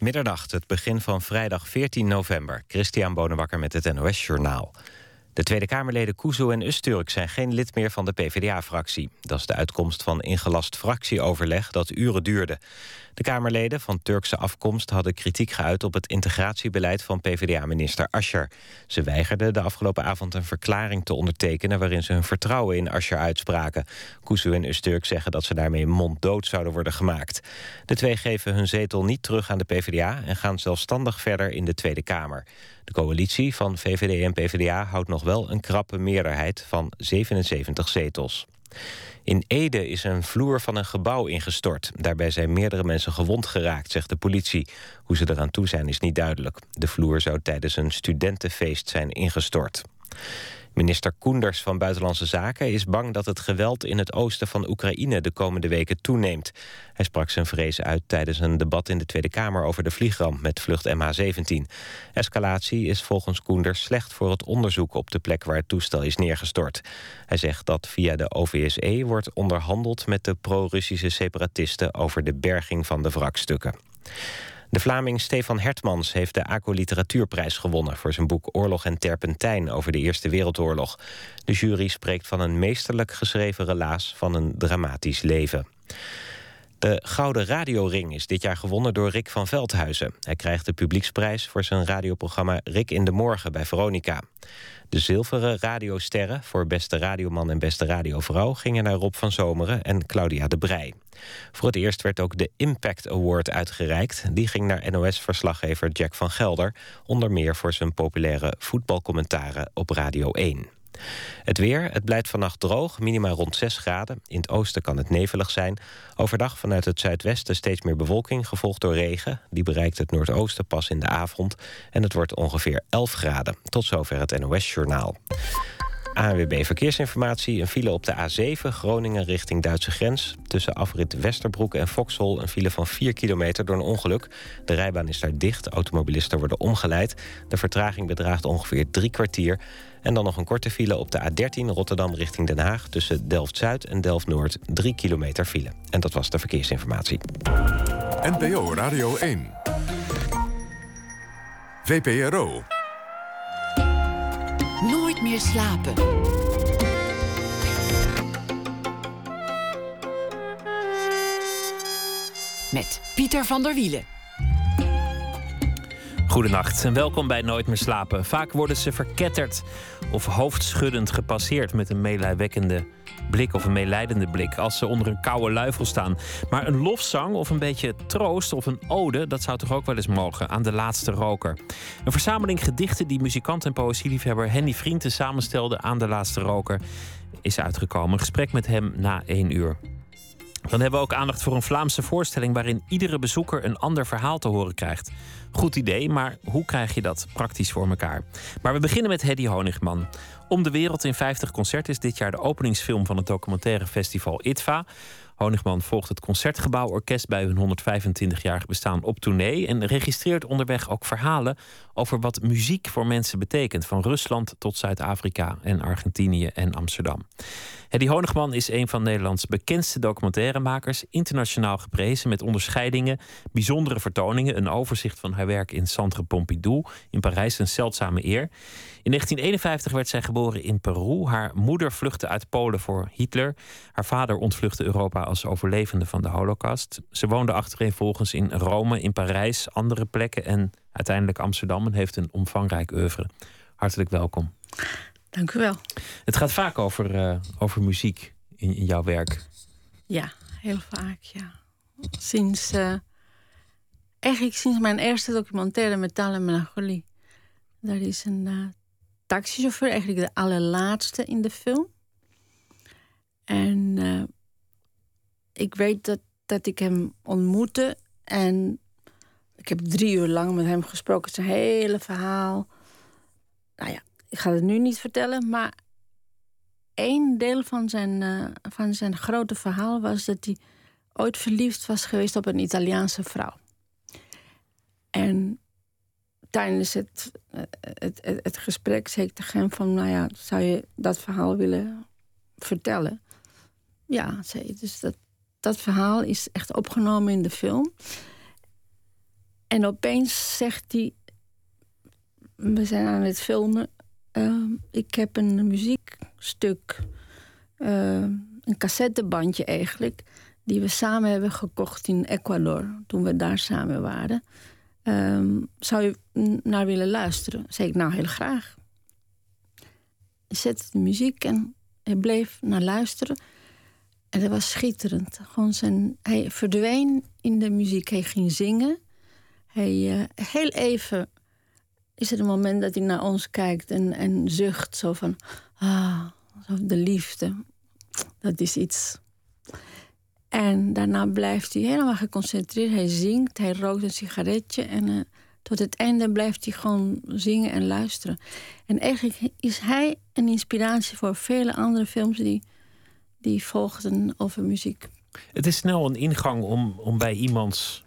Middernacht, het begin van vrijdag 14 november. Christian Bonenbakker met het NOS Journaal. De Tweede Kamerleden Kuzu en Usturk zijn geen lid meer van de PvdA-fractie. Dat is de uitkomst van ingelast fractieoverleg dat uren duurde. De Kamerleden van Turkse afkomst hadden kritiek geuit... op het integratiebeleid van PvdA-minister Ascher. Ze weigerden de afgelopen avond een verklaring te ondertekenen... waarin ze hun vertrouwen in Ascher uitspraken. Kuzu en Usturk zeggen dat ze daarmee monddood zouden worden gemaakt. De twee geven hun zetel niet terug aan de PvdA... en gaan zelfstandig verder in de Tweede Kamer. De coalitie van VVD en PvdA houdt nog wel een krappe meerderheid van 77 zetels. In Ede is een vloer van een gebouw ingestort. Daarbij zijn meerdere mensen gewond geraakt, zegt de politie. Hoe ze eraan toe zijn is niet duidelijk. De vloer zou tijdens een studentenfeest zijn ingestort. Minister Koenders van Buitenlandse Zaken is bang dat het geweld in het oosten van Oekraïne de komende weken toeneemt. Hij sprak zijn vrees uit tijdens een debat in de Tweede Kamer over de vliegramp met vlucht MH17. Escalatie is volgens Koenders slecht voor het onderzoek op de plek waar het toestel is neergestort. Hij zegt dat via de OVSE wordt onderhandeld met de pro-Russische separatisten over de berging van de wrakstukken. De Vlaming Stefan Hertmans heeft de ACO Literatuurprijs gewonnen... voor zijn boek Oorlog en Terpentijn over de Eerste Wereldoorlog. De jury spreekt van een meesterlijk geschreven relaas van een dramatisch leven. De Gouden Radioring is dit jaar gewonnen door Rick van Veldhuizen. Hij krijgt de publieksprijs voor zijn radioprogramma Rick in de Morgen bij Veronica. De zilveren radiosterren voor beste radioman en beste radiovrouw... gingen naar Rob van Zomeren en Claudia de Brij. Voor het eerst werd ook de Impact Award uitgereikt. Die ging naar NOS-verslaggever Jack van Gelder... onder meer voor zijn populaire voetbalcommentaren op Radio 1. Het weer, het blijft vannacht droog, minimaal rond 6 graden. In het oosten kan het nevelig zijn. Overdag vanuit het zuidwesten steeds meer bewolking, gevolgd door regen. Die bereikt het noordoosten pas in de avond. En het wordt ongeveer 11 graden. Tot zover het NOS-journaal. ANWB Verkeersinformatie. Een file op de A7 Groningen richting Duitse grens. Tussen afrit Westerbroek en Foxhol een file van 4 kilometer door een ongeluk. De rijbaan is daar dicht. Automobilisten worden omgeleid. De vertraging bedraagt ongeveer drie kwartier. En dan nog een korte file op de A13 Rotterdam richting Den Haag... tussen Delft-Zuid en Delft-Noord 3 kilometer file. En dat was de verkeersinformatie. NPO Radio 1. VPRO. Nooit meer slapen. Met Pieter van der Wielen. Goedenacht en welkom bij Nooit meer slapen. Vaak worden ze verketterd of hoofdschuddend gepasseerd met een meelijwekkende blik of een meelijdende blik als ze onder een koude luifel staan. Maar een lofzang of een beetje troost of een ode, dat zou toch ook wel eens mogen aan de laatste roker. Een verzameling gedichten die muzikant en poëzieliefhebber Henny Vrienden samenstelde aan de laatste roker is uitgekomen. Een gesprek met hem na één uur. Dan hebben we ook aandacht voor een Vlaamse voorstelling waarin iedere bezoeker een ander verhaal te horen krijgt. Goed idee, maar hoe krijg je dat praktisch voor elkaar? Maar we beginnen met Hedy Honigman. Om de wereld in 50 concerten is dit jaar de openingsfilm van het documentaire festival ITVA. Honigman volgt het Concertgebouworkest bij hun 125-jarig bestaan op tournee en registreert onderweg ook verhalen over wat muziek voor mensen betekent, van Rusland tot Zuid-Afrika en Argentinië en Amsterdam. Hedy Honigman is een van Nederlands bekendste documentairemakers, internationaal geprezen met onderscheidingen, bijzondere vertoningen, een overzicht van haar werk in Centre Pompidou in Parijs, een zeldzame eer. In 1951 werd zij geboren in Peru. Haar moeder vluchtte uit Polen voor Hitler. Haar vader ontvluchtte Europa als overlevende van de Holocaust. Ze woonde achtereenvolgens in Rome, in Parijs, andere plekken en uiteindelijk Amsterdam en heeft een omvangrijk oeuvre. Hartelijk welkom. Dank u wel. Het gaat vaak over, uh, over muziek in, in, jouw werk. Ja, heel vaak, ja. Sinds, uh, eigenlijk sinds mijn eerste documentaire Metaal en Melancholie. Daar is een uh, taxichauffeur, eigenlijk de allerlaatste in de film. En ik weet dat, dat ik hem ontmoette en ik heb drie uur lang met hem gesproken. Zijn hele verhaal. Nou ja, ik ga het nu niet vertellen, maar één deel van zijn, uh, van zijn grote verhaal was dat hij ooit verliefd was geweest op een Italiaanse vrouw. En tijdens het, eh, het, het, het, gesprek zei ik tegen hem van, nou ja, zou je dat verhaal willen vertellen? Ja, zei. Dus dat, dat verhaal is echt opgenomen in de film. En opeens zegt hij: We zijn aan het filmen. Ehm, ik heb een muziekstuk, uh, een cassettebandje eigenlijk, die we samen hebben gekocht in Ecuador toen we daar samen waren. Um, zou je naar willen luisteren? Zei ik, nou heel graag. Hij zette de muziek en hij bleef naar luisteren. En dat was schitterend. Gewoon zijn, hij verdween in de muziek. Hij ging zingen. Hij, uh, heel even is er een moment dat hij naar ons kijkt en, en zucht. Zo van, ah, de liefde. Dat is iets. En daarna blijft hij helemaal geconcentreerd. Hij zingt, hij rookt een sigaretje. En uh, tot het einde blijft hij gewoon zingen en luisteren. En eigenlijk is hij een inspiratie voor vele andere films die, die volgden over muziek. Het is snel een ingang om, om bij iemands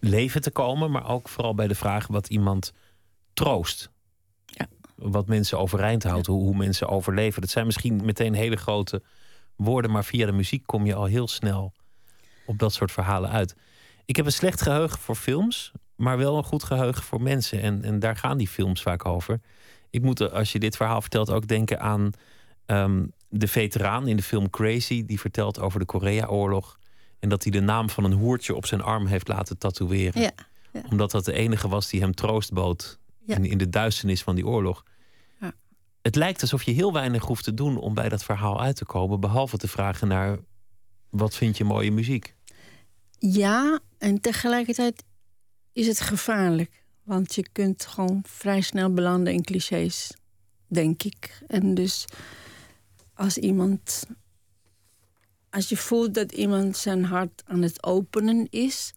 leven te komen, maar ook vooral bij de vraag wat iemand troost. Ja. Wat mensen overeind houdt, hoe, hoe mensen overleven. Dat zijn misschien meteen hele grote woorden, maar via de muziek kom je al heel snel op dat soort verhalen uit. Ik heb een slecht geheugen voor films, maar wel een goed geheugen voor mensen. En, en daar gaan die films vaak over. Ik moet, als je dit verhaal vertelt, ook denken aan ehm, de veteraan in de film Crazy. Die vertelt over de Korea-oorlog. En dat hij de naam van een hoertje op zijn arm heeft laten tatoeëren. Ja, Omdat dat de enige was die hem troost bood in, in de duisternis van die oorlog. Het lijkt alsof je heel weinig hoeft te doen om bij dat verhaal uit te komen. Behalve te vragen naar wat vind je mooie muziek? Ja, en tegelijkertijd is het gevaarlijk. Want je kunt gewoon vrij snel belanden in clichés, denk ik. En dus als iemand. Als je voelt dat iemand zijn hart aan het openen is,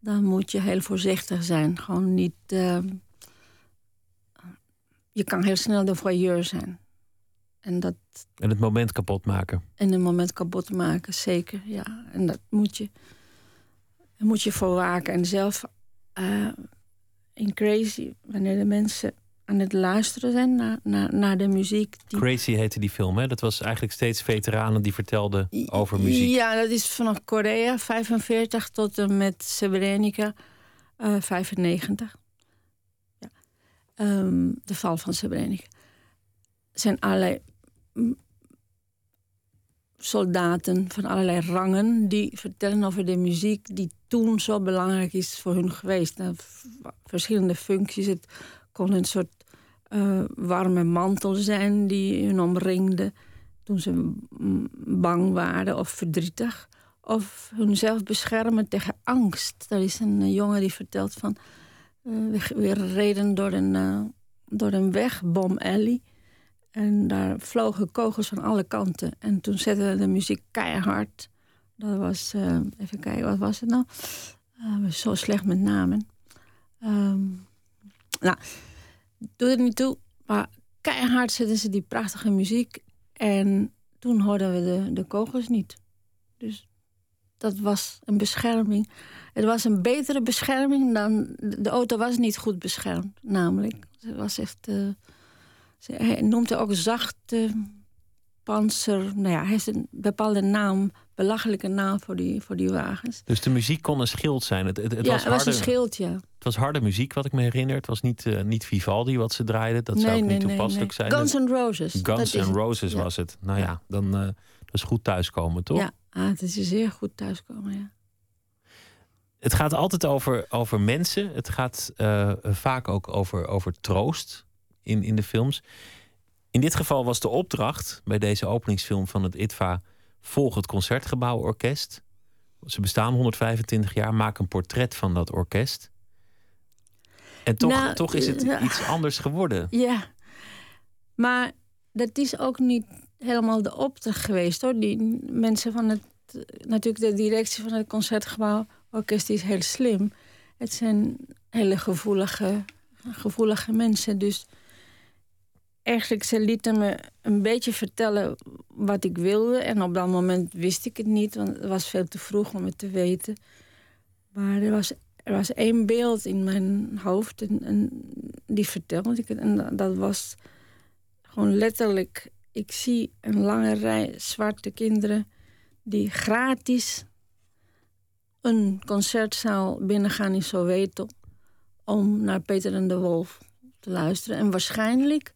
dan moet je heel voorzichtig zijn. Gewoon niet. Uh, je kan heel snel de voyeur zijn. En, dat, en het moment kapot maken. En het moment kapot maken, zeker. Ja. En dat moet je, daar moet je voor waken. En zelf uh, in Crazy, wanneer de mensen aan het luisteren zijn naar, naar, naar de muziek. Die... Crazy heette die film, hè? Dat was eigenlijk steeds veteranen die vertelden over muziek. Ja, dat is vanaf Korea 45 tot en met Srebrenica uh, 95. Ja. Um, de val van Srebrenica. Zijn allerlei soldaten van allerlei rangen die vertellen over de muziek die toen zo belangrijk is voor hun geweest. Nou, verschillende functies. Het kon een soort uh, warme mantel zijn die hun omringde toen ze bang waren of verdrietig. Of hunzelf beschermen tegen angst. Er is een jongen die vertelt van... Uh, we, reden door een, uh, door een weg, Bom Alley... En daar vlogen kogels van alle kanten. En toen zette de muziek keihard. Dat was, even kijken, wat was het nou? Uh, zo slecht met namen. Um, nou, doe er niet toe. Maar keihard zetten ze die prachtige muziek. En toen hoorden we de, de kogels niet. Dus dat was een bescherming. Het was een betere bescherming dan... De auto was niet goed beschermd, namelijk. Het was echt... Uh, hij noemt het ook zachte panzer. Nou ja, hij heeft een bepaalde naam, belachelijke naam voor die, voor die wagens. Dus de muziek kon een schild zijn. Het, het, het ja, was, het was een schild, ja. Het was harde muziek, wat ik me herinner. Het was niet, uh, niet Vivaldi wat ze draaiden. Dat nee, zou ook nee, niet toepasselijk nee, zijn. Guns N' Roses. Guns N' Roses was het. Nou ja, dan uh, dat is goed thuiskomen, toch? Ja, ah, het is zeer goed thuiskomen, ja. Het gaat altijd over, over mensen. Het gaat uh, vaak ook over, over troost in, in de films. In dit geval was de opdracht bij deze openingsfilm van het ITVA... volg het Concertgebouworkest. Ze bestaan 125 jaar, maak een portret van dat orkest. En toch, nou, toch is het uh, iets anders geworden. Ja, maar dat is ook niet helemaal de opdracht geweest hoor. Die mensen van het. Natuurlijk, de directie van het concertgebouworkest is heel slim. Het zijn hele gevoelige, gevoelige mensen. Dus eigenlijk, ze lieten me een beetje vertellen wat ik wilde. En op dat moment wist ik het niet, want het was veel te vroeg om het te weten. Maar er was, er was één beeld in mijn hoofd en, en die vertelde ik het. En dat was gewoon letterlijk... Ik zie een lange rij zwarte kinderen die gratis een concertzaal binnengaan in Soweto. om naar Peter en de Wolf te luisteren. En waarschijnlijk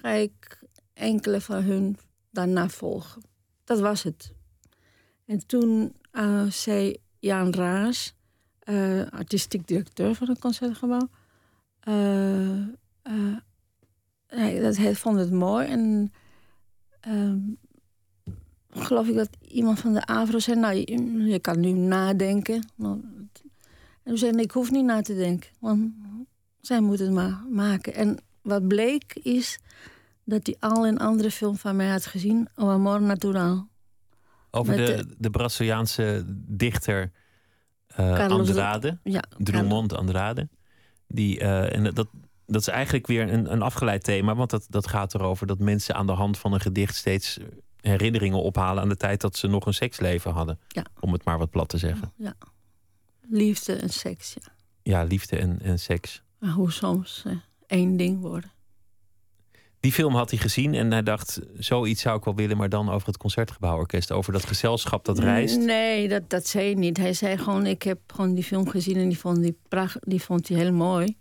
ga ik enkele van hun daarna volgen. Dat was het. En toen uh, zei Jan Raas, uh, artistiek directeur van het concertgebouw, uh, dat vond het mooi. En ehm, geloof ik dat iemand van de AVRO zei, nou, je, kan nu nadenken. En toen zei ik, ik hoef niet na te denken, want zij moet het maar maken. En wat bleek is dat hij al een andere film van mij had gezien, O Amor Natural. Over de, de, Braziliaanse dichter uh, Andrade, ja, Drummond Andrade. Die, uh, en dat, dat is eigenlijk weer een, een afgeleid thema, want dat, dat gaat erover dat mensen aan de hand van een gedicht steeds herinneringen ophalen aan de tijd dat ze nog een seksleven hadden. Ja. Om het maar wat plat te zeggen. Ja. Liefde en seks, ja. Ja, liefde en, en seks. Maar hoe soms uh, één ding worden. Die film had hij gezien en hij dacht, zoiets zou ik wel willen, maar dan over het Concertgebouworkest, over dat gezelschap dat reist. Nee, dat, dat zei hij niet. Hij zei gewoon, ik heb gewoon die film gezien en die vond, die pracht, die vond hij heel mooi.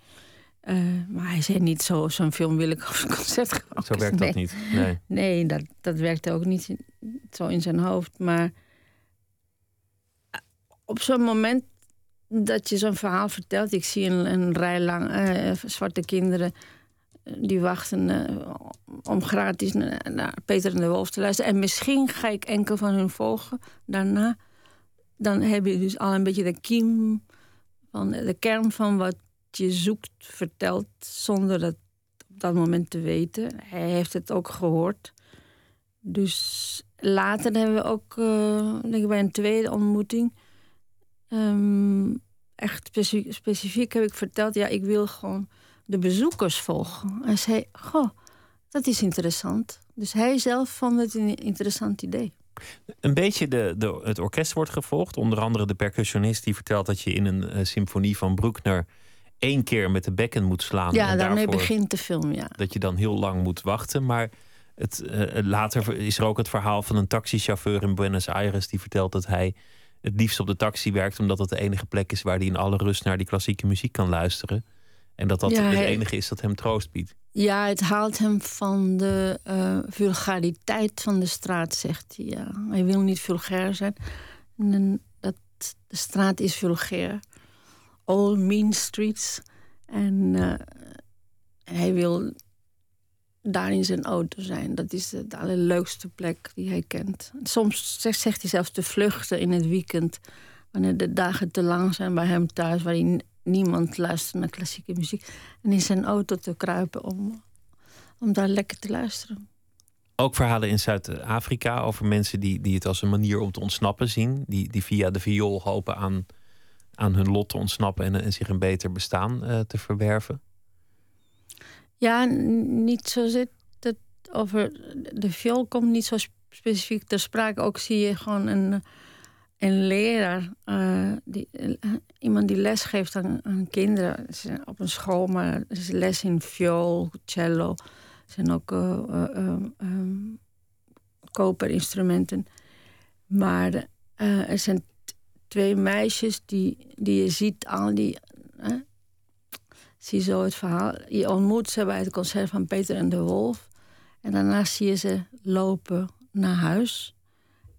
Uh, maar hij zei niet zo, zo'n film wil ik als concertgebouw. Zo werkt dat niet. Nee, nee dat, dat werkte ook niet zo in zijn hoofd. Maar op zo'n moment dat je zo'n verhaal vertelt. Ik zie een, een rij lang uh, zwarte kinderen eh, die wachten uh, om gratis naar, Peter en de Wolf te luisteren. En misschien ga ik enkel van hun volgen daarna. Dan heb je dus al een beetje de kiem van de kern van wat je zoekt verteld zonder dat op dat moment te weten. Hij heeft het ook gehoord. Dus later hebben we ook, denk ik bij een tweede ontmoeting, um, echt specifiek, heb ik verteld, ja, ik wil gewoon de bezoekers volgen. En zei, goh, dat is interessant. Dus hij zelf vond het een interessant idee. Een beetje de, de, het orkest wordt gevolgd. Onder andere de percussionist die vertelt dat je in een uh, symfonie van Bruckner één keer met de bekken moet slaan. Ja, daarmee begint de film, ja. Dat je dan heel lang moet wachten. Maar het, uh, later is er ook het verhaal van een taxichauffeur in Buenos Aires die vertelt dat hij het liefst op de taxi werkt, omdat dat de enige plek is waar hij in alle rust naar die klassieke muziek kan luisteren. En dat dat het enige is dat hem troost biedt. Ja, het haalt hem van de uh, vulgariteit van de straat, zegt hij. Ja. Hij wil niet vulgair zijn. En dat, de straat is vulgair. All mean streets. En uh, hij wil daar in zijn auto zijn. Dat is de, allerleukste plek die hij kent. Soms zegt, hij zelfs te vluchten in het weekend. Wanneer de dagen te lang zijn bij hem thuis, waarin niemand luistert naar klassieke muziek. En in zijn auto te kruipen om, om daar lekker te luisteren. Ook verhalen in Zuid-Afrika over mensen die, die het als een manier om te ontsnappen zien. Die, die via de viool hopen aan, aan hun lot te ontsnappen en, en zich een beter bestaan uh, te verwerven. Ja, niet zo zit het over. De viool komt niet zo specifiek ter sprake. Ook zie je gewoon een, een leraar, uh, die, uh, iemand die les geeft aan, kinderen op een school, maar er is les in viool, cello. Er zijn ook uh, um, koperinstrumenten. Maar er zijn twee meisjes die, die je ziet al die zie zo het verhaal. Je ontmoet ze bij het concert van Peter en de Wolf. En daarna zie je ze lopen naar huis.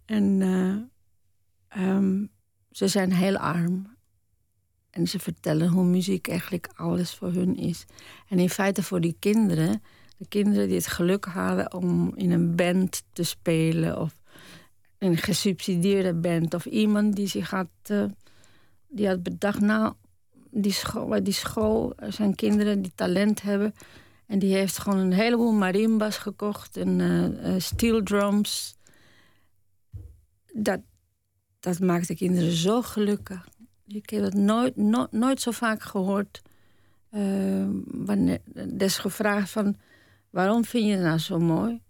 En uh, um, ze zijn heel arm. En ze vertellen hoe muziek eigenlijk alles voor hun is. En in feite voor die kinderen, de kinderen die het geluk hadden om in een band te spelen of een gesubsidieerde band of iemand die zich had, uh, die had bedacht, nou, die school, die school zijn kinderen die talent hebben. En die heeft gewoon een heleboel marimbas gekocht en uh, steel drums. Dat, dat maakt de kinderen zo gelukkig. Ik heb het nooit, nooit zo vaak gehoord. Uh, wanneer, des gevraagd van... waarom vind je het nou zo mooi?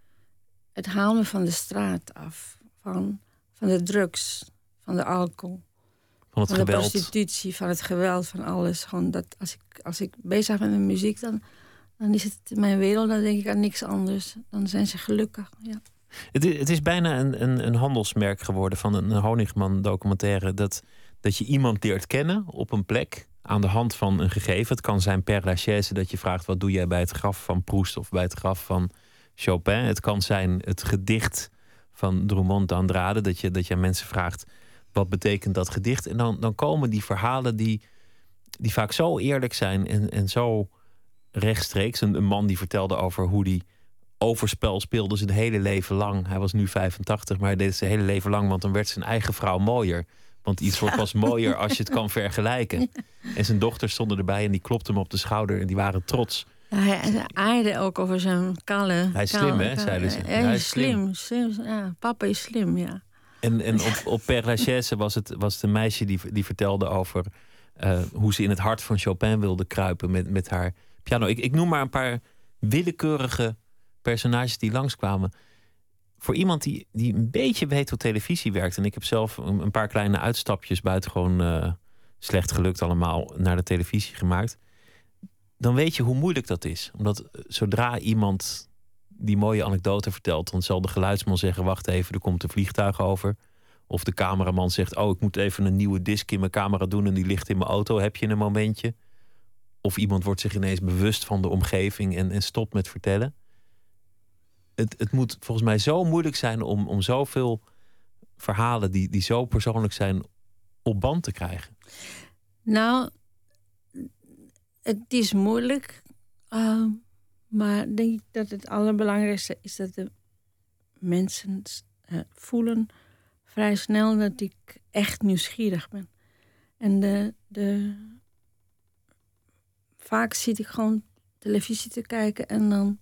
Het haalt me van de straat af. Van, van de drugs, van de alcohol. Van het van geweld. de prostitutie, van het geweld, van alles. Gewoon dat als ik, als ik bezig ben met muziek, dan, dan is het mijn wereld. Dan denk ik aan niks anders. Dan zijn ze gelukkig. Ja. Het, is, het is bijna een, een, een handelsmerk geworden van een Honigman documentaire. Dat, dat je iemand leert kennen op een plek aan de hand van een gegeven. Het kan zijn per lachaise dat je vraagt: wat doe jij bij het graf van Proust of bij het graf van Chopin? Het kan zijn het gedicht van Drummond d'Andrade, dat je, dat je aan mensen vraagt: wat betekent dat gedicht? En dan, dan komen die verhalen die, die vaak zo eerlijk zijn en, en zo rechtstreeks. Een, een man die vertelde over hoe die overspel speelde zijn hele leven lang. Hij was nu 85, maar hij deed het zijn hele leven lang, want dan werd zijn eigen vrouw mooier. Want iets wordt pas mooier als je het kan vergelijken. En zijn dochters stonden erbij en die klopten hem op de schouder en die waren trots. hij aaide ook over zijn kale... Hij is slim, hè, zeiden ze. hij is slim. slim. Ja, papa is slim, ja. En, en op, op Père Lachaise was het, was het een meisje die, die vertelde over uh, hoe ze in het hart van Chopin wilde kruipen met, met haar piano. Ik, ik noem maar een paar willekeurige personages die langskwamen. Voor iemand die, die een beetje weet hoe televisie werkt. En ik heb zelf een, een paar kleine uitstapjes buitengewoon uh, slecht gelukt allemaal naar de televisie gemaakt. Dan weet je hoe moeilijk dat is. Omdat eh, zodra iemand die mooie anekdote vertelt, dan zal de geluidsman zeggen: Wacht even, er komt een vliegtuig over. Of de cameraman zegt: Oh, ik moet even een nieuwe disc in mijn camera doen en die ligt in mijn auto. Heb je een momentje? Of iemand wordt zich ineens bewust van de omgeving en, en stopt met vertellen het, het moet volgens mij zo moeilijk zijn om, om zoveel verhalen die, die zo persoonlijk zijn op band te krijgen. Nou, het is moeilijk. Uh, maar denk ik dat het allerbelangrijkste is dat de mensen uh, voelen vrij snel dat ik echt nieuwsgierig ben. En de, de, vaak zit ik gewoon televisie te kijken en dan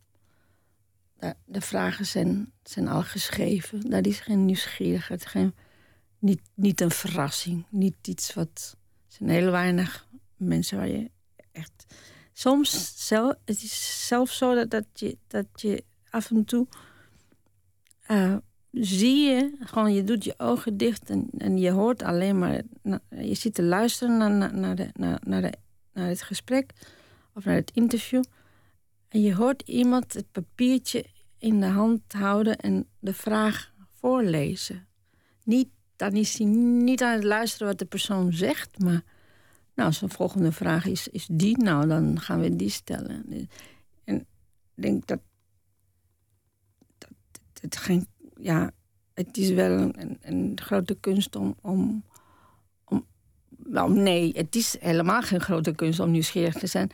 de vragen zijn, zijn al geschreven. Dat is geen nieuwsgierigheid, geen, niet, niet een verrassing. Niet iets wat. Er zijn heel weinig mensen waar je echt. Soms zelf, het is zelfs zo dat, dat, je, dat je af en toe. Uh, zie je, gewoon je doet je ogen dicht en, en je hoort alleen maar. Je zit te luisteren naar, naar, naar, de, naar, naar, de, naar het gesprek of naar het interview. En je hoort iemand het papiertje in de hand houden en de vraag voorlezen. Niet, dan is hij niet aan het luisteren wat de persoon zegt, maar nou, zijn volgende vraag is, is die, nou dan gaan we die stellen. En ik denk dat, dat het geen, ja, het is wel een, een grote kunst om, om, om, nou nee, het is helemaal geen grote kunst om nieuwsgierig te zijn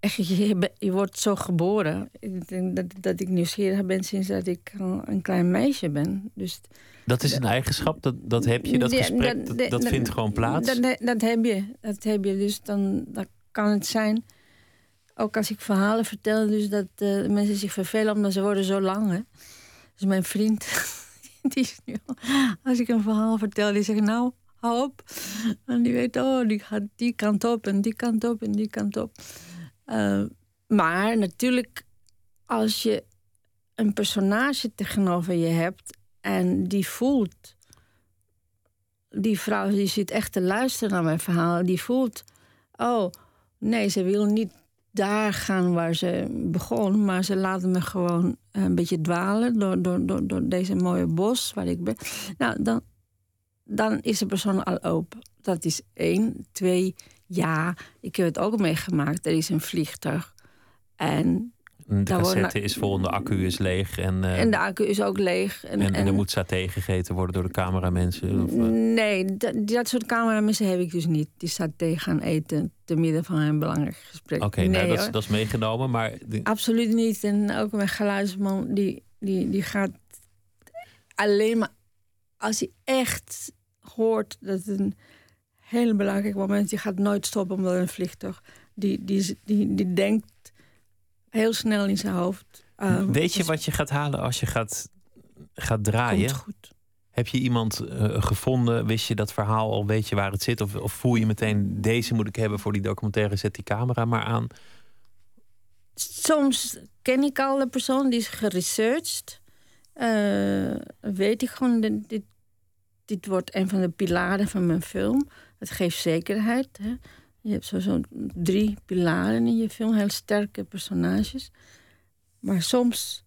echt, je, je, wordt zo geboren. Ik denk dat, dat ik nieuwsgierig ben sinds dat ik een klein meisje ben. Dus, dat is een eigenschap, dat, dat heb je, dat gesprek, dat, dat, vindt gewoon plaats? Dat, dat, heb je, dat heb je. Dus dan, dan kan het zijn, ook als ik verhalen vertel, dus dat uh, mensen zich vervelen omdat ze worden zo lang. Hè. Dus mijn vriend, die is nu, als ik een verhaal vertel, die zegt nou, hou op. En die weet, oh, die gaat die kant op en die kant op en die kant op. Uh, maar natuurlijk, als je een personage tegenover je hebt en die voelt. Die vrouw die zit echt te luisteren naar mijn verhaal. Die voelt, oh nee, ze wil niet daar gaan waar ze begon. Maar ze laten me gewoon een beetje dwalen door, door, door, door deze mooie bos waar ik ben. Nou, dan, dan is de persoon al open. Dat is één. Twee, ja, ik heb het ook meegemaakt. Er is een vliegtuig. En de cassette is vol de accu is leeg. En, uh, en de accu is ook leeg. En, en, en, er moet saté gegeten worden door de cameramensen? Of, uh... Nee, dat, dat soort cameramensen heb ik dus niet. Die saté gaan eten te midden van een belangrijk gesprek. Oké, nee, nou, dat, is, dat, is meegenomen. Maar Absoluut niet. En ook mijn geluidsman, die, die, die gaat alleen maar... Als hij echt hoort dat het een heel belangrijk moment. Je gaat nooit stoppen omdat een vliegtuig... Die, die, die, die denkt heel snel in zijn hoofd. Um, Weet je wat je gaat halen als je gaat, gaat draaien? Goed. Heb je iemand uh, gevonden? Wist je dat verhaal al? Weet je waar het zit? Of, of voel je meteen, deze moet ik hebben voor die documentaire, zet die camera maar aan? Soms ken ik al de persoon, die is geresearched. Uh, weet ik gewoon, dit, dit wordt een van de pilaren van mijn film. Het geeft zekerheid. Hè? Je hebt zo, drie pilaren in je film, heel sterke personages. Maar soms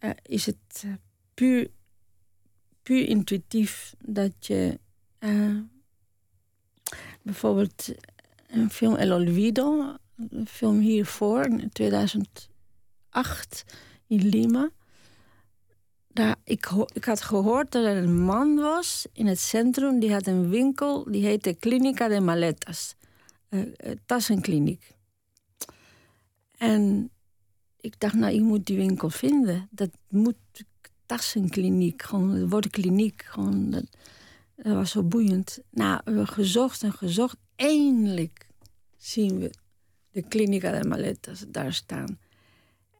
uh, is het uh, puur, puur intuïtief dat je uh, bijvoorbeeld een film El Olvido, een film hiervoor, in 2008 in Lima. Daar, ik, ik had gehoord dat er een man was in het centrum, die had een winkel, die heette Clinica de Maletas, tassenkliniek. En ik dacht, nou, ik moet die winkel vinden. Dat moet tassenkliniek, gewoon het woord kliniek, gewoon, dat, was zo boeiend. Nou, we gezocht en gezocht. Eindelijk zien we de Clinica de Maletas daar staan.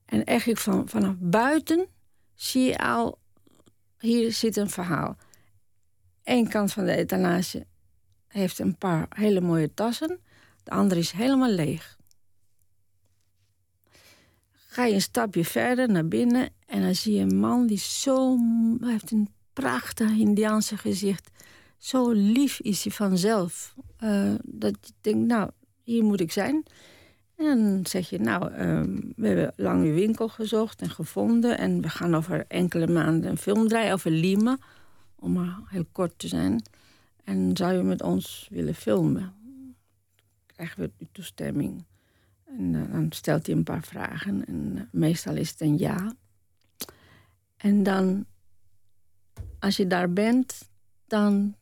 En eigenlijk van, vanaf buiten zie je al, hier zit een verhaal. Eén kant van de etalage heeft een paar hele mooie tassen. De andere is helemaal leeg. Ga je een stapje verder naar binnen en dan zie je een man die zo... Hij heeft een prachtig Indiaanse gezicht. Zo lief is hij vanzelf. Uh, dat je denkt, nou, hier moet ik zijn. En dan zeg je, nou, ehm, we hebben lang uw winkel gezocht en gevonden. En we gaan over enkele maanden een film draaien over Lima. Om maar heel kort te zijn. En zou je met ons willen filmen? Krijgen we uw toestemming? En uh, dan stelt hij een paar vragen. En uh, meestal is het een ja. En dan, als je daar bent, dan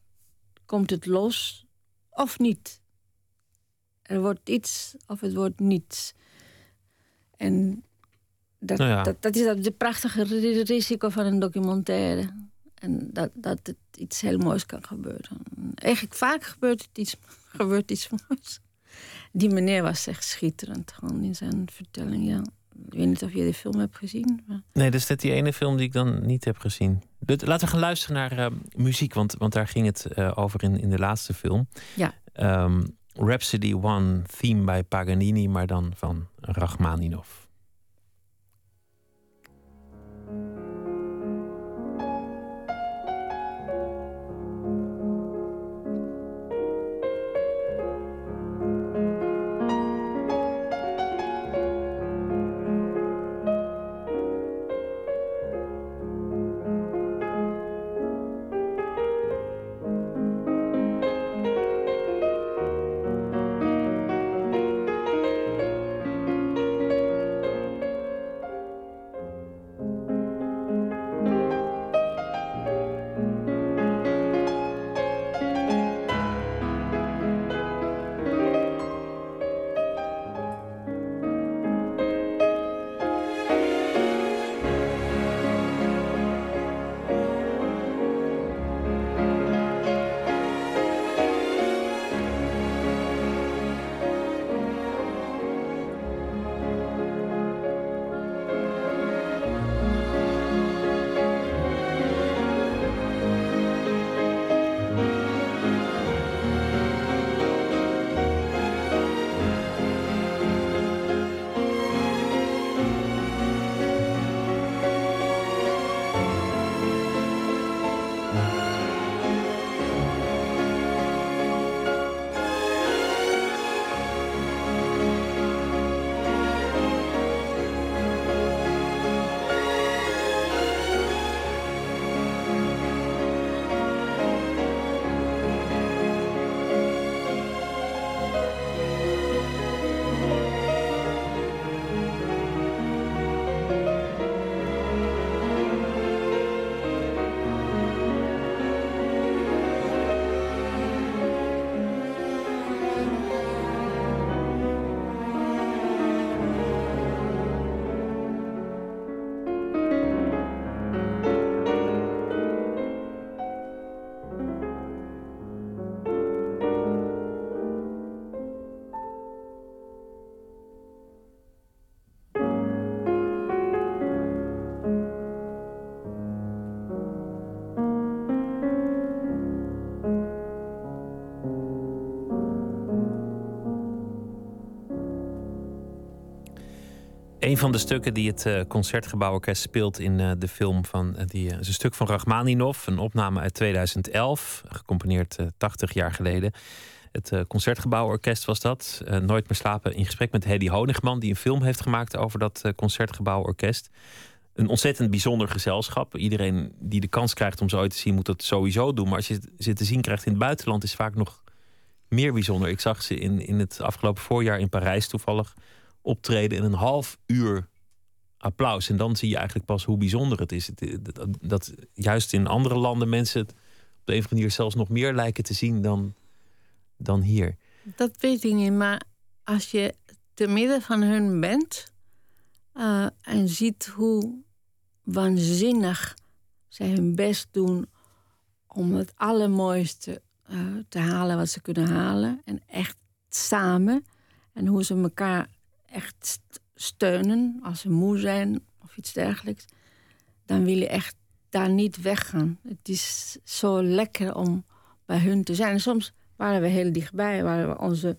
komt het los of niet. Er wordt iets of het wordt niets. En dat, Nou ja. dat, dat is het prachtige ri- risico van een documentaire. En dat, dat het iets heel moois kan gebeuren. Eigenlijk vaak gebeurt het iets, gebeurt iets moois. Die meneer was echt schitterend, gewoon in zijn vertelling. Ja. Ik weet niet of je die film hebt gezien. maar- Nee, dat is net die ene film die ik dan niet heb gezien. Laten we gaan luisteren naar eh, muziek, want, want daar ging het eh, over in, in de laatste film. Ja. Ehm, Rhapsody One, theme bij Paganini, maar dan van Rachmaninov. Een van de stukken die het eh, Concertgebouworkest speelt in eh, de film van eh, die, is een stuk van Rachmaninov, een opname uit 2011, gecomponeerd eh, 80 jaar geleden. Het Concertgebouworkest was dat. Nooit meer slapen in gesprek met Hedy Honigman, die een film heeft gemaakt over dat Concertgebouworkest. Een ontzettend bijzonder gezelschap. Iedereen die de kans krijgt om ze ooit te zien, moet dat sowieso doen. Maar als je zit te zien krijgt in het buitenland, is vaak nog meer bijzonder. Ik zag ze in, in het afgelopen voorjaar in Parijs toevallig optreden in een half uur applaus. En dan zie je eigenlijk pas hoe bijzonder het is. Dat, juist in andere landen mensen het op de een of andere manier zelfs nog meer lijken te zien dan, dan hier. Dat weet ik niet, maar als je te midden van hun bent uh, en ziet hoe waanzinnig zij hun best doen om het allermooiste uh, te halen wat ze kunnen halen. En echt samen. En hoe ze elkaar echt steunen als ze moe zijn of iets dergelijks. Dan wil je echt daar niet weggaan. Het is zo lekker om bij hun te zijn. Soms waren we heel dichtbij, waren we onze,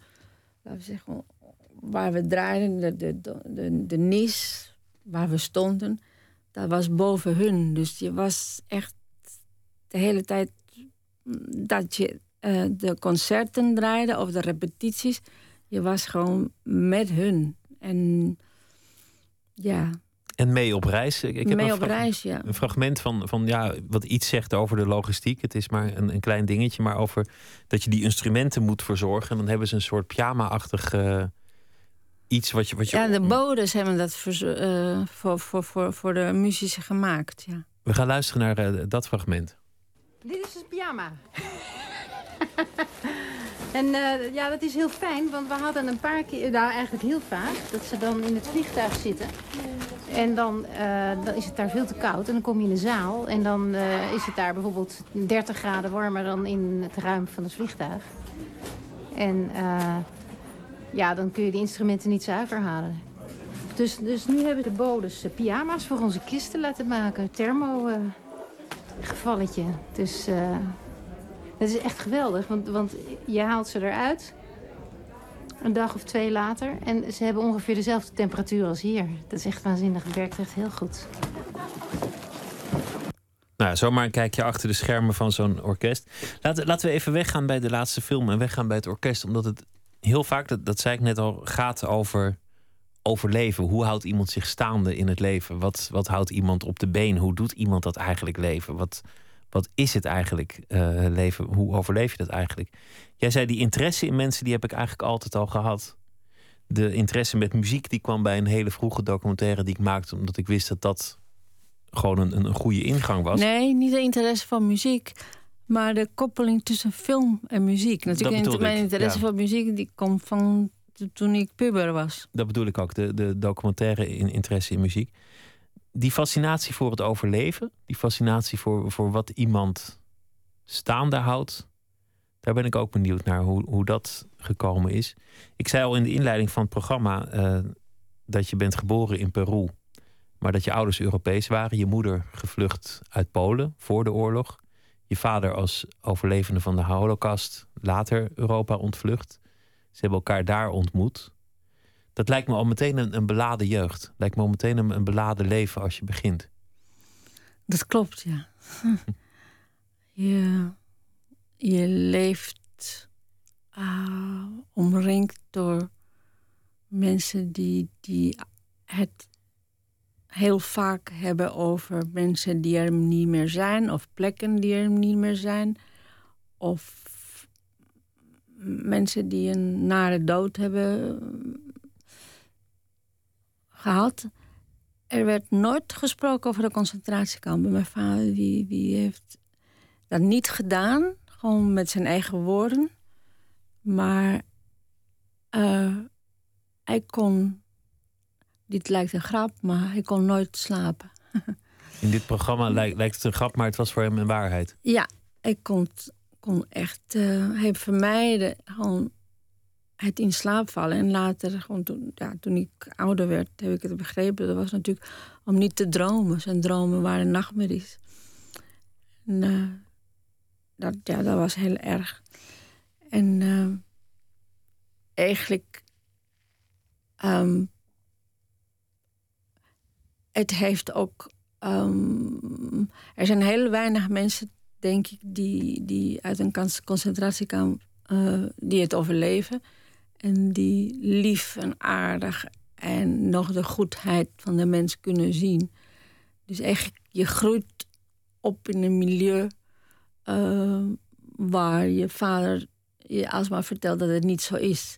laten we zeggen, waar we draaiden, de, de, de, de nis waar we stonden, dat was boven hun. Dus je was echt de hele tijd dat je uh, de concerten draaide of de repetities, je was gewoon met hun. En ja. En mee op reis. Ik heb mee op reis, ja. Een fragment van, van ja, wat iets zegt over de logistiek. Het is maar een, een klein dingetje, maar over dat je die instrumenten moet verzorgen. En dan hebben ze een soort pyjama-achtig uh, iets wat je, wat je. Ja, de bodes hebben dat voor, uh, voor, voor, voor, voor de muzici gemaakt. Ja. We gaan luisteren naar uh, dat fragment. Dit is een pyjama. en uh, ja, dat is heel fijn, want we hadden een paar keer, nou eigenlijk heel vaak, dat ze dan in het vliegtuig zitten. En dan, uh, dan is het daar veel te koud en dan kom je in de zaal. En dan uh, is het daar bijvoorbeeld 30 graden warmer dan in het ruim van het vliegtuig. En ja, dan kun je de instrumenten niet zuiver halen. Dus, dus nu hebben de bodes pyjama's voor onze kisten laten maken. Thermo gevalletje. Dus het is echt geweldig, want, want je haalt ze eruit een dag of twee later. En ze hebben ongeveer dezelfde temperatuur als hier. Dat is echt waanzinnig. Het werkt echt heel goed. Nou, zomaar een kijkje achter de schermen van zo'n orkest. Laten, laten we even weggaan bij de laatste film en weggaan bij het orkest. Omdat het heel vaak, dat, dat zei ik net al, gaat over overleven. Hoe houdt iemand zich staande in het leven? Wat, wat houdt iemand op de been? Hoe doet iemand dat eigenlijk leven? Wat, wat is het eigenlijk uh, leven? Hoe overleef je dat eigenlijk? Jij zei die interesse in mensen, die heb ik eigenlijk altijd al gehad. De interesse met muziek, die kwam bij een hele vroege documentaire die ik maakte, omdat ik wist dat dat gewoon een, een goede ingang was. Nee, niet de interesse van muziek. Maar de koppeling tussen film en muziek. Natuurlijk, mijn interesse ja. voor muziek die komt van toen ik puber was. Dat bedoel ik ook, de, de documentaire in, interesse in muziek. Die fascinatie voor het overleven, die fascinatie voor, voor wat iemand staande houdt, daar ben ik ook benieuwd naar hoe, hoe dat gekomen is. Ik zei al in de inleiding van het programma uh, dat je bent geboren in Peru, maar dat je ouders Europees waren, je moeder gevlucht uit Polen voor de oorlog, je vader als overlevende van de Holocaust later Europa ontvlucht. Ze hebben elkaar daar ontmoet. Dat lijkt me al meteen een, een beladen jeugd. Lijkt me al meteen een, een beladen leven als je begint. Dat klopt, ja. je, je leeft uh, omringd door mensen die, die het heel vaak hebben over mensen die er niet meer zijn, of plekken die er niet meer zijn, of mensen die een nare dood hebben gehad. Er werd nooit gesproken over de concentratiekampen. Mijn vader die, die heeft dat niet gedaan, gewoon met zijn eigen woorden. Maar uh, hij kon, dit lijkt een grap, maar hij kon nooit slapen. In dit programma lijkt, lijkt het een grap, maar het was voor hem een waarheid. Ja, ik kon kon echt uh, hij vermijden gewoon het in slaap vallen. En later, gewoon toen, ja, toen ik ouder werd, heb ik het begrepen. Dat was natuurlijk om niet te dromen. Zijn dromen waren nachtmerries. En, uh, dat, ja, dat was heel erg. En uh, eigenlijk. Um, het heeft ook. Um, er zijn heel weinig mensen denk ik, die, die uit een concentratiekamp uh, die het overleven. En die lief en aardig en nog de goedheid van de mens kunnen zien. Dus eigenlijk, je groeit op in een milieu uh, waar je vader je alsmaar vertelt dat het niet zo is.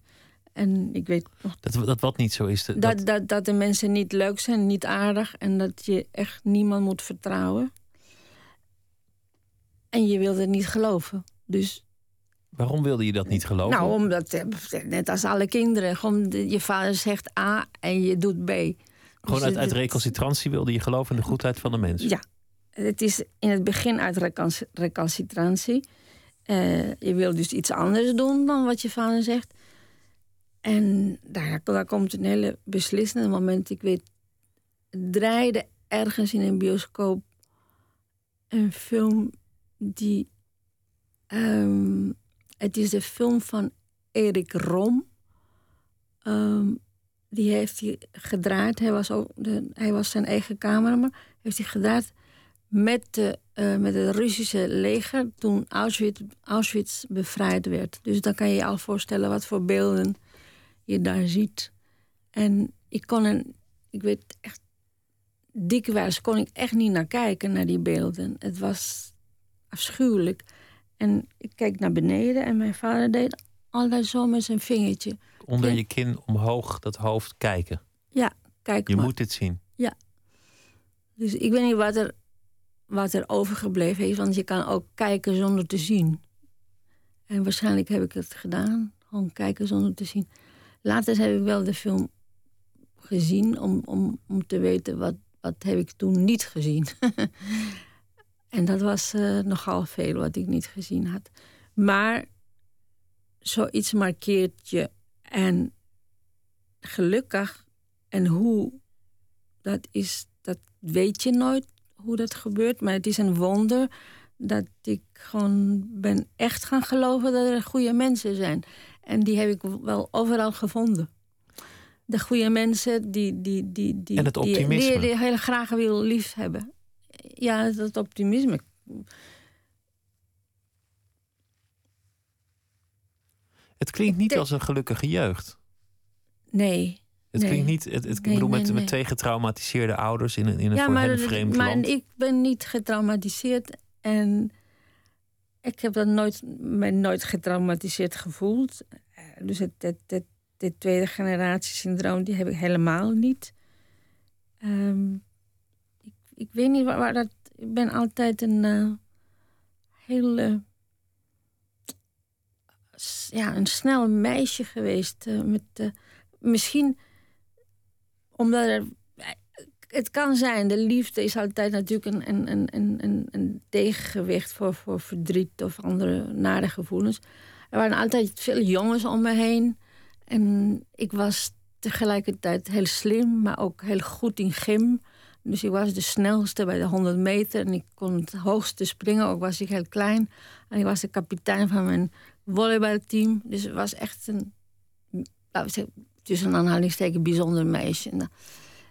En ik weet nog Dat, dat wat niet zo is. Dat, dat, dat, dat de mensen niet leuk zijn, niet aardig en dat je echt niemand moet vertrouwen. En je wilde het niet geloven. Dus Waarom wilde je dat niet geloven? nou, omdat, eh, net als alle kinderen, gewoon je vader zegt A en je doet B. Gewoon Dus uit, het- uit recalcitrantie wilde je geloven in de goedheid van de mens. Ja, het is in het begin uit recalci- recalcitrantie. Eh, je wil dus iets anders doen dan wat je vader zegt. En daar, daar komt een hele beslissende moment. Ik weet, draaide ergens in een bioscoop een film die. ehm, het is de film van Erik Rom. Ehm, die heeft hij gedraaid. Hij was, ook de, hij was zijn eigen cameraman. Heeft hij gedraaid met, de, eh, met het Russische leger toen Auschwitz, Auschwitz bevrijd werd. Dus dan kan je je al voorstellen wat voor beelden je daar ziet. En ik kon een, ik weet echt, dikwijls kon ik echt niet naar kijken, naar die beelden. Het was afschuwelijk. En ik keek naar beneden en mijn vader deed altijd zo met zijn vingertje. Onder Ja. je kin omhoog dat hoofd kijken. Ja, kijk Je maar. moet dit zien. Dus ik weet niet wat er, wat er overgebleven is, want je kan ook kijken zonder te zien. En waarschijnlijk heb ik het gedaan, gewoon kijken zonder te zien. Later heb ik wel de film gezien om, om, om te weten wat, wat heb ik toen niet gezien. en dat was eh, nogal veel wat ik niet gezien had. Maar zoiets markeert je. En gelukkig, en hoe dat is, dat weet je nooit hoe dat gebeurt. Maar het is een wonder dat ik gewoon ben echt gaan geloven dat er goede mensen zijn. En die heb ik wel overal gevonden. De goede mensen die, die, die, die, En het die, optimisme. die, die heel graag wil lief hebben. Ja, dat optimisme. Het klinkt niet als een gelukkige jeugd. Nee. Het Nee. klinkt niet. Het, het, ik Nee, bedoel, nee, met, met twee getraumatiseerde ouders in een, in een ja, voor maar, hen vreemd maar land. ik ben niet getraumatiseerd en ik heb dat nooit, me nooit getraumatiseerd gevoeld. Eh, Dus het, het, het, dit tweede generatie syndroom, die heb ik helemaal niet. Ehm, ik, weet niet waar, dat. Ik ben altijd een heel. eh, s- ja, een snel meisje geweest. eh, met, eh, misschien omdat er het kan zijn, de liefde is altijd natuurlijk een, een, een, een, een, een tegengewicht voor, voor verdriet of andere nare gevoelens. Er waren altijd veel jongens om me heen. En ik was tegelijkertijd heel slim, maar ook heel goed in gym. Dus ik was de snelste bij de 100 meter en ik kon het hoogste springen, ook was ik heel klein. En ik was de kapitein van mijn volleybalteam. Dus het was echt een, zeggen, tussen aanhalingstekens, bijzonder meisje.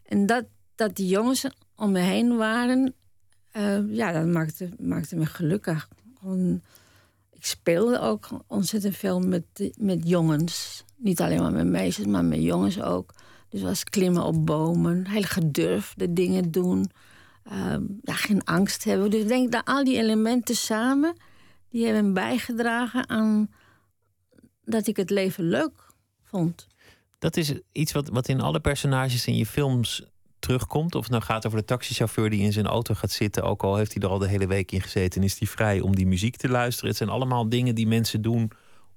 En, dat, dat die jongens om me heen waren, eh, ja, dat maakte, maakte me gelukkig. Ik speelde ook ontzettend veel met, met jongens. Niet alleen maar met meisjes, maar met jongens ook. Dus was klimmen op bomen, heel gedurfde dingen doen. Ehm, ja, geen angst hebben. Dus ik denk dat al die elementen samen... die hebben bijgedragen aan dat ik het leven leuk vond. Dat is iets wat, wat in alle personages in je films terugkomt. Of het nou gaat over de taxichauffeur die in zijn auto gaat zitten. Ook al heeft hij er al de hele week in gezeten. En is hij vrij om die muziek te luisteren. Het zijn allemaal dingen die mensen doen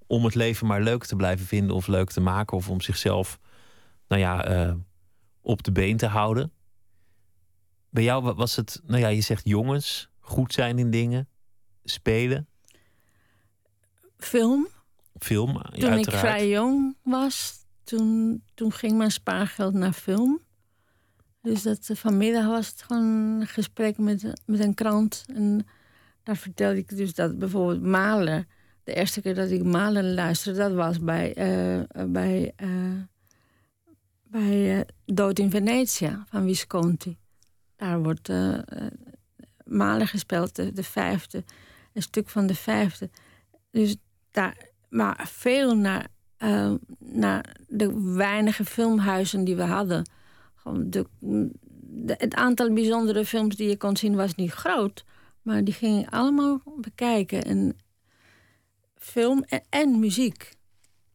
om het leven maar leuk te blijven vinden. Of leuk te maken. Of om zichzelf, nou ja, eh, op de been te houden. Bij jou wa- was het, nou ja, je zegt jongens, goed zijn in dingen, spelen, Film, film, toen ik vrij jong was, toen, toen ging mijn spaargeld naar film. Dus dat, eh, vanmiddag was het gewoon een gesprek met, met een krant. En daar vertelde ik dus dat bijvoorbeeld Malen... De eerste keer dat ik Malen luisterde, dat was bij, eh, bij, bij eh, Dood in Venetië van Visconti. Daar wordt eh eh, Malen gespeeld, de, de vijfde. Een stuk van de vijfde. Dus daar, maar veel naar, naar de weinige filmhuizen die we hadden. Gewoon de, de- het aantal bijzondere films die je kon zien was niet groot. Maar die ging je allemaal bekijken. En film en, en muziek.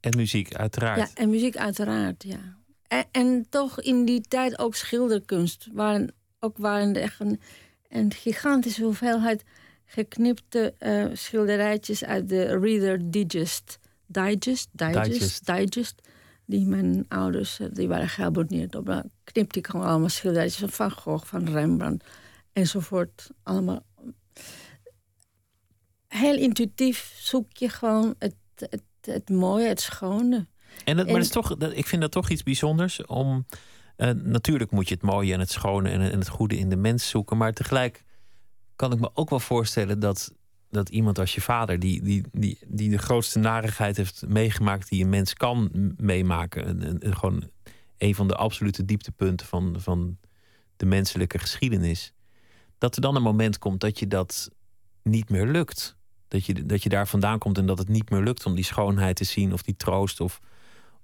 En muziek, uiteraard. Ja, en muziek uiteraard, ja. En, en toch in die tijd ook schilderkunst. Waren, ook waren er echt een, een gigantische hoeveelheid geknipte uh, schilderijtjes uit de Reader Digest. Digest, Digest, Digest. digest die mijn ouders, eh, die waren geabonneerd op. Dan knipte ik gewoon allemaal schilderijtjes van Van Gogh, van Rembrandt enzovoort. Allemaal. Heel intuïtief zoek je gewoon het, het, het mooie, het schone. En het, maar het is toch, ik vind dat toch iets bijzonders om. Uh, natuurlijk moet je het mooie en het schone en, en het goede in de mens zoeken. Maar tegelijk kan ik me ook wel voorstellen dat, dat iemand als je vader, die, die, die, die de grootste narigheid heeft meegemaakt die een mens kan meemaken. Een, gewoon een van de absolute dieptepunten van, van de menselijke geschiedenis. Dat er dan een moment komt dat je dat niet meer lukt. Dat je, dat je daar vandaan komt en dat het niet meer lukt om die schoonheid te zien of die troost of,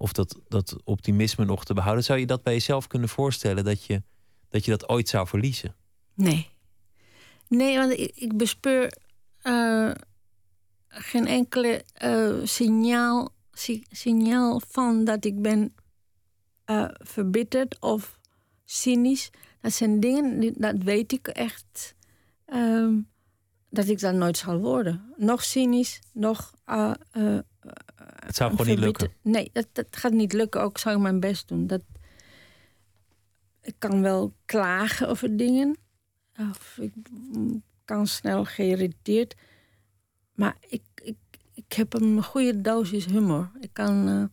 of dat, dat optimisme nog te behouden. Zou je dat bij jezelf kunnen voorstellen dat je dat, je dat ooit zou verliezen? Nee. Nee, want ik, bespeur uh, geen enkele uh, signaal, si signaal van dat ik ben uh, verbitterd of cynisch. Dat zijn dingen, dat weet ik echt, um, dat ik dat nooit zal worden. Nog cynisch, nog. Het zou gewoon niet lukken. Nee, dat, dat gaat niet lukken. Ook zou ik mijn best doen. Dat, ik kan wel klagen over dingen. Of ik kan snel geïrriteerd. Maar ik, ik, ik heb een goede dosis humor. Ik kan. Uh,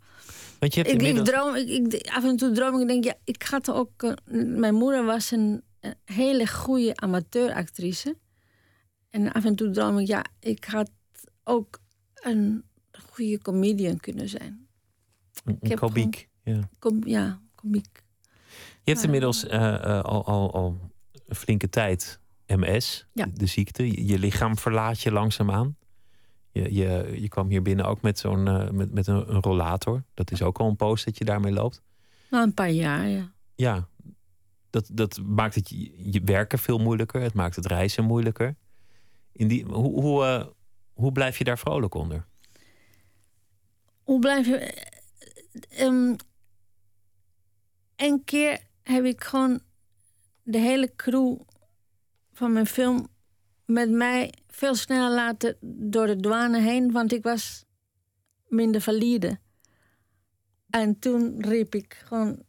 Want je hebt ik, inmiddels... ik droom, ik, ik, af en toe droom ik, denk ja, ik ga toch ook. Uh, mijn moeder was een, een hele goede amateuractrice. En af en toe droom ik, ja, ik had ook een goede comedian kunnen zijn. Een, een komiek, ja. Com, ja, komiek. Je hebt inmiddels uh, al, al, al een flinke tijd MS, ja. de ziekte. Je lichaam verlaat je langzaamaan. Je, je, je kwam hier binnen ook met, zo'n, uh, met, met een, een, rollator. Dat is ook al een post dat je daarmee loopt. Nou, een paar jaar, ja. Ja, dat, dat maakt het je, je werken veel moeilijker. Het maakt het reizen moeilijker. In die, hoe, hoe, uh, hoe blijf je daar vrolijk onder? Hoe blijf je... Um, een keer heb ik gewoon de hele crew van mijn film met mij veel sneller laten door de douane heen, want ik was minder valide. En toen riep ik gewoon: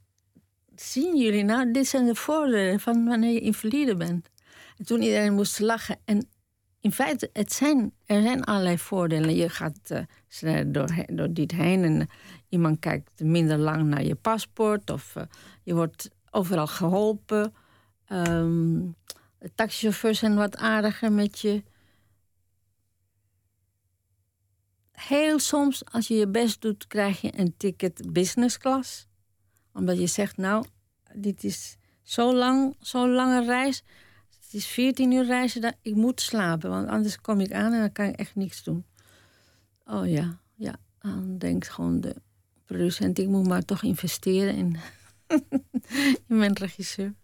Zien jullie nou, dit zijn de voordelen van wanneer je invalide bent. En toen iedereen moest lachen. En in feite, het er zijn allerlei voordelen. Je gaat uh, door, door dit heen en iemand kijkt minder lang naar je paspoort of uh, je wordt overal geholpen. Um, de taxichauffeurs zijn wat aardiger met je. Heel soms, als je je best doet, krijg je een ticket business class. Omdat je zegt, nou, dit is zo lang, zo'n lange reis. Is 14 uur reizen, dat ik moet slapen. Want anders kom ik aan en dan kan ik echt niks doen. Oh ja, ja. Dan denkt gewoon de producent, ik moet maar toch investeren in je bent regisseur.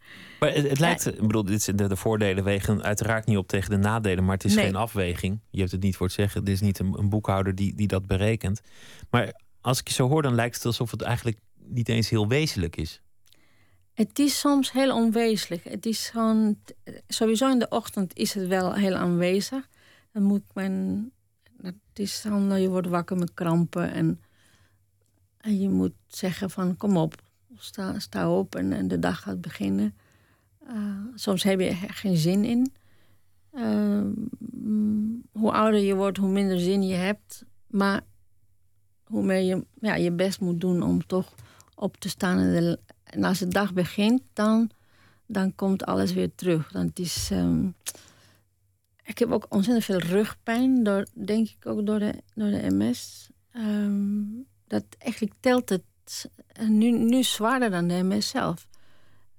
Maar het, het lijkt, ik bedoel, dit, de, de voordelen wegen uiteraard niet op tegen de nadelen, maar het is Nee. geen afweging. Je hebt het niet voor het zeggen. Het is niet een, een boekhouder die, die dat berekent. Maar als ik je zo hoor, dan lijkt het alsof het eigenlijk niet eens heel wezenlijk is. Het is soms heel onwezenlijk. Het is gewoon, sowieso in de ochtend is het wel heel aanwezig. Dan moet men, het is dan, je wordt wakker met krampen en, en je moet zeggen van kom op, sta, sta op en, en de dag gaat beginnen. Uh, soms heb je er geen zin in. Uh, hoe ouder je wordt, hoe minder zin je hebt. Maar hoe meer je ja, je best moet doen om toch op te staan. En, de, en als de dag begint, dan, dan komt alles weer terug. Dan het is, um, ik heb ook ontzettend veel rugpijn, door, denk ik ook door de, door de MS. Um, dat eigenlijk telt het nu, nu zwaarder dan de MS zelf.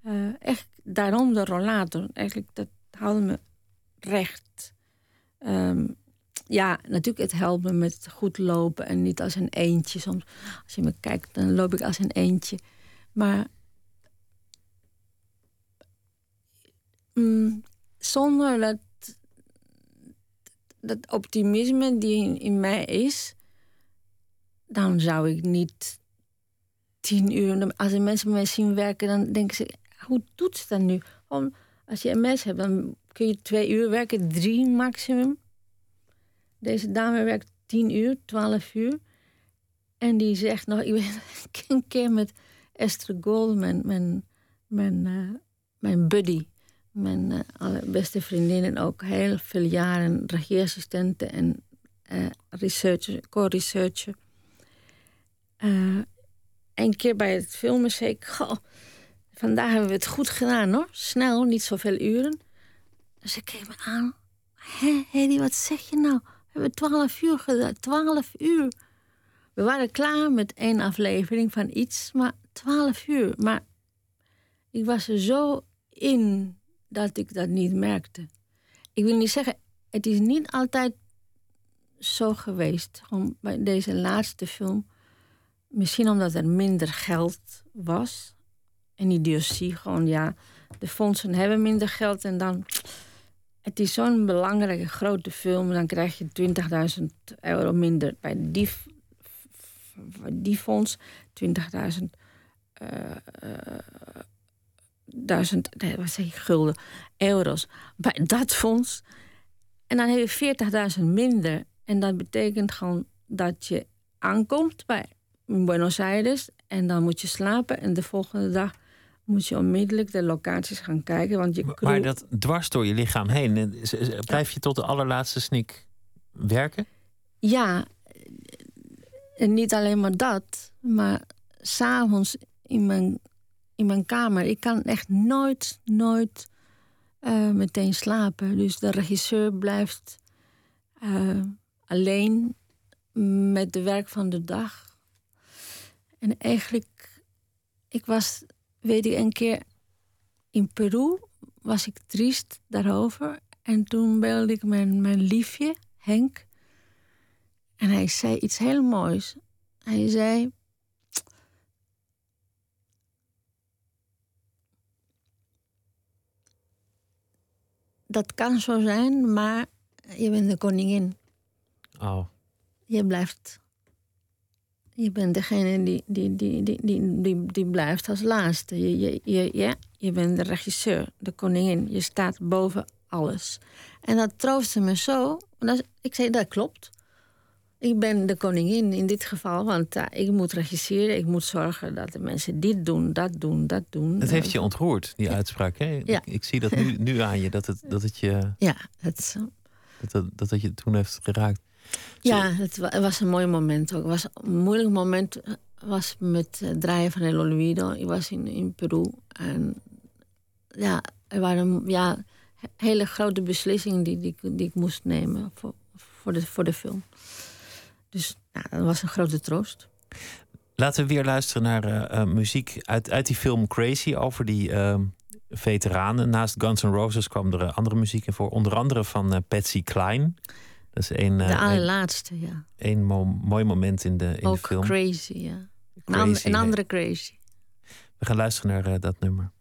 Uh, echt daarom de rollator. Eigenlijk, dat houdt me recht. Um, ja, natuurlijk, het helpt me met goed lopen en niet als een eentje. Soms, als je me kijkt, dan loop ik als een eentje. Maar mm, zonder dat, dat optimisme die in, mij is, dan zou ik niet tien uur. Als mensen mij zien werken, dan denken ze: hoe doet ze dat nu? Als je MS hebt, dan kun je twee uur werken, drie maximum. Deze dame werkt tien uur, twaalf uur. En die zegt nog, ik ben een keer met Esther Goldman, mijn, mijn, uh, mijn buddy, mijn uh, allerbeste vriendin en ook heel veel jaren regieassistente en uh, researcher, co-researcher. een keer bij het filmen zei ik, goh, vandaag hebben we het goed gedaan hoor. Snel, niet zoveel uren. Dus ik keek me aan. Hé, Hedy, wat zeg je nou? We hebben twaalf uur gedaan. Twaalf uur. We waren klaar met één aflevering van iets, maar twaalf uur. Maar ik was er zo in dat ik dat niet merkte. Ik wil niet zeggen, het is niet altijd zo geweest. Gewoon bij deze laatste film. Misschien omdat er minder geld was. En idiotie, gewoon ja, de fondsen hebben minder geld en dan. Het is zo'n belangrijke grote film, dan krijg je 20.000 euro minder bij die die fonds 20.000 uh, duizend, wat zeg ik, gulden, euro's bij dat fonds. En dan heb je 40.000 minder. En dat betekent gewoon dat je aankomt bij Buenos Aires en dan moet je slapen en de volgende dag moet je onmiddellijk de locaties gaan kijken. Want je Maar dat dwars door je lichaam heen, blijf je tot de allerlaatste snik werken? Ja, en niet alleen maar dat, maar s'avonds in mijn, in mijn kamer. Ik kan echt nooit, nooit uh, meteen slapen. Dus de regisseur blijft uh, alleen met de werk van de dag. En eigenlijk, ik was, weet ik, een keer in Peru was ik triest daarover. En toen belde ik mijn, mijn liefje, Henk. En hij zei iets heel moois. Hij zei. Dat kan zo zijn, maar je bent de koningin. Oh. Je blijft. Je bent degene die, die, die, die, die, die, die blijft als laatste. Je, je, je, ja, je bent de regisseur, de koningin. Je staat boven alles. En dat troostte me zo. Ik zei, dat klopt. Ik ben de koningin in dit geval, want uh, ik moet regisseren. Ik moet zorgen dat de mensen dit doen, dat doen, dat doen. Het heeft je ontroerd, die uitspraak. Hè? Ja. Ik, ik, zie dat nu, nu aan je, dat het, dat het je. Ja, het, dat, dat, dat het je toen heeft geraakt. Ja, het was een mooi moment ook. Het was een moeilijk moment was met het draaien van El Olvido. Ik was in, in Peru. En ja, er waren ja, hele grote beslissingen die, die, die ik moest nemen voor, voor, de, voor de film. Dus nou, dat was een grote troost. Laten we weer luisteren naar uh, uh, muziek uit, uit die film Crazy over die uh, veteranen. Naast Guns N' Roses kwam er andere muziek in voor. Onder andere van Patsy Cline. Dat is een, de allerlaatste, ja. Een mo mooi moment in de, in Ook de film. Crazy, ja. Crazy, een, andere Crazy. We gaan luisteren naar dat nummer.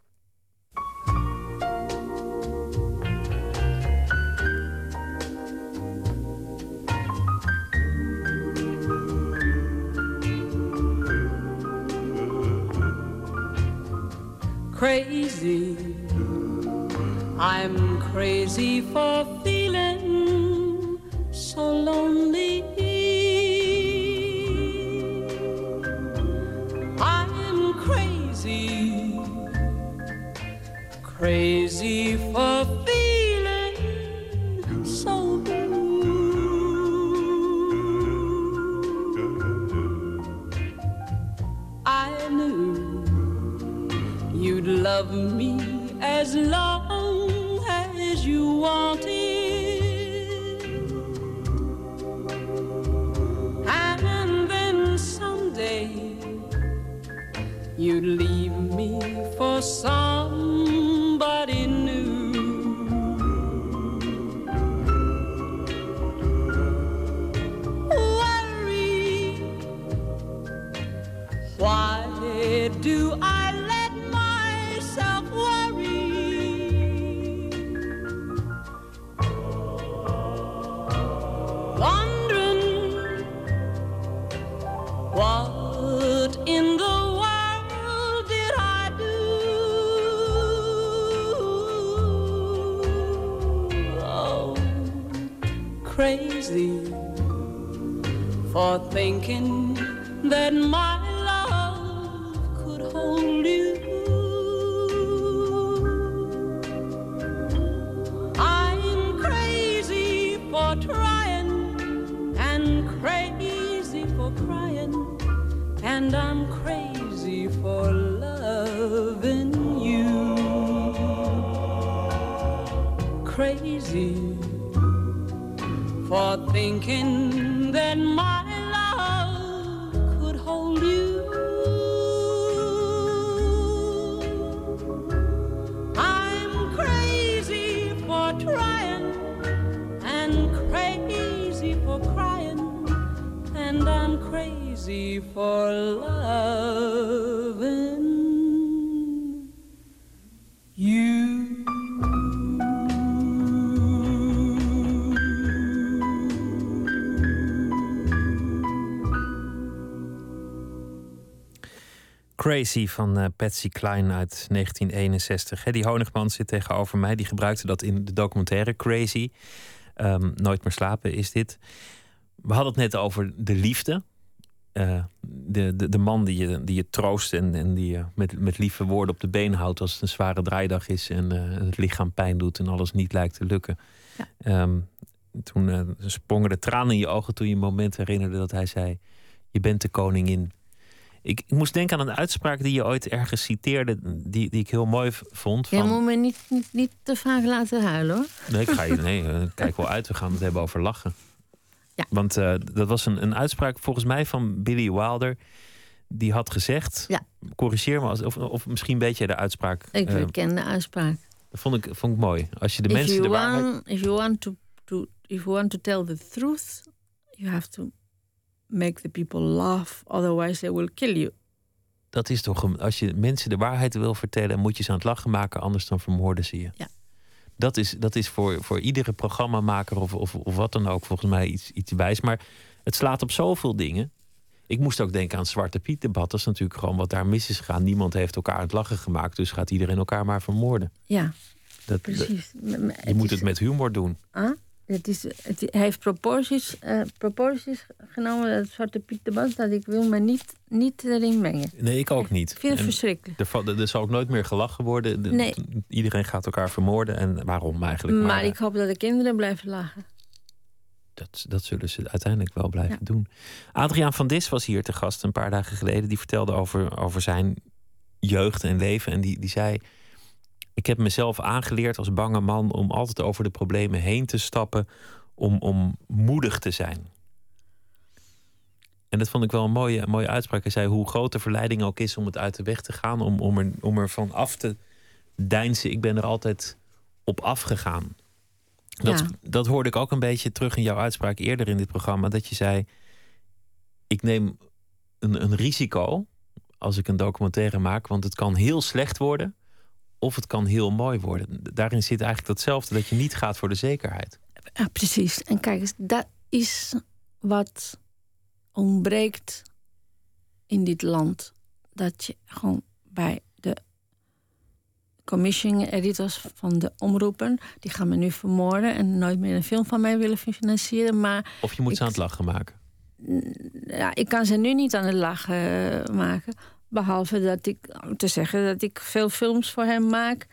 Crazy. I'm crazy for feeling so lonely. I'm crazy, crazy love me as long as you wanted. And then someday you'd leave me for somebody crazy for thinking that my thinking Crazy van eh, Patsy Cline uit 1961. Hè, die Honigman zit tegenover mij. Die gebruikte dat in de documentaire Crazy. Ehm, Nooit meer slapen is dit. We hadden het net over de liefde. Eh, de, de, de man die je, die je troost en, en die je met, met lieve woorden op de been houdt als het een zware draaidag is en eh, het lichaam pijn doet en alles niet lijkt te lukken. Ja. Ehm, toen sprongen de tranen in je ogen toen je een moment herinnerde dat hij zei: Je bent de koningin. Ik, ik moest denken aan een uitspraak die je ooit ergens citeerde, die, die ik heel mooi vond. Je Van, moet me niet, niet, niet te vaak laten huilen hoor. Nee, ik ga je, nee, eh, kijk wel uit. We gaan het hebben over lachen. Ja. Want eh, dat was een, een uitspraak volgens mij van Billy Wilder. Die had gezegd, Ja. corrigeer me, als, of, of misschien weet jij de uitspraak. Ik Eh, ken de uitspraak. dat vond ik, vond ik mooi. Als je de if, mensen de waarheid... if you want to, to if you want to tell the truth, you have to make the people laugh, otherwise they will kill you. Dat is toch, een- als je mensen de waarheid wil vertellen, moet je ze aan het lachen maken, anders dan vermoorden ze je. Ja. Dat is, dat is voor, voor iedere programmamaker of, of, of wat dan ook volgens mij iets, iets wijs. Maar het slaat op zoveel dingen. Ik moest ook denken aan het Zwarte Piet debat. Dat is natuurlijk gewoon wat daar mis is gegaan. Niemand heeft elkaar aan het lachen gemaakt. Dus gaat iedereen elkaar maar vermoorden. Ja, Dat, precies. Je moet is- het met humor doen. Ah, het is, het, hij heeft proporties, eh, proporties genomen, dat Zwarte Piet debat, dat ik wil me niet, niet erin mengen. Nee, ik ook niet. Ik vind het verschrikkelijk. er, zal ook nooit meer gelachen worden. De- Nee. Iedereen gaat elkaar vermoorden. En waarom eigenlijk? Maar, eh, ik hoop dat de kinderen blijven lachen. Dat, dat zullen ze uiteindelijk wel blijven Ja. doen. Adriaan van Dis was hier te gast een paar dagen geleden. Die vertelde over, over zijn jeugd en leven. En die, die zei: Ik heb mezelf aangeleerd als bange man om altijd over de problemen heen te stappen. Om, om moedig te zijn. En dat vond ik wel een mooie, een mooie uitspraak. Hij zei: Hoe groot de verleiding ook is om het uit de weg te gaan, om, om, er, om er van af te deinzen. Ik ben er altijd op afgegaan. Dat, Ja. dat hoorde ik ook een beetje terug in jouw uitspraak eerder in dit programma. Dat je zei: Ik neem een, een risico als ik een documentaire maak, want het kan heel slecht worden of het kan heel mooi worden. Daarin zit eigenlijk datzelfde, dat je niet gaat voor de zekerheid. Ja, precies. En kijk eens, dat is wat ontbreekt in dit land. Dat je gewoon bij de commissioning editors van de omroepen... die gaan me nu vermoorden en nooit meer een film van mij willen financieren. Maar Of je moet Ik- ze aan het lachen maken. ja, ik kan ze nu niet aan het lachen maken. Behalve dat ik te zeggen dat ik veel films voor hem maak.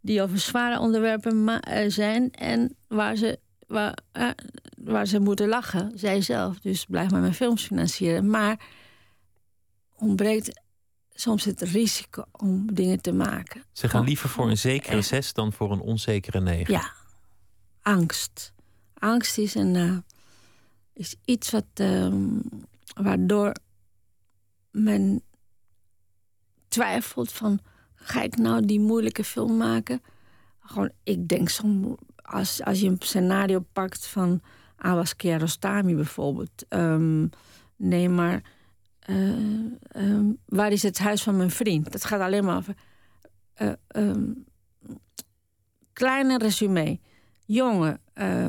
die over zware onderwerpen eh, zijn. en waar ze, waar, eh, waar ze moeten lachen, zij zelf. Dus blijf maar mijn films financieren. Maar ontbreekt soms het risico om dingen te maken. Ze gaan liever voor een zekere zes dan voor een onzekere negen. Ja, angst. Angst is, een, eh, is iets wat, ehm, waardoor men twijfelt van... ga ik nou die moeilijke film maken? Gewoon, ik denk soms, als, als je een scenario pakt van Abbas Kiarostami bijvoorbeeld... ehm, nee, maar eh, ehm, waar is het huis van mijn vriend? Dat gaat alleen maar over... eh, ehm, kleine resume. Jongen eh,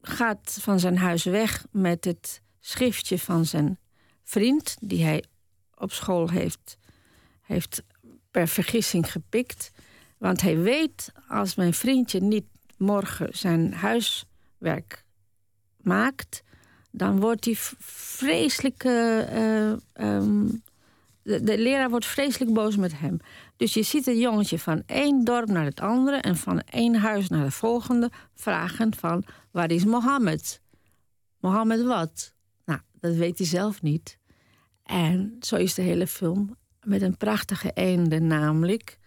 gaat van zijn huis weg met het schriftje van zijn vriend, die hij op school heeft, heeft per vergissing gepikt. Want hij weet, als mijn vriendje niet morgen zijn huiswerk maakt, dan wordt hij v- vreselijk. eh, eh, ehm, de, de leraar wordt vreselijk boos met hem. Dus je ziet een jongetje van één dorp naar het andere en van één huis naar het volgende vragen van waar is Mohammed? Mohammed wat? Nou, dat weet hij zelf niet. En zo is de hele film met een prachtige einde, namelijk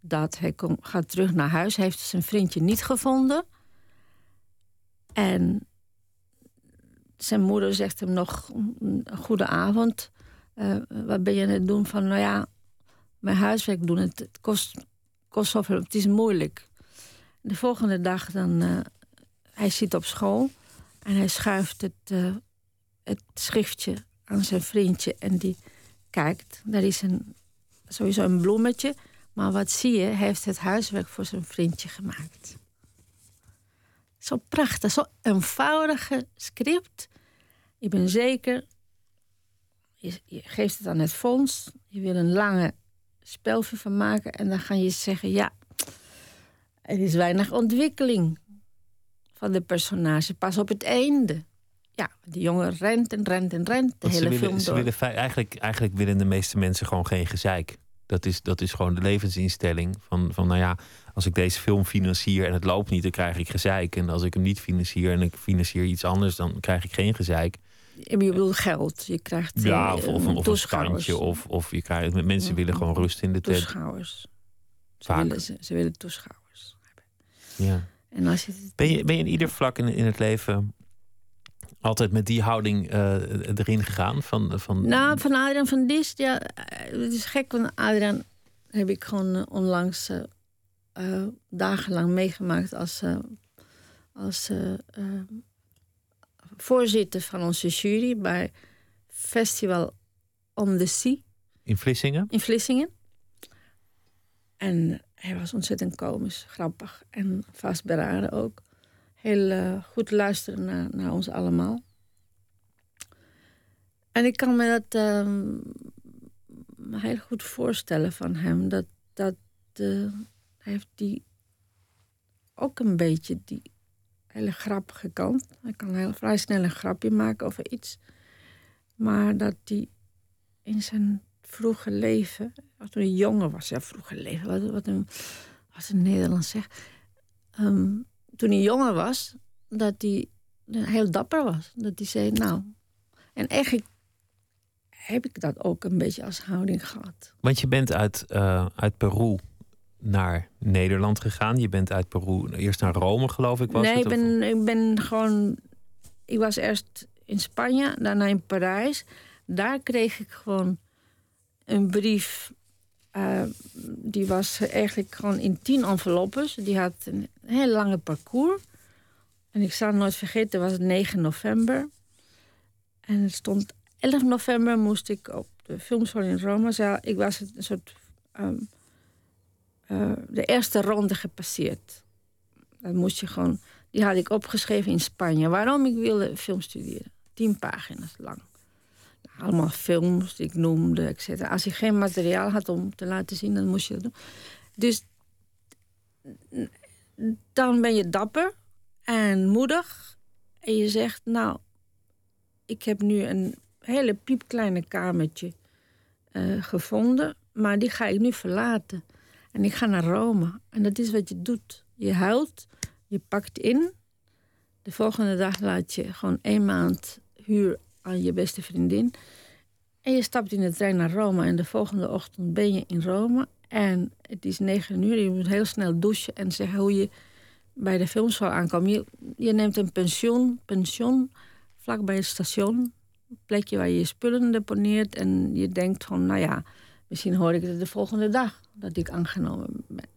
dat hij gaat terug naar huis. Hij heeft zijn vriendje niet gevonden. En zijn moeder zegt hem nog een goede avond. Eh, wat ben je aan het doen? Van, nou ja, mijn huiswerk doen. Het, het kost, kost zoveel, het is moeilijk. De volgende dag dan, eh, hij zit op school en hij schuift het, eh, het schriftje aan zijn vriendje en die kijkt. Daar is een, sowieso een bloemetje, maar wat zie je? Hij heeft het huiswerk voor zijn vriendje gemaakt. Zo prachtig, zo eenvoudige script. Ik ben zeker, je, je geeft het aan het fonds, je wil een lange spelfilm van maken en dan ga je zeggen: ja, er is weinig ontwikkeling van de personage. Pas op het einde. Ja, die jongen rent en rent en rent de Want ze hele willen, film ze door. willen eigenlijk, eigenlijk willen de meeste mensen gewoon geen gezeik. Dat is, dat is gewoon de levensinstelling. Van, van nou ja, als ik deze film financier en het loopt niet, dan krijg ik gezeik. En als ik hem niet financier en ik financier iets anders, dan krijg ik geen gezeik. Je bedoelt geld. Je krijgt Ja, eh, of, of, een- of standje. Of, of je krijgt, mensen willen gewoon rust in de tent. Toeschouwers. Ze willen, ze, ze willen toeschouwers. Ja. En als je Ben je, ben je in ieder vlak in, in het leven altijd met die houding eh, erin gegaan? Van, van, Nou, van Adriaan van Dis, ja, eh, het is gek, want Adriaan heb ik gewoon eh, onlangs dagenlang meegemaakt als, als voorzitter van onze jury bij Festival on the Sea in Vlissingen? in Vlissingen. En hij was ontzettend komisch, grappig en vastberaden ook. Heel eh, goed luisteren naar, naar ons allemaal. En ik kan me dat ehm, heel goed voorstellen van hem. Dat, dat eh, heeft die ook een beetje die hele grappige kant. Hij kan heel vrij snel een grapje maken over iets. Maar dat hij in zijn vroege leven, toen hij jonger was, ja, vroege leven, wat, wat een, een Nederlands zegt. Ehm, toen hij jonger was, dat hij heel dapper was. Dat hij zei, nou. En eigenlijk heb ik dat ook een beetje als houding gehad. Want je bent uit, eh, uit Peru naar Nederland gegaan. Je bent uit Peru eerst naar Rome, geloof ik. Was nee, het, ik ben, ik ben gewoon. Ik was eerst in Spanje, daarna in Parijs. Daar kreeg ik gewoon een brief. Eh, die was eigenlijk gewoon in tien enveloppes. Die had een heel lange parcours. En ik zal het nooit vergeten, het was 9 november. En er stond 11 november moest ik op de filmschool in Rome. Ik was een soort. ehm, eh, de eerste ronde gepasseerd. Dat moest je gewoon. Die had ik opgeschreven in Spanje. Waarom ik wilde film studeren. Tien pagina's lang. Allemaal films die ik noemde, et cetera. Als je geen materiaal had om te laten zien, dan moest je dat doen. Dus dan ben je dapper en moedig. En je zegt, nou, ik heb nu een hele piepkleine kamertje eh, gevonden. Maar die ga ik nu verlaten. En ik ga naar Rome. En dat is wat je doet. Je huilt, je pakt in. De volgende dag laat je gewoon één maand huur aan je beste vriendin. En je stapt in de trein naar Rome. En de volgende ochtend ben je in Rome. En het is negen uur. Je moet heel snel douchen en zeggen hoe je bij de filmschool aankomt. Je, je neemt een pensioen, pensioen vlak bij het station. Een plekje waar je je spullen deponeert. En je denkt van, nou ja, misschien hoor ik het de volgende dag dat ik aangenomen ben.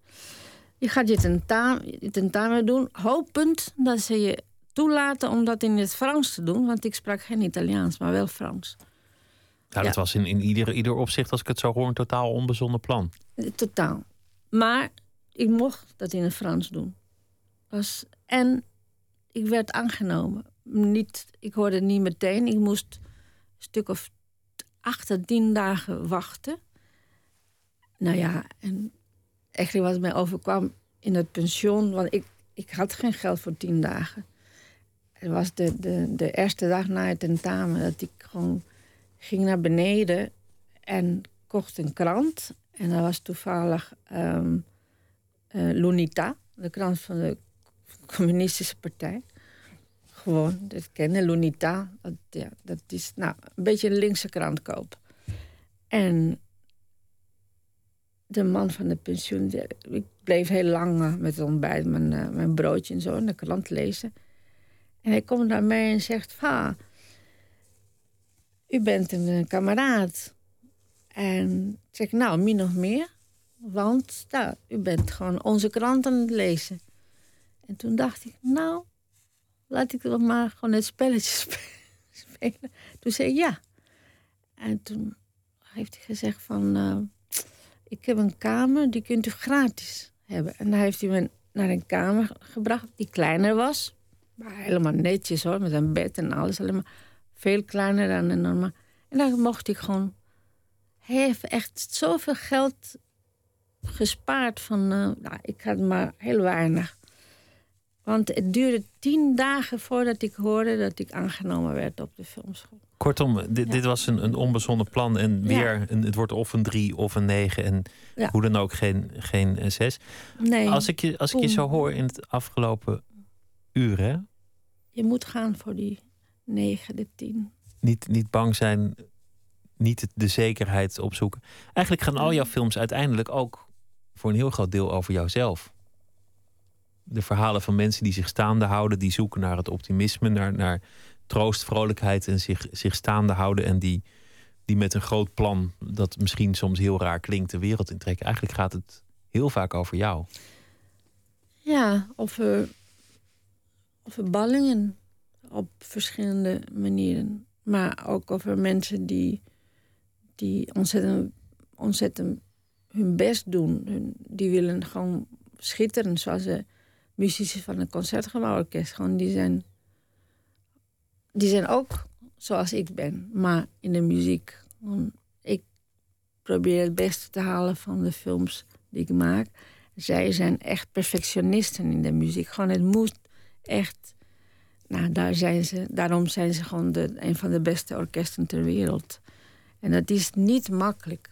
Je gaat je tentamen, tentamen doen, hopend dat ze je toelaten om dat in het Frans te doen. Want ik sprak geen Italiaans, maar wel Frans. Nou, dat Ja. was in, in ieder, ieder opzicht, als ik het zo hoor, een totaal onbezonnen plan. Eh, Totaal. Maar ik mocht dat in het Frans doen. Was, en ik werd aangenomen. Niet, ik hoorde het niet meteen. Ik moest een stuk of acht à tien dagen wachten. Nou ja, en eigenlijk wat mij overkwam in het pensioen... want ik, ik had geen geld voor tien dagen. Het was de, de, de eerste dag na het tentamen dat ik gewoon ging naar beneden en kocht een krant. En dat was toevallig ehm eh, Lunita, de krant van de Communistische Partij. Gewoon, dat kennen, Lunita. Dat, ja, dat is nou, een beetje een linkse krant kopen. En de man van de pensioen, ik bleef heel lang eh, met het ontbijt, mijn, eh, mijn broodje en zo, en de krant lezen. En hij komt naar mij en zegt: Va, u bent een eh, kameraad. En ik zeg: Nou, min nog meer. Want nou, u bent gewoon onze krant aan het lezen. En toen dacht ik: Nou, laat ik toch maar gewoon het spelletje spe- spelen. Toen zei hij ja. En toen heeft hij gezegd: van, eh, Ik heb een kamer, die kunt u gratis hebben. En dan heeft hij me naar een kamer gebracht die kleiner was. Maar helemaal netjes hoor, met een bed en alles. Alleen maar veel kleiner dan een normaal. En dan mocht ik gewoon. Hij heeft echt zoveel geld gespaard van. eh, nou, ik had maar heel weinig. Want het duurde tien dagen voordat ik hoorde dat ik aangenomen werd op de filmschool. Kortom, dit, dit was een, een onbezonnen plan. En Ja. weer, een, het wordt of een drie of een negen. En Ja. hoe dan ook geen, geen eh, zes. Nee, Als ik je, als ik je zo hoor in het afgelopen uur, hè? Je moet gaan voor die negen, de tien. Niet, niet bang zijn, niet de zekerheid opzoeken. Eigenlijk gaan al jouw films uiteindelijk ook voor een heel groot deel over jouzelf. De verhalen van mensen die zich staande houden, die zoeken naar het optimisme, naar, naar troost, vrolijkheid en zich, zich staande houden. En die, die met een groot plan, dat misschien soms heel raar klinkt, de wereld intrekken. Eigenlijk gaat het heel vaak over jou. Ja, over, over ballingen op verschillende manieren. Maar ook over mensen die, die ontzettend, ontzettend hun best doen. Hun, die willen gewoon schitteren, zoals de muzici van het Concertgebouworkest. Gewoon, die zijn, die zijn ook zoals ik ben, maar in de muziek. Ik probeer het beste te halen van de films die ik maak. Zij zijn echt perfectionisten in de muziek. Gewoon, het moet echt. Nou, daar zijn ze, daarom zijn ze gewoon de, een van de beste orkesten ter wereld. En dat is niet makkelijk.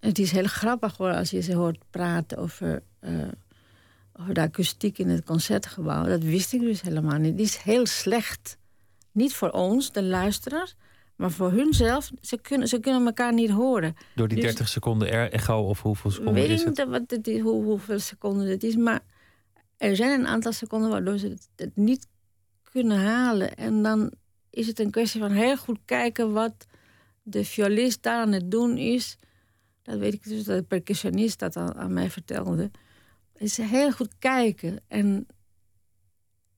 Het is heel grappig hoor als je ze hoort praten over, eh, over de akoestiek in het concertgebouw. Dat wist ik dus helemaal niet. Die is heel slecht. Niet voor ons, de luisteraars, maar voor hunzelf. Ze kunnen, ze kunnen elkaar niet horen. Door die Dus- 30 seconden er- echo of hoeveel seconden Weet is ik het? niet wat het is, hoe, hoeveel seconden het is, maar er zijn een aantal seconden waardoor ze het, niet kunnen halen. En dan is het een kwestie van heel goed kijken wat de violist daar aan het doen is. Dat weet ik dus, dat de percussionist dat aan, aan mij vertelde. Is heel goed kijken. En,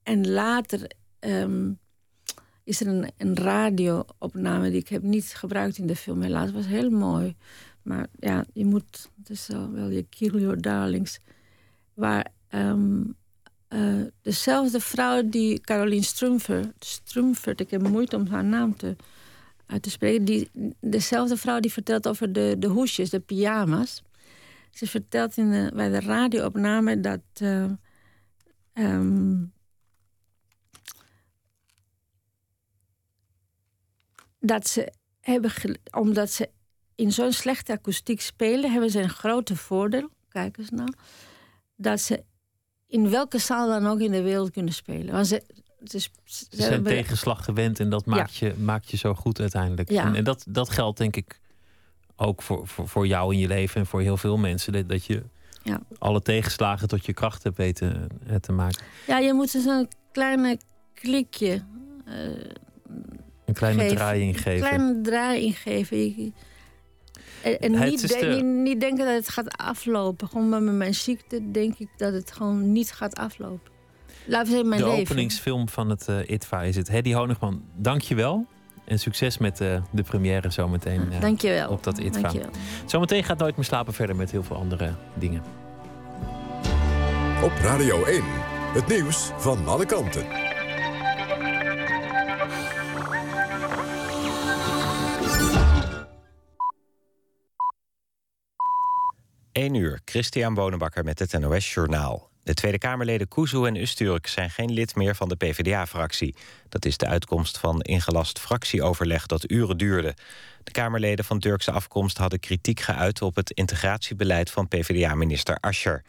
en later ehm, is er een, een radio-opname die ik heb niet gebruikt in de film. Helaas, was heel mooi. Maar ja, je moet, het is wel je kill your darlings. Waar ehm, eh, dezelfde vrouw die Caroline Strumfer, Strumfert, ik heb moeite om haar naam te, uit te spreken, die, dezelfde vrouw die vertelt over de, de hoesjes, de pyjama's. Ze vertelt in bij de radioopname dat. eh, ehm, dat ze hebben, omdat ze in zo'n slechte akoestiek spelen, hebben ze een grote voordeel. Kijk eens nou. Dat ze in welke zaal dan ook in de wereld kunnen spelen. Want ze, ze, ze Ze zijn hebben- tegenslag gewend en dat maakt, je, maakt je zo goed uiteindelijk. Ja. En, en dat, dat geldt denk ik ook voor, voor, voor jou in je leven en voor heel veel mensen. Dat, dat je Ja. alle tegenslagen tot je kracht hebt weten eh, te maken. Ja, je moet dus een kleine klikje. Een kleine geven. draaiing geven. Een kleine draai ingeven. Je- En, niet, de- de- niet, niet denken dat het gaat aflopen. Gewoon met mijn ziekte denk ik dat het gewoon niet gaat aflopen. Laten we zeggen, mijn de leven. openingsfilm van het eh, ITVA is het. Hedy Honigman, dank je wel. En succes met eh, de première zometeen eh, Dank je wel. op dat ITVA. Dank je wel. Zometeen gaat Nooit meer slapen verder met heel veel andere dingen. Op Radio 1. Het nieuws van alle kanten. 1 uur, Christian Bonenbakker met het NOS Journaal. De Tweede Kamerleden Kuzu en Usturk zijn geen lid meer van de PvdA-fractie. Dat is de uitkomst van ingelast fractieoverleg dat uren duurde. De Kamerleden van Turkse afkomst hadden kritiek geuit... op het integratiebeleid van PvdA-minister Ascher.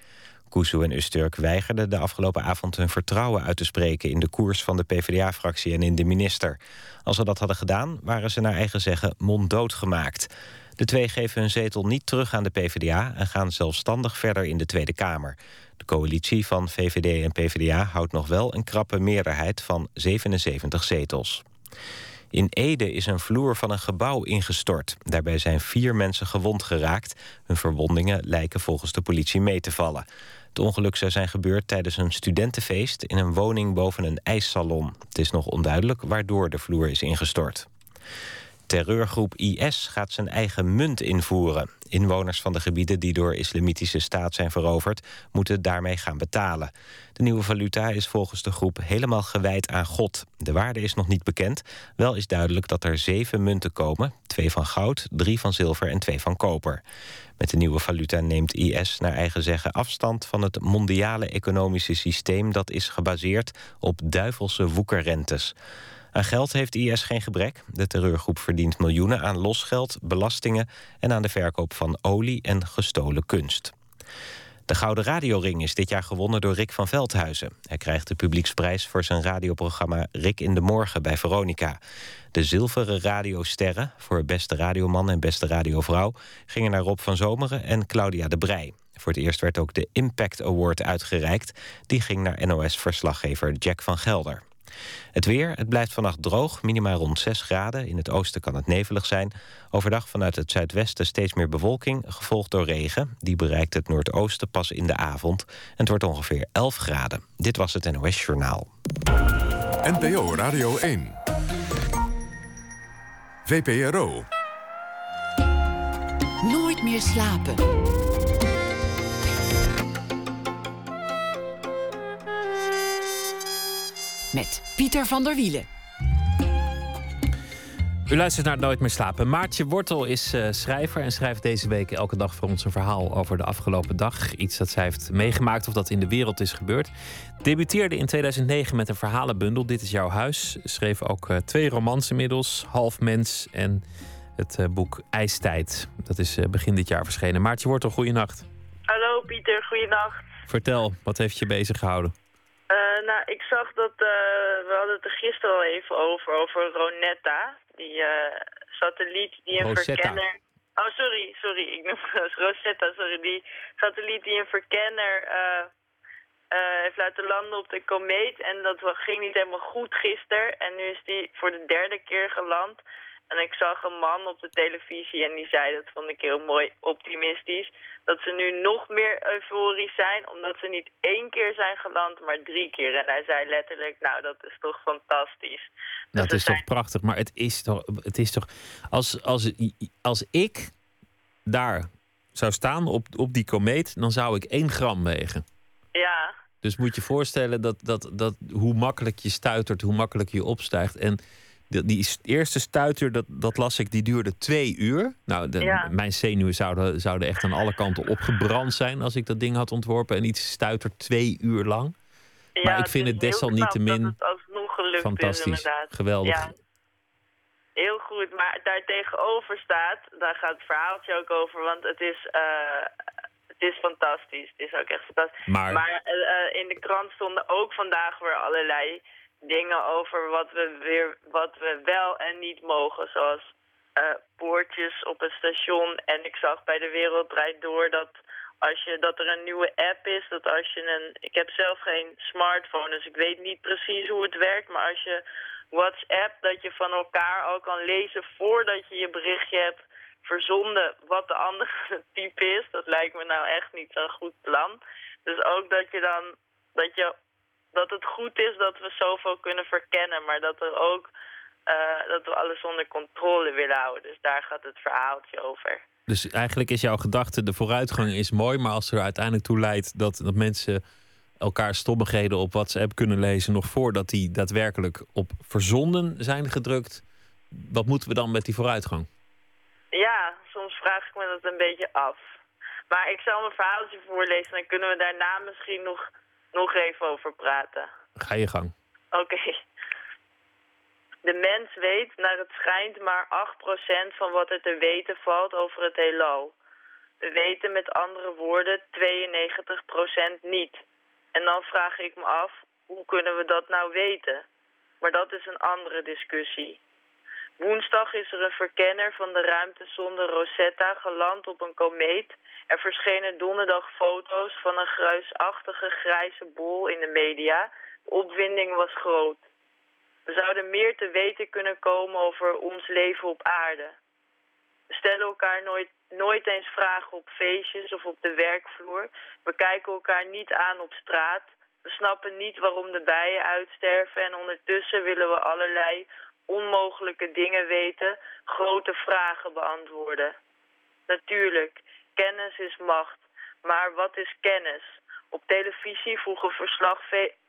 Kuzu en Usturk weigerden de afgelopen avond hun vertrouwen uit te spreken... in de koers van de PvdA-fractie en in de minister. Als ze dat hadden gedaan, waren ze naar eigen zeggen monddood gemaakt. De twee geven hun zetel niet terug aan de PvdA... en gaan zelfstandig verder in de Tweede Kamer. De coalitie van VVD en PvdA houdt nog wel een krappe meerderheid van 77 zetels. In Ede is een vloer van een gebouw ingestort. Daarbij zijn vier mensen gewond geraakt. Hun verwondingen lijken volgens de politie mee te vallen. Het ongeluk zou zijn gebeurd tijdens een studentenfeest... in een woning boven een ijssalon. Het is nog onduidelijk waardoor de vloer is ingestort. Terreurgroep IS gaat zijn eigen munt invoeren. Inwoners van de gebieden die door islamitische staat zijn veroverd... moeten daarmee gaan betalen. De nieuwe valuta is volgens de groep helemaal gewijd aan God. De waarde is nog niet bekend. Wel is duidelijk dat er zeven munten komen. Twee van goud, drie van zilver en twee van koper. Met de nieuwe valuta neemt IS naar eigen zeggen afstand... van het mondiale economische systeem... dat is gebaseerd op duivelse woekerrentes. Aan geld heeft IS geen gebrek. De terreurgroep verdient miljoenen aan losgeld, belastingen... en aan de verkoop van olie en gestolen kunst. De Gouden Radioring is dit jaar gewonnen door Rick van Veldhuizen. Hij krijgt de publieksprijs voor zijn radioprogramma Rick in de Morgen bij Veronica. De zilveren radiosterren voor beste radioman en beste radiovrouw... gingen naar Rob van Zomeren en Claudia de Brij. Voor het eerst werd ook de Impact Award uitgereikt. Die ging naar NOS-verslaggever Jack van Gelder. Het weer, het blijft vannacht droog, minimaal rond 6 graden. In het oosten kan het nevelig zijn. Overdag vanuit het zuidwesten steeds meer bewolking, gevolgd door regen. Die bereikt het noordoosten pas in de avond. En het wordt ongeveer 11 graden. Dit was het NOS Journaal. NPO Radio 1. VPRO. Nooit meer slapen. Met Pieter van der Wielen. U luistert naar Nooit meer slapen. Maartje Wortel is uh, schrijver en schrijft deze week elke dag voor ons een verhaal over de afgelopen dag. Iets dat zij heeft meegemaakt of dat in de wereld is gebeurd. Debuteerde in 2009 met een verhalenbundel Dit is jouw huis. Schreef ook uh, twee romans inmiddels, Half Mens en het uh, boek IJstijd. Dat is begin dit jaar verschenen. Maartje Wortel, goeienacht. Hallo Pieter, goeienacht. Vertel, wat heeft je bezig gehouden? Uh, nou, ik zag dat, uh, we hadden het er gisteren al even over, over Ronetta. Die uh, satelliet die een Rosetta. verkenner... Oh, sorry, sorry, ik noem het Rosetta, sorry. Die satelliet die een verkenner heeft laten landen op de komeet. En dat ging niet helemaal goed gisteren. En nu is die voor de derde keer geland. En ik zag een man op de televisie en die zei, dat vond ik heel mooi optimistisch, dat ze nu nog meer euforisch zijn, omdat ze niet één keer zijn geland, maar drie keer. En hij zei letterlijk, nou dat is toch fantastisch. Nou, Dus het is toch prachtig, maar het is toch, het is toch als, als, als ik daar zou staan op, op die komeet, dan zou ik één gram wegen. Ja, Dus moet je voorstellen dat, dat, dat hoe makkelijk je stuitert, hoe makkelijk je opstijgt. En die, die eerste stuiter, dat, dat las ik, die duurde twee uur. Nou, de- Ja. mijn zenuwen zouden, zouden echt aan alle kanten opgebrand zijn als ik dat ding had ontworpen. En iets stuitert twee uur lang. ja Maar ik vind het desalniettemin dat het alsnog gelukt is Fantastisch, inderdaad. geweldig. Ja. Heel goed, maar daar tegenover staat, daar gaat het verhaaltje ook over, want het is, eh, het is fantastisch. Het is ook echt fantastisch. Maar- Maar eh, eh, in de krant stonden ook vandaag weer allerlei dingen over wat we, weer, wat we wel en niet mogen. Zoals eh, poortjes op het station. En ik zag bij De Wereld Draait Door dat, als je, dat er een nieuwe app is. Dat als je een... Ik heb zelf geen smartphone, dus ik weet niet precies hoe het werkt. Maar als je WhatsApp, dat je van elkaar al kan lezen voordat je je berichtje hebt verzonden wat de andere type is. Dat lijkt me nou echt niet zo'n goed plan. Dus ook dat je dan... Dat je dat het goed is dat we zoveel kunnen verkennen, maar dat er ook eh, dat we alles onder controle willen houden. Dus daar gaat het verhaaltje over. Dus eigenlijk is jouw gedachte, de vooruitgang is mooi, maar als er uiteindelijk toe leidt dat, dat mensen elkaar stommigheden op WhatsApp kunnen lezen nog voordat die daadwerkelijk op verzonden zijn gedrukt, wat moeten we dan met die vooruitgang? Ja, soms vraag ik me dat een beetje af. Maar ik zal mijn verhaaltje voorlezen, dan kunnen we daarna misschien nog nog even over praten. Ga je gang. Oké. De mens weet, naar het schijnt, maar 8% van wat er te weten valt over het heelal. We weten met andere woorden 92% niet. En dan vraag ik me af, hoe kunnen we dat nou weten? Maar dat is een andere discussie. Woensdag is er een verkenner van de ruimtesonde Rosetta geland op een komeet. Er verschenen donderdag foto's van een gruisachtige grijze bol in de media. De opwinding was groot. We zouden meer te weten kunnen komen over ons leven op aarde. We stellen elkaar nooit, nooit eens vragen op feestjes of op de werkvloer. We kijken elkaar niet aan op straat. We snappen niet waarom de bijen uitsterven en ondertussen willen we allerlei onmogelijke dingen weten, grote vragen beantwoorden. Natuurlijk, kennis is macht. Maar wat is kennis? Op televisie vroeg een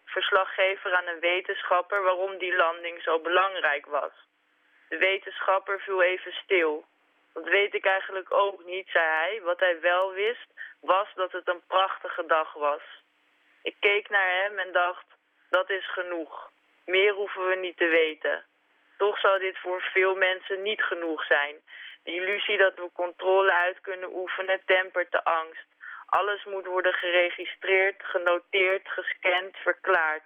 verslaggever aan een wetenschapper waarom die landing zo belangrijk was. De wetenschapper viel even stil. Dat weet ik eigenlijk ook niet, zei hij. Wat hij wel wist, was dat het een prachtige dag was. Ik keek naar hem en dacht, dat is genoeg. Meer hoeven we niet te weten. Toch zal dit voor veel mensen niet genoeg zijn. De illusie dat we controle uit kunnen oefenen tempert de angst. Alles moet worden geregistreerd, genoteerd, gescand, verklaard.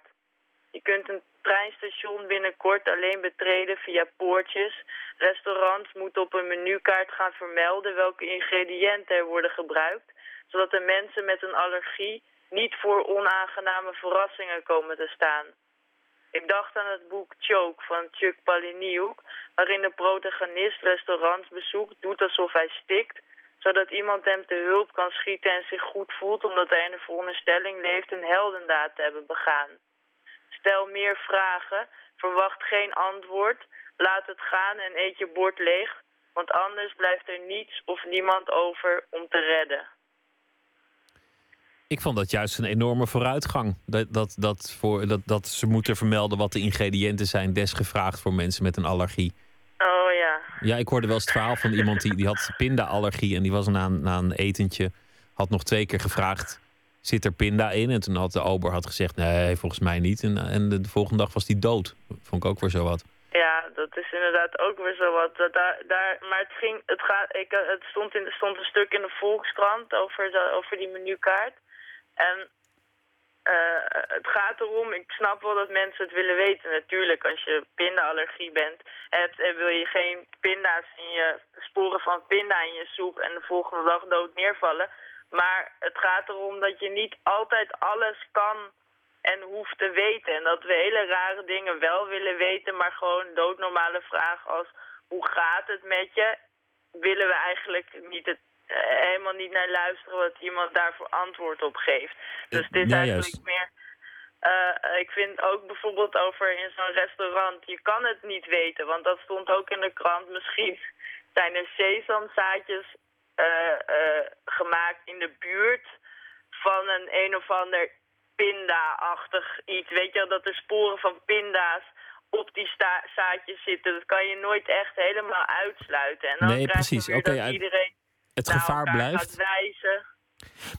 Je kunt een treinstation binnenkort alleen betreden via poortjes. Restaurants moeten op een menukaart gaan vermelden welke ingrediënten er worden gebruikt, zodat de mensen met een allergie niet voor onaangename verrassingen komen te staan. Ik dacht aan het boek Choke van Chuck Palahniuk, waarin de protagonist restaurants bezoekt, doet alsof hij stikt, zodat iemand hem te hulp kan schieten en zich goed voelt omdat hij in de veronderstelling leeft een heldendaad te hebben begaan. Stel meer vragen, verwacht geen antwoord, laat het gaan en eet je bord leeg, want anders blijft er niets of niemand over om te redden. Ik vond dat juist een enorme vooruitgang. Dat, dat, dat, voor, dat, dat ze moeten vermelden wat de ingrediënten zijn, desgevraagd voor mensen met een allergie. Oh ja. Ja, ik hoorde wel eens het verhaal van iemand die, die had pinda-allergie en die was na, een- na een etentje, had nog twee keer gevraagd, zit er pinda in? En toen had de ober had gezegd, nee, volgens mij niet. En, en de, de volgende dag was die dood. Vond ik ook weer zo wat. Ja, dat is inderdaad ook weer zo wat. Dat Daar, daar, maar het, ging, het, gaat, ik, het stond, in, stond een stuk in de Volkskrant over, de, over die menukaart. En eh, het gaat erom, ik snap wel dat mensen het willen weten. Natuurlijk, als je pindaallergie bent, hebt, en wil je geen pinda's in je, sporen van pinda in je soep en de volgende dag dood neervallen. Maar het gaat erom dat je niet altijd alles kan en hoeft te weten. En dat we hele rare dingen wel willen weten, maar gewoon doodnormale vragen als hoe gaat het met je, willen we eigenlijk niet het, eh, helemaal niet naar luisteren wat iemand daarvoor antwoord op geeft. Dus het is ja, eigenlijk juist. meer... eh, ik vind ook bijvoorbeeld over in zo'n restaurant, je kan het niet weten, want dat stond ook in de krant. Misschien zijn er sesamzaadjes eh, eh, gemaakt in de buurt van een een of ander pinda-achtig iets. Weet je wel, dat er sporen van pinda's op die zaadjes zitten. Dat kan je nooit echt helemaal uitsluiten. En dan Nee, krijg precies. je weer Oké, dat iedereen Het naar gevaar blijft. wijzen.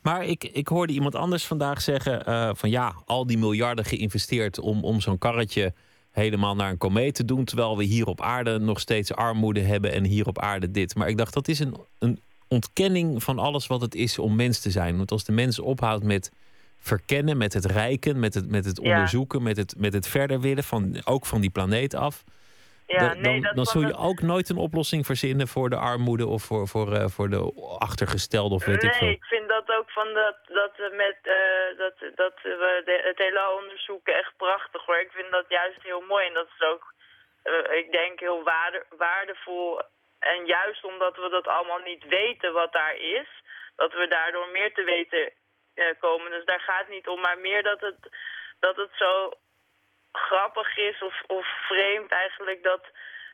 Maar ik, ik hoorde iemand anders vandaag zeggen: eh, van ja, al die miljarden geïnvesteerd om, om zo'n karretje helemaal naar een komeet te doen. Terwijl we hier op aarde nog steeds armoede hebben en hier op aarde dit. Maar ik dacht, dat is een, een ontkenning van alles wat het is om mens te zijn. Want als de mens ophoudt met verkennen, met het rijken, met het, met het Ja. onderzoeken, met het, met het verder willen, van, ook van die planeet af. Ja, dan, nee, dan, dat dan van zul je ook nooit een oplossing verzinnen voor de armoede of voor, voor, eh, voor de achtergestelde of weet nee, ik veel. ik vind dat ook van dat, dat we met eh, dat, dat we de, het heelal onderzoeken echt prachtig hoor. Ik vind dat juist heel mooi en dat is ook, eh, ik denk, heel waarde, waardevol. En juist omdat we dat allemaal niet weten wat daar is, dat we daardoor meer te weten komen. Dus daar gaat het niet om, maar meer dat het, dat het zo grappig is of, of vreemd eigenlijk dat,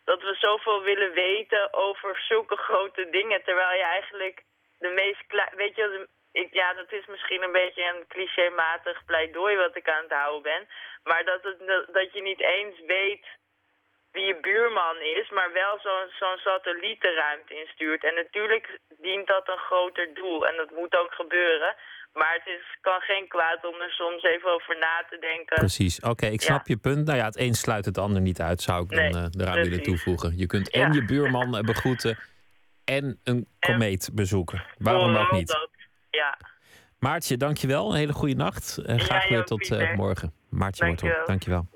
dat we zoveel willen weten over zulke grote dingen. Terwijl je eigenlijk de meest klein... Weet je, ik, ja, dat is misschien een beetje een clichématig pleidooi wat ik aan het houden ben. Maar dat, het, dat, je niet eens weet wie je buurman is, maar wel zo'n zo'n satelliet de ruimte instuurt. En natuurlijk dient dat een groter doel en dat moet ook gebeuren. Maar het is, kan geen kwaad om er soms even over na te denken. Precies. Oké, ik snap Ja. je punt. Nou ja, het een sluit het ander niet uit, zou ik Nee, dan eh, eraan willen toevoegen. Je kunt Ja. en je buurman eh, begroeten en een komeet bezoeken. Waarom ook niet? dat. Ja, Maartje, dankjewel. Een hele goede nacht. En graag weer ook, tot eh, morgen. Maartje Wortel, dankjewel.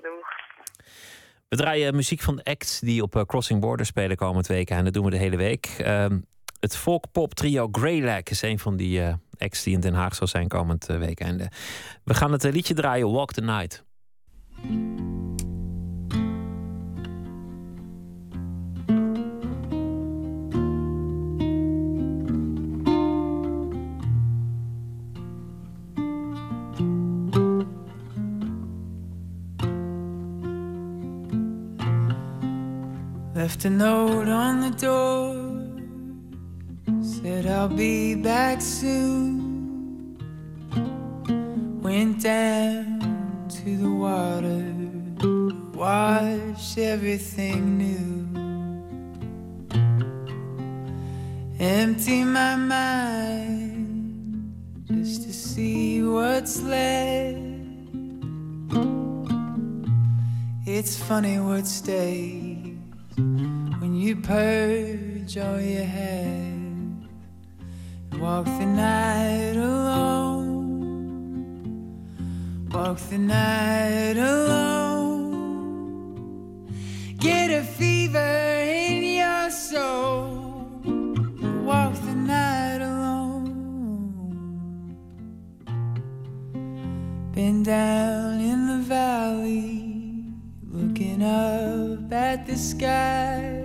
We draaien muziek van acts die op Crossing Border spelen komend week. En dat doen we de hele week. Ehm, het folkpop trio Greylag is een van die eh, acts die in Den Haag zal zijn komend uh, weekende. We gaan het eh, liedje draaien, Walk the Night. Left a note on the door, said I'll be back soon. Went down to the water, washed everything new. Empty my mind just to see what's left. It's funny what stays when you purge all you have. Walk the night alone. Walk the night alone. Get a fever in your soul. Walk the night alone. Been down in the valley, looking up at the sky.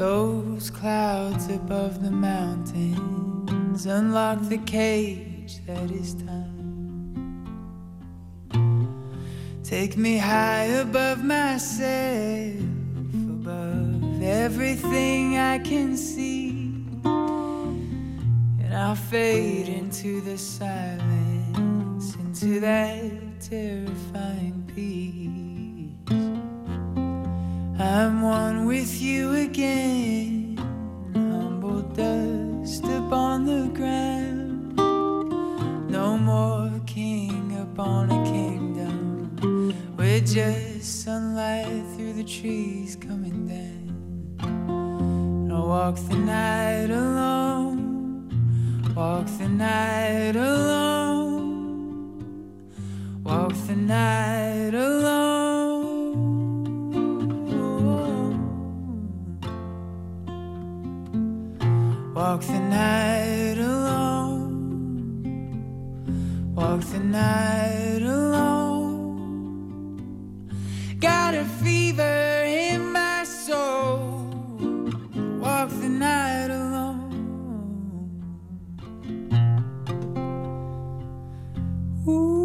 Those clouds above the mountains unlock the cage that is time. Take me high above myself, above everything I can see. And I'll fade into the silence, into that terrifying peace. I'm one with you again, humble dust upon the ground. No more king upon a kingdom. We're just sunlight through the trees coming down. I'll walk the night alone, walk the night alone, walk the night alone. Walk the night alone. Walk the night alone. Got a fever in my soul. Walk the night alone. Walk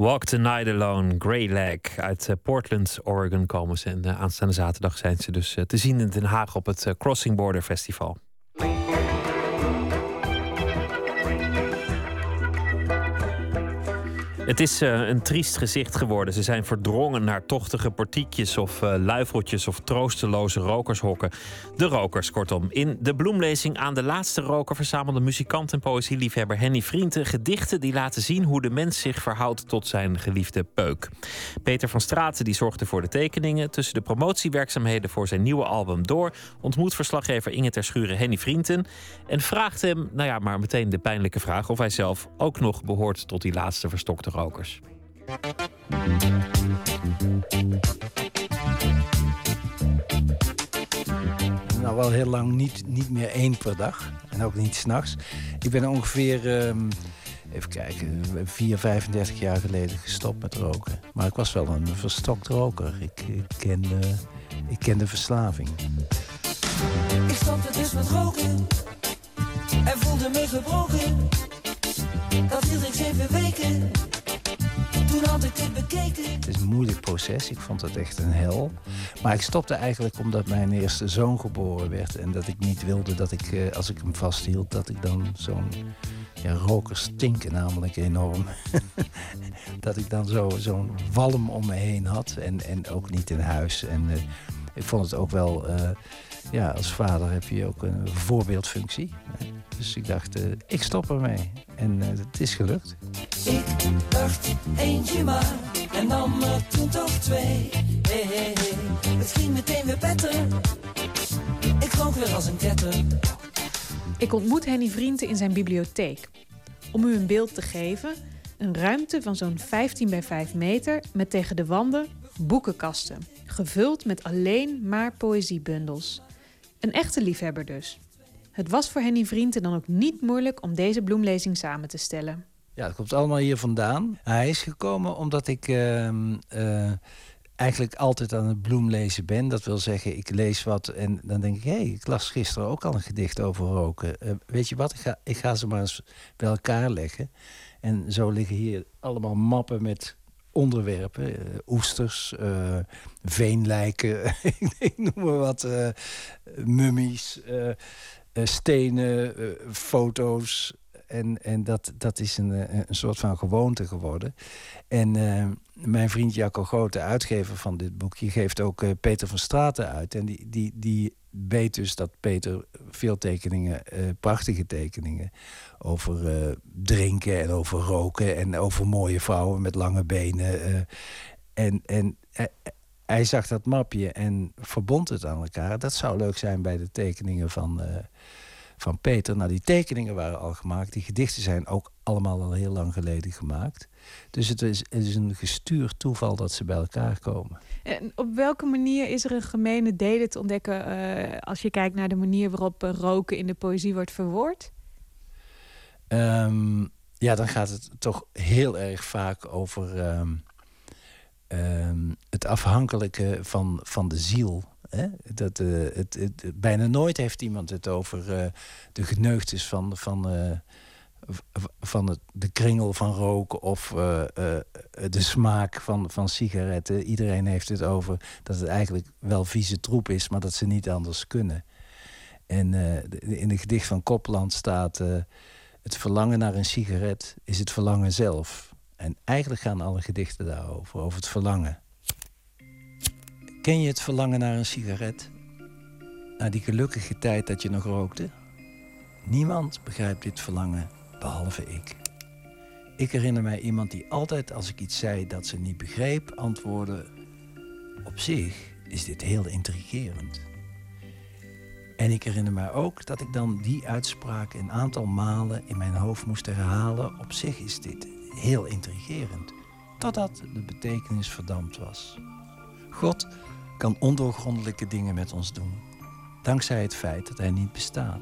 Walk the Night Alone, Greylag. Uit eh, Portland, Oregon komen ze. En eh, aanstaande zaterdag zijn ze dus eh, te zien in Den Haag op het Crossing Border Festival. Het is eh, een triest gezicht geworden. Ze zijn verdrongen naar tochtige portiekjes of eh luifeltjes of troosteloze rokershokken. De rokers, kortom. In de bloemlezing aan de laatste roker verzamelde muzikant en poëzieliefhebber Henny Vrienden gedichten die laten zien hoe de mens zich verhoudt tot zijn geliefde peuk. Peter van Straten die zorgde voor de tekeningen. Tussen de promotiewerkzaamheden voor zijn nieuwe album door ontmoet verslaggever Inge ter Schuren Henny Vrienden en vraagt hem, nou ja, maar meteen de pijnlijke vraag of hij zelf ook nog behoort tot die laatste verstokte rokers. Nou, wel heel lang niet, niet meer één per dag. En ook niet s'nachts. Ik ben ongeveer ehm, even kijken, 4, 35 jaar geleden gestopt met roken. Maar ik was wel een verstokt roker. Ik, ik, kende, ik kende verslaving. Ik stopte dus met roken en voelde me gebroken. Dat hield ik zeven weken. Ik vond het echt een hel. Maar ik stopte eigenlijk omdat mijn eerste zoon geboren werd. En dat ik niet wilde dat ik, eh, als ik hem vasthield, dat ik dan zo'n... Ja, rokers stinken namelijk enorm. dat ik dan zo, zo'n walm om me heen had. En, en ook niet in huis. En eh, ik vond het ook wel... eh, ja, als vader heb je ook een voorbeeldfunctie. Dus ik dacht, eh, ik stop ermee. En eh, het is gelukt. Ik dacht eentje maar en nam er toen toch twee. Hey, hey, hey. Het ging meteen weer beter. Ik rook weer als een ketter. Ik ontmoet Henny Vrienden in zijn bibliotheek. Om u een beeld te geven, een ruimte van zo'n 15 bij 5 meter met tegen de wanden boekenkasten, gevuld met alleen maar poëziebundels. Een echte liefhebber dus. Het was voor Henny Vrienden dan ook niet moeilijk om deze bloemlezing samen te stellen. Ja, dat komt allemaal hier vandaan. Hij is gekomen omdat ik ehm, eh, eigenlijk altijd aan het bloemlezen ben. Dat wil zeggen, ik lees wat en dan denk ik... hé, hey, ik las gisteren ook al een gedicht over roken. Eh, weet je wat, ik ga, ik ga ze maar eens bij elkaar leggen. En zo liggen hier allemaal mappen met onderwerpen. eh, oesters, eh, veenlijken, noem maar wat. eh, mummies, stenen, foto's. En, en dat, dat is een, een soort van gewoonte geworden. En mijn vriend Jacco Groot, de uitgever van dit boekje... geeft ook Peter van Straten uit. En die, die, die weet dus dat Peter veel tekeningen, eh, prachtige tekeningen... over eh, drinken en over roken en over mooie vrouwen met lange benen. eh. en en hij zag dat mapje en verbond het aan elkaar. Dat zou leuk zijn bij de tekeningen van, van Peter. Nou, die tekeningen waren al gemaakt. Die gedichten zijn ook allemaal al heel lang geleden gemaakt. Dus het is, het is een gestuurd toeval dat ze bij elkaar komen. En op welke manier is er een gemene delen te ontdekken eh, als je kijkt naar de manier waarop eh, roken in de poëzie wordt verwoord? Ehm, ja, dan gaat het toch heel erg vaak over ehm, ehm, het afhankelijke van, van de ziel. Dat, eh, het, het, bijna nooit heeft iemand het over eh, de geneugtes van, van, eh, van het, de kringel van roken of de smaak van, van sigaretten. Iedereen heeft het over dat het eigenlijk wel vieze troep is, maar dat ze niet anders kunnen. En in het gedicht van Kopland staat... het verlangen naar een sigaret is het verlangen zelf. En eigenlijk gaan alle gedichten daarover, over het verlangen. Ken je het verlangen naar een sigaret? Naar die gelukkige tijd dat je nog rookte? Niemand begrijpt dit verlangen, behalve ik. Ik herinner mij iemand die altijd als ik iets zei dat ze niet begreep, antwoordde... Op zich is dit heel intrigerend. En ik herinner mij ook dat ik dan die uitspraak een aantal malen in mijn hoofd moest herhalen. Op zich is dit heel intrigerend. Totdat de betekenis verdampt was. God kan ondoorgrondelijke dingen met ons doen. Dankzij het feit dat hij niet bestaat.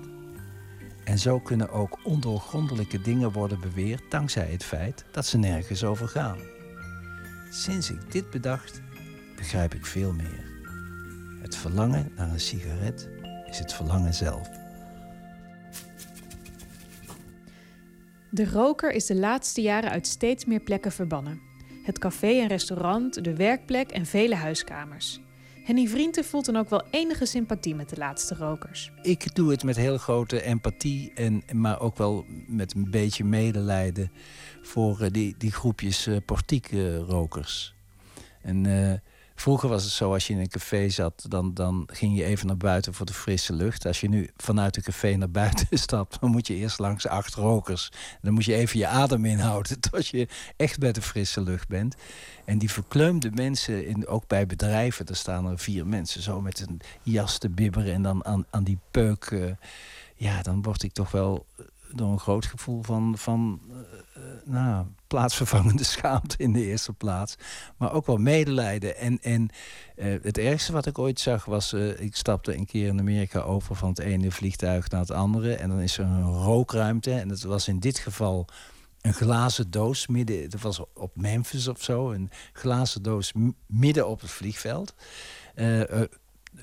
En zo kunnen ook ondoorgrondelijke dingen worden beweerd dankzij het feit dat ze nergens over gaan. Sinds ik dit bedacht, begrijp ik veel meer. Het verlangen naar een sigaret is het verlangen zelf. De roker is de laatste jaren uit steeds meer plekken verbannen. Het café en restaurant, de werkplek en vele huiskamers. Henny Vrienden voelt dan ook wel enige sympathie met de laatste rokers. Ik doe het met heel grote empathie, en, maar ook wel met een beetje medelijden voor eh, die, die groepjes eh portiekrokers. En eh, vroeger was het zo, als je in een café zat, dan, dan ging je even naar buiten voor de frisse lucht. Als je nu vanuit een café naar buiten stapt, dan moet je eerst langs acht rokers. Dan moet je even je adem inhouden tot je echt bij de frisse lucht bent. En die verkleumde mensen, in, ook bij bedrijven, daar staan er vier mensen zo met een jas te bibberen en dan aan, aan die peuk. eh, ja, dan word ik toch wel door een groot gevoel van, van eh, nou, plaatsvervangende schaamte in de eerste plaats. Maar ook wel medelijden. En, en eh, het ergste wat ik ooit zag was, eh, ik stapte een keer in Amerika over van het ene vliegtuig naar het andere. En dan is er een rookruimte. En dat was in dit geval een glazen doos midden. Dat was op Memphis of zo. Een glazen doos midden op het vliegveld. Eh, eh,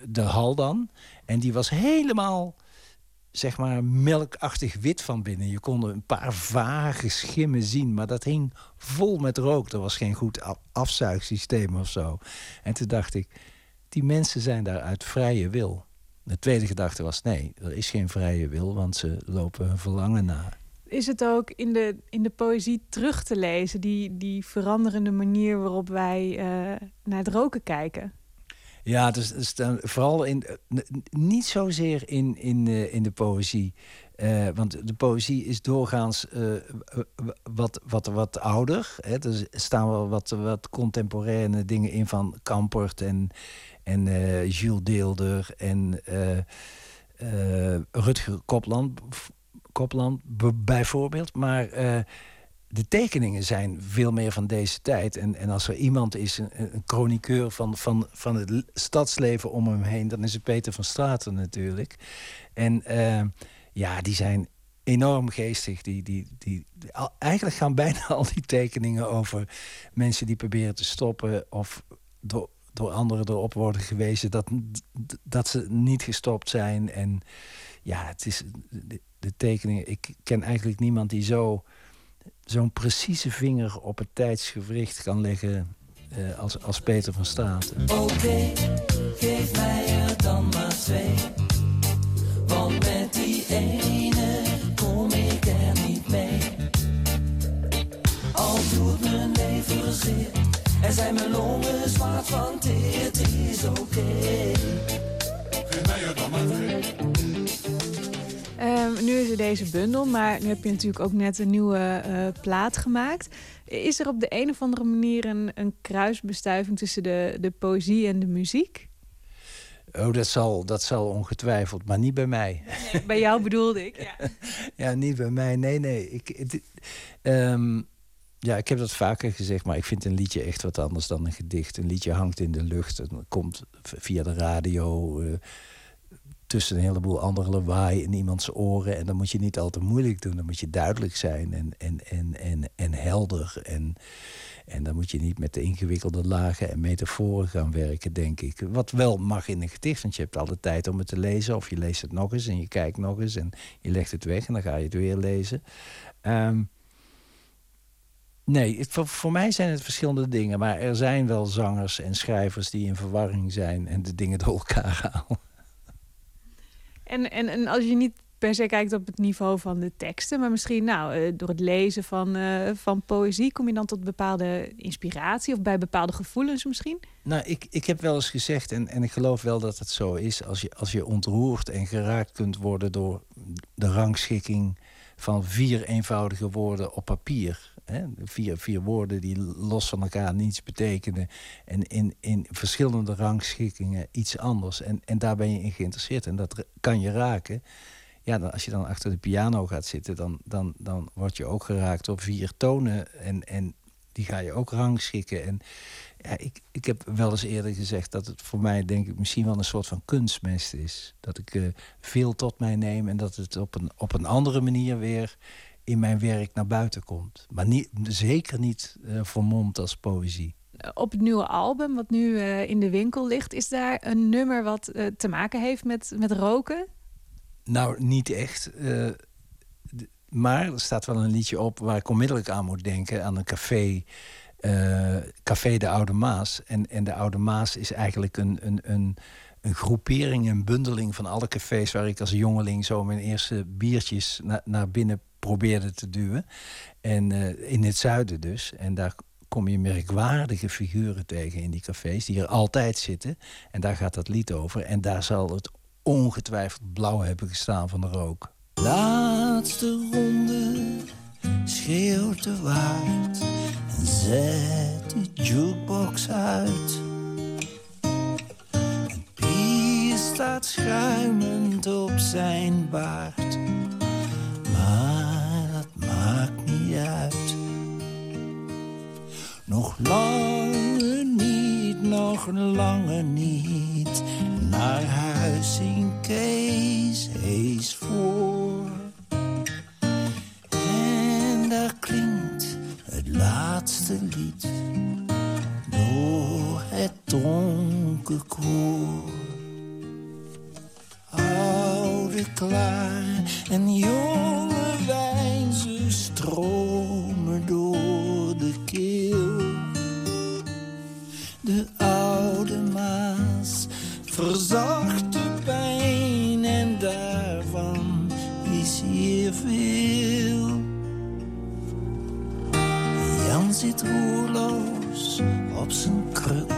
de hal dan. En die was helemaal zeg maar melkachtig wit van binnen. Je kon een paar vage schimmen zien, maar dat hing vol met rook. Er was geen goed afzuigsysteem of zo. En toen dacht ik, die mensen zijn daar uit vrije wil. De tweede gedachte was, nee, er is geen vrije wil, want ze lopen hun verlangen na. Is het ook in de, in de poëzie terug te lezen, die, die veranderende manier waarop wij eh, naar het roken kijken? Ja, dus, dus dan, vooral in, eh, niet zozeer in, in, eh, in de poëzie. Eh, want de poëzie is doorgaans wat, wat, wat ouder. Hè. Er staan wel wat, wat contemporaine dingen in van Kampert en, en Jules Deelder en Rutger Kopland, Kopland bijvoorbeeld. Maar de tekeningen zijn veel meer van deze tijd. En, en als er iemand is, een, chroniqueur van, van, van het stadsleven om hem heen, dan is het Peter van Straten natuurlijk. En eh, ja, die zijn enorm geestig. Die, die, die, eigenlijk gaan bijna al die tekeningen over mensen die proberen te stoppen of door, door anderen erop worden gewezen dat, dat ze niet gestopt zijn. En ja, het is de tekeningen. Ik ken eigenlijk niemand die zo zo'n precieze vinger op het tijdsgewricht kan leggen eh, als, als Peter van Straten. Oké, geef mij er dan maar twee. Want met die ene kom ik er niet mee. Al doet mijn leven zeer. En zijn mijn longen zwart van. Het is oké. Geef mij er dan maar twee. Ehm, nu is er deze bundel, maar nu heb je natuurlijk ook net een nieuwe eh, plaat gemaakt. Is er op de een of andere manier een, een kruisbestuiving tussen de, de poëzie en de muziek? Oh, dat zal, dat zal ongetwijfeld, maar niet bij mij. Bij jou bedoelde ik, ja. Ja, niet bij mij. Nee, nee. Ik, ehm, ja, ik heb dat vaker gezegd, maar ik vind een liedje echt wat anders dan een gedicht. Een liedje hangt in de lucht. Het komt via de radio, eh, tussen een heleboel andere lawaai in iemands oren. En dan moet je niet al te moeilijk doen. Dan moet je duidelijk zijn en, en, en, en, en helder. En, en dan moet je niet met de ingewikkelde lagen en metaforen gaan werken, denk ik. Wat wel mag in een gedicht, want je hebt alle tijd om het te lezen. Of je leest het nog eens en je kijkt nog eens en je legt het weg en dan ga je het weer lezen. Ehm, nee, voor, voor mij zijn het verschillende dingen. Maar er zijn wel zangers en schrijvers die in verwarring zijn en de dingen door elkaar halen. En, en, en als je niet per se kijkt op het niveau van de teksten, maar misschien nou, eh, door het lezen van, eh, van poëzie, kom je dan tot bepaalde inspiratie of bij bepaalde gevoelens misschien? Nou, ik, ik heb wel eens gezegd, en, en ik geloof wel dat het zo is... Als je, als je ontroerd en geraakt kunt worden door de rangschikking van vier eenvoudige woorden op papier. Hè? Vier, vier woorden die los van elkaar niets betekenen. En in, in verschillende rangschikkingen iets anders. En, en daar ben je in geïnteresseerd. En dat kan je raken. Ja, dan, als je dan achter de piano gaat zitten, dan, dan, dan word je ook geraakt door vier tonen. En, en die ga je ook rangschikken. En ja, ik, ik heb wel eens eerder gezegd dat het voor mij, denk ik, misschien wel een soort van kunstmest is. Dat ik eh, veel tot mij neem en dat het op een, op een andere manier weer in mijn werk naar buiten komt. Maar niet, zeker niet eh vermomd als poëzie. Op het nieuwe album, wat nu eh, in de winkel ligt, is daar een nummer wat te maken heeft met, met roken? Nou, niet echt. Maar er staat wel een liedje op waar ik onmiddellijk aan moet denken. Aan een café, eh, Café de Oude Maas. En, en de Oude Maas is eigenlijk een, een, een, een groepering, een bundeling van alle cafés... waar ik als jongeling zo mijn eerste biertjes na- naar binnen probeerde te duwen. En eh, in het zuiden dus. En daar kom je merkwaardige figuren tegen in die cafés... die er altijd zitten. En daar gaat dat lied over. En daar zal het ongetwijfeld blauw hebben gestaan van de rook. Laatste ronde schreeuwt de waard en zet de jukebox uit. En Pier staat schuimend op zijn baard, maar dat maakt niet uit. Nog lange niet, nog lange niet, naar huis in Kees Hees voor. Daar klinkt laatste lied door het dronken koor. Oude klaar en jonge wijn, ze stromen door de keel. De oude Maas verzacht zit roerloos op zijn kruk,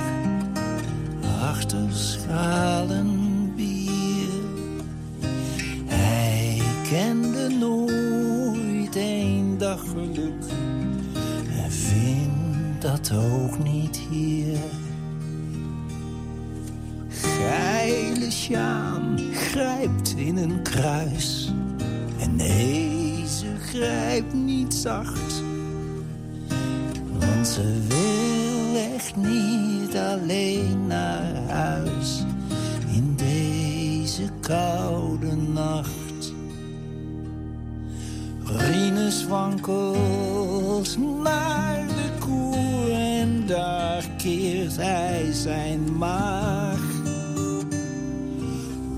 achter schalen bier. Hij kende nooit een dag geluk en vindt dat ook niet hier. Geile Sjaan grijpt in een kruis. En nee, grijpt niet zacht. Ze wil echt niet alleen naar huis. In deze koude nacht. Rinus wankelt naar de koer en daar keert hij zijn maag.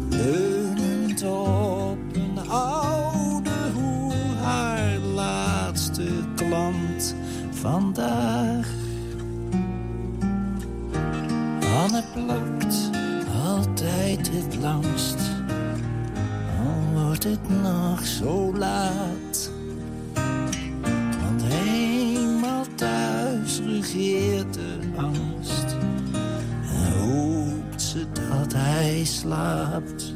Leunend op een oude hoer, haar laatste klant vandaag. Anne plakt altijd het langst, al wordt het nog zo laat. Want eenmaal thuis regeert de angst en hoopt ze dat hij slaapt.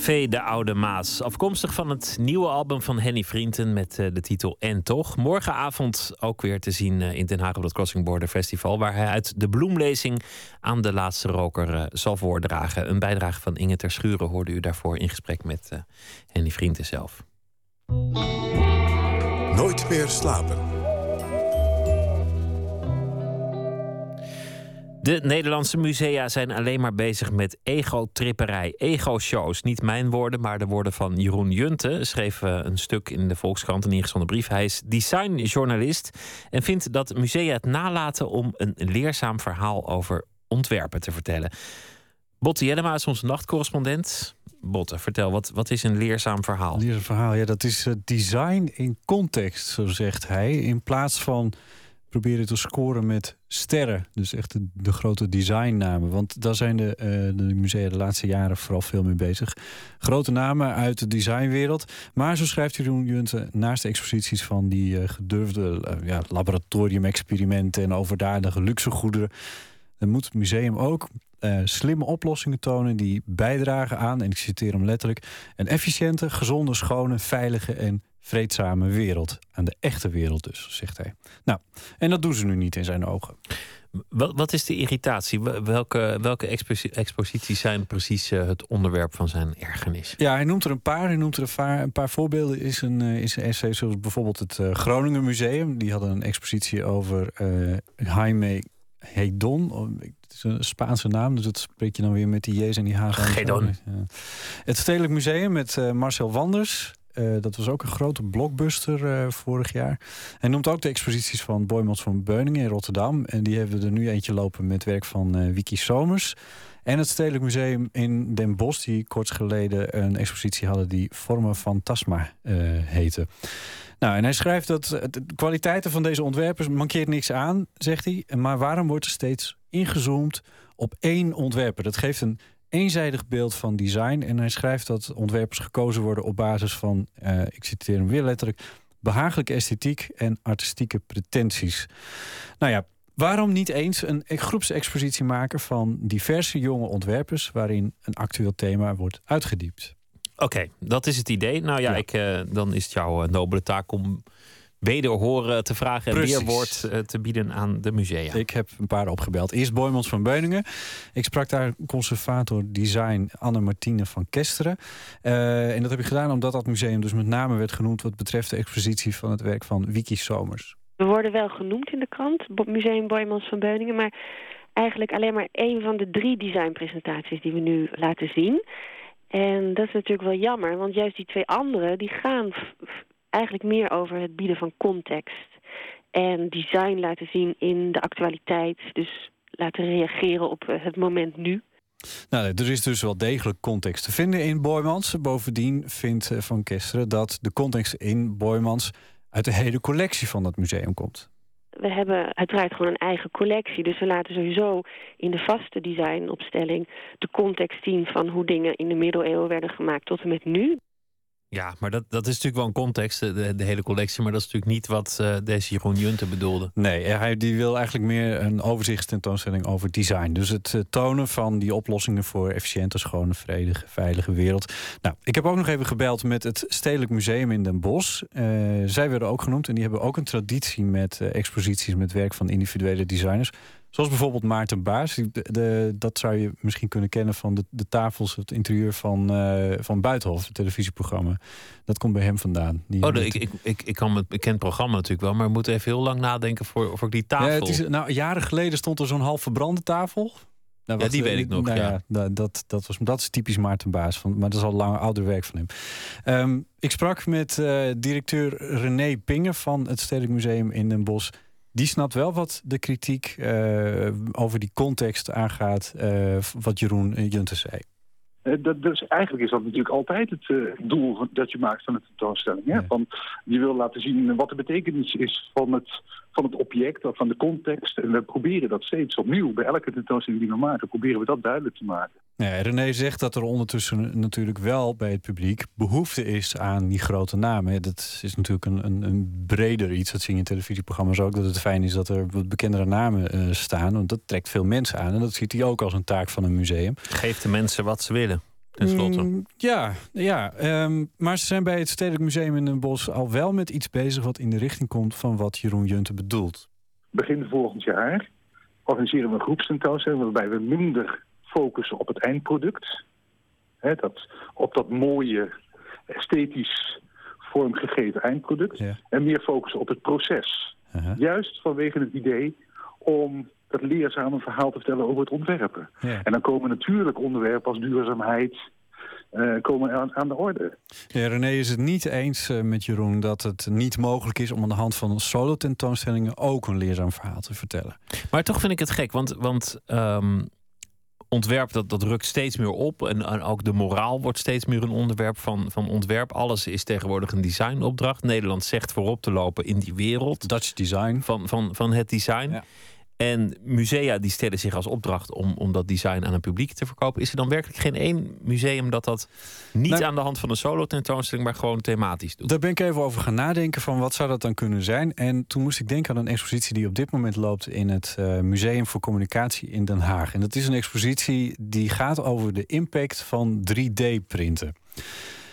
Café de Oude Maas. Afkomstig van het nieuwe album van Henny Vrienden met eh, de titel En Toch. Morgenavond ook weer te zien eh, in Den Haag op het Crossing Border Festival. Waar hij uit de bloemlezing aan de laatste roker eh, zal voordragen. Een bijdrage van Inge Ter Schuren hoorde u daarvoor in gesprek met Henny Vrienden zelf. Nooit meer slapen. De Nederlandse musea zijn alleen maar bezig met ego-tripperij, ego-shows. Niet mijn woorden, maar de woorden van Jeroen Junte. Schreef eh, een stuk in de Volkskrant, een ingezonden brief. Hij is designjournalist en vindt dat musea het nalaten om een leerzaam verhaal over ontwerpen te vertellen. Botte Jellema is onze nachtcorrespondent. Botte, vertel, wat, wat is een leerzaam verhaal? Een leerzaam verhaal, ja, dat is eh, design in context, zo zegt hij. In plaats van proberen te scoren met sterren. Dus echt de, grote designnamen. Want daar zijn de, eh, de musea de laatste jaren vooral veel mee bezig. Grote namen uit de designwereld. Maar zo schrijft Jeroen Junte naast de exposities van die eh, gedurfde eh, ja, laboratorium-experimenten en overdadige luxegoederen. dan moet het museum ook slimme oplossingen tonen die bijdragen aan, en ik citeer hem letterlijk, een efficiënte, gezonde, schone, veilige en vreedzame wereld. Aan de echte wereld dus, zegt hij. Nou, en dat doen ze nu niet in zijn ogen. Wat, is de irritatie? Wel- Welke, welke exposi- exposities zijn precies eh, het onderwerp van zijn ergernis? Ja, hij noemt er een paar. Hij noemt er een paar, een paar voorbeelden. Is een, eh, is een essay zoals bijvoorbeeld het eh, Groningen Museum. Die hadden een expositie over eh Jaime Hedon. Oh, Het is een Spaanse naam, dus dat spreek je dan weer met die J's en die H's. Ja. Het Stedelijk Museum met Marcel Wanders. Eh, dat was ook een grote blockbuster eh, vorig jaar. Hij noemt ook de exposities van Boymans van Beuningen in Rotterdam. En die hebben we er nu eentje lopen met werk van eh Wiki Somers. En het Stedelijk Museum in Den Bosch, die kort geleden een expositie hadden die Vormen Fantasma eh heette. Nou, en hij schrijft dat de kwaliteiten van deze ontwerpers mankeert niks aan, zegt hij. Maar waarom wordt er steeds ingezoomd op één ontwerper? Dat geeft een eenzijdig beeld van design. En hij schrijft dat ontwerpers gekozen worden op basis van, eh, ik citeer hem weer letterlijk, behagelijke esthetiek en artistieke pretenties. Nou ja, waarom niet eens een groepsexpositie maken van diverse jonge ontwerpers waarin een actueel thema wordt uitgediept? Oké, dat is het idee. Nou ja, Ik, eh, dan is het jouw eh, nobele taak om wederhoren te vragen en Precies. weerwoord eh, te bieden aan de musea. Ik heb een paar opgebeld. Eerst Boymans van Beuningen. Ik sprak daar conservator design Anne-Martine van Kesteren. Eh, en dat heb ik gedaan omdat dat museum dus met name werd genoemd... wat betreft de expositie van het werk van Wiki Somers. We worden wel genoemd in de krant, Museum Boymans van Beuningen... maar eigenlijk alleen maar één van de drie designpresentaties die we nu laten zien. En dat is natuurlijk wel jammer, want juist die twee andere... die gaan eigenlijk meer over het bieden van context. En design laten zien in de actualiteit. Dus laten reageren op eh, het moment nu. Nou, er is dus wel degelijk context te vinden in Boymans. Bovendien vindt eh, Van Kesteren dat de context in Boymans... uit de hele collectie van dat museum komt. We hebben uiteraard gewoon een eigen collectie. Dus we laten sowieso in de vaste designopstelling... de context zien van hoe dingen in de middeleeuwen werden gemaakt tot en met nu. Ja, maar dat, dat is natuurlijk wel een context, de, de, hele collectie. Maar dat is natuurlijk niet wat eh, deze Jeroen Junte bedoelde. Nee, eh, hij die wil eigenlijk meer een overzichtstentoonstelling over design. Dus het eh, tonen van die oplossingen voor efficiënte, schone, vredige, veilige wereld. Nou, ik heb ook nog even gebeld met het Stedelijk Museum in Den Bosch. Zij werden ook genoemd en die hebben ook een traditie met exposities met werk van individuele designers. Zoals bijvoorbeeld Maarten Baas. De, de- dat zou je misschien kunnen kennen van de, de tafels, het interieur van, eh, van Buitenhof, het televisieprogramma. Dat komt bij hem vandaan. Die Oh, de- ik, ik, ik, ik kan het bekend programma natuurlijk wel, maar we moeten even heel lang nadenken voor, voor die tafel. Ja, het is, nou, jaren geleden stond er zo'n half verbrande tafel. Nou, Ja, die eh, weet ik nog, nou ja. da- dat, dat, was, dat is typisch Maarten Baas. Van, maar dat is al lang ouder werk van hem. Ehm, ik sprak met eh, directeur René Pingen van het Stedelijk Museum in Den Bosch. Die snapt wel wat de kritiek eh, over die context aangaat... eh, wat Jeroen eh, Junte zei. Dat, dus eigenlijk is dat natuurlijk altijd het doel dat je maakt van de tentoonstelling. Hè? Van, je wil laten zien wat de betekenis is van het, van het object of van de context. En we proberen dat steeds opnieuw. Bij elke tentoonstelling die we maken, proberen we dat duidelijk te maken. Ja, René zegt dat er ondertussen natuurlijk wel bij het publiek behoefte is aan die grote namen. Dat is natuurlijk een, een, een breder iets. Dat zie je in televisieprogramma's ook. Dat het fijn is dat er wat bekendere namen eh, staan. Want dat trekt veel mensen aan. En dat ziet hij ook als een taak van een museum. Geef de mensen wat ze willen, Mm, ja, ja ehm, maar ze zijn bij het Stedelijk Museum in Den Bosch al wel met iets bezig wat in de richting komt van wat Jeroen Junte bedoelt. Begin volgend jaar organiseren we een groepstentoonstelling... waarbij we minder focussen op het eindproduct. Hè, dat, op dat mooie, esthetisch vormgegeven eindproduct. En meer focussen op het proces. Juist vanwege het idee om dat leerzame verhaal te vertellen over het ontwerpen. Ja. En dan komen natuurlijk onderwerpen als duurzaamheid eh, komen aan, aan de orde. Ja, René is het niet eens eh, met Jeroen dat het niet mogelijk is om aan de hand van solo tentoonstellingen ook een leerzaam verhaal te vertellen. Maar toch vind ik het gek, want, want ehm, ontwerp dat, dat rukt steeds meer op. En, en ook de moraal wordt steeds meer een onderwerp van, van ontwerp. Alles is tegenwoordig een designopdracht. Nederland zegt voorop te lopen in die wereld. Dutch design. Van, van, van het design. En musea die stellen zich als opdracht om, om dat design aan een publiek te verkopen. Is er dan werkelijk geen één museum dat dat niet Nou- aan de hand van een solo tentoonstelling, maar gewoon thematisch doet? Daar ben ik even over gaan nadenken van wat zou dat dan kunnen zijn. En toen moest ik denken aan een expositie die op dit moment loopt in het eh, Museum voor Communicatie in Den Haag. En dat is een expositie die gaat over de impact van 3D-printen.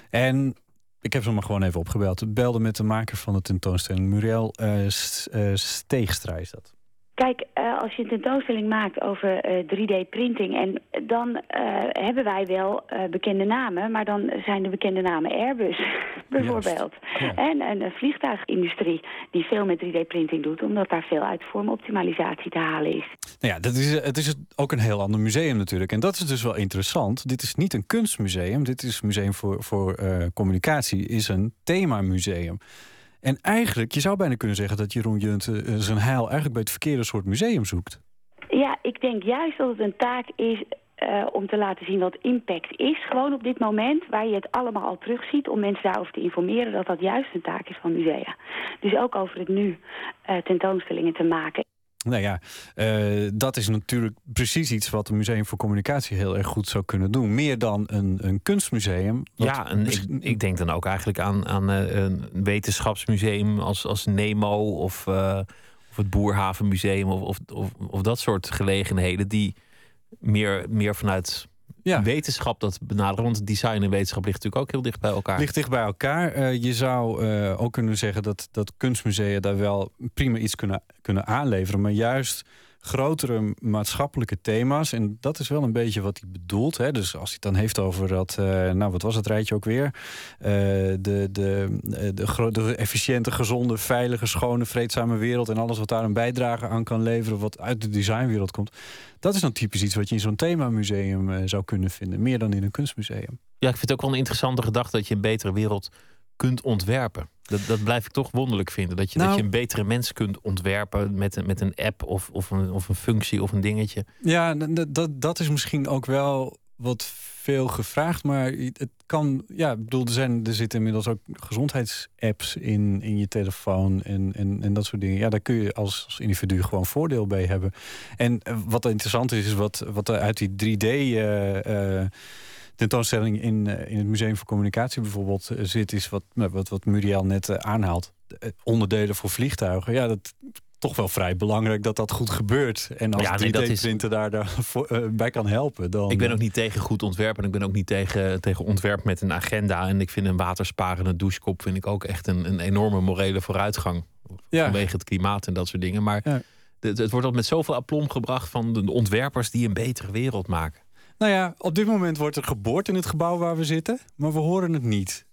En ik heb ze maar gewoon even opgebeld. Ik belde met de maker van de tentoonstelling, Muriel eh, eh, Steegstra is dat. Kijk, eh, als je een tentoonstelling maakt over eh, 3D-printing... en dan eh, hebben wij wel eh, bekende namen... maar dan zijn de bekende namen Airbus, bijvoorbeeld. En een eh, vliegtuigindustrie die veel met 3D-printing doet... omdat daar veel uit vormoptimalisatie te halen is. Nou ja, dat is, het is ook een heel ander museum natuurlijk. En dat is dus wel interessant. Dit is niet een kunstmuseum. Dit is een museum voor, voor eh, communicatie. Is een themamuseum. En eigenlijk, je zou bijna kunnen zeggen dat Jeroen Junte eh, zijn heil eigenlijk bij het verkeerde soort museum zoekt. Ja, ik denk juist dat het een taak is eh, om te laten zien wat impact is. Gewoon op dit moment, waar je het allemaal al terugziet... om mensen daarover te informeren dat dat juist een taak is van musea. Dus ook over het nu eh, tentoonstellingen te maken. Nou ja, eh, dat is natuurlijk precies iets wat een museum voor communicatie heel erg goed zou kunnen doen. Meer dan een, een kunstmuseum. Ja, en ik, ik denk dan ook eigenlijk aan, aan eh, een wetenschapsmuseum als, als Nemo of, eh, of het Boerhavenmuseum of, of, of, of dat soort gelegenheden die meer, meer vanuit wetenschap dat benaderen. Want design en wetenschap ligt natuurlijk ook heel dicht bij elkaar. Ligt dicht bij elkaar. Eh, je zou eh, ook kunnen zeggen dat, dat kunstmusea daar wel prima iets kunnen, kunnen aanleveren. Maar juist grotere maatschappelijke thema's. En dat is wel een beetje wat hij bedoelt. Hè? Dus als hij het dan heeft over dat... eh, nou, wat was het rijtje ook weer? Eh, de, de, eh, de, de efficiënte, gezonde, veilige, schone, vreedzame wereld... en alles wat daar een bijdrage aan kan leveren... wat uit de designwereld komt. Dat is dan typisch iets wat je in zo'n themamuseum eh, zou kunnen vinden. Meer dan in een kunstmuseum. Ja, ik vind het ook wel een interessante gedachte dat je een betere wereld kunt ontwerpen. Dat, dat blijf ik toch wonderlijk vinden. Dat je, dat Nou- je een betere mens kunt ontwerpen met een, met een app of, of, een, of een functie of een dingetje. Ja, dat, dat is misschien ook wel wat veel gevraagd. Maar het kan, ja, ik bedoel, er, zijn, er zitten inmiddels ook gezondheidsapps in, in je telefoon en, en, en dat soort dingen. Ja, daar kun je als, als individu gewoon voordeel bij hebben. En eh, wat interessant is, is wat, wat er uit die 3D. eh, eh, tentoonstelling in, eh, in het Museum voor Communicatie bijvoorbeeld eh, zit, is wat, nou, wat, wat Muriel net eh, aanhaalt. Onderdelen voor vliegtuigen. Ja, dat toch wel vrij belangrijk dat dat goed gebeurt. En als Ja, nee, dat is- 3D-printer daar, daar voor, eh, bij kan helpen, dan... Ik ben ook niet tegen goed ontwerp en ik ben ook niet tegen, tegen ontwerp met een agenda. En ik vind een watersparende douchekop vind ik ook echt een, een enorme morele vooruitgang. Vanwege het klimaat en dat soort dingen. Maar het, het wordt al met zoveel aplomb gebracht van de ontwerpers die een betere wereld maken. Nou ja, op dit moment wordt er geboord in het gebouw waar we zitten, maar we horen het niet.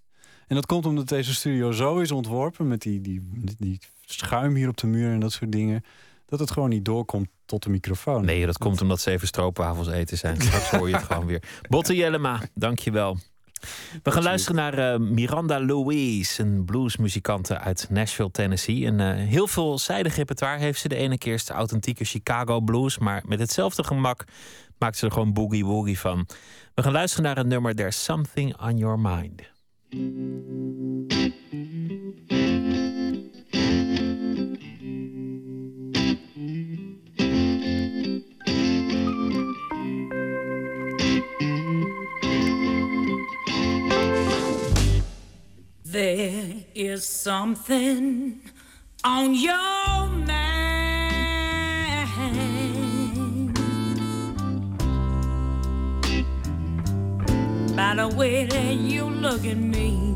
En dat komt omdat deze studio zo is ontworpen met die, die, die schuim hier op de muur en dat soort dingen, dat het gewoon niet doorkomt tot de microfoon. Nee, dat komt omdat ze even stroopwafels eten zijn. Straks hoor je het gewoon weer. Botte Jellema, dankjewel. We gaan luisteren naar eh, Miranda Louise, een bluesmuzikante uit Nashville, Tennessee. Een eh, heel veelzijdig repertoire heeft ze. De ene keer is de authentieke Chicago blues, maar met hetzelfde gemak maakt ze er gewoon boogie woogie van. We gaan luisteren naar een nummer There's Something on Your Mind. There is something on your By the way that you look at me.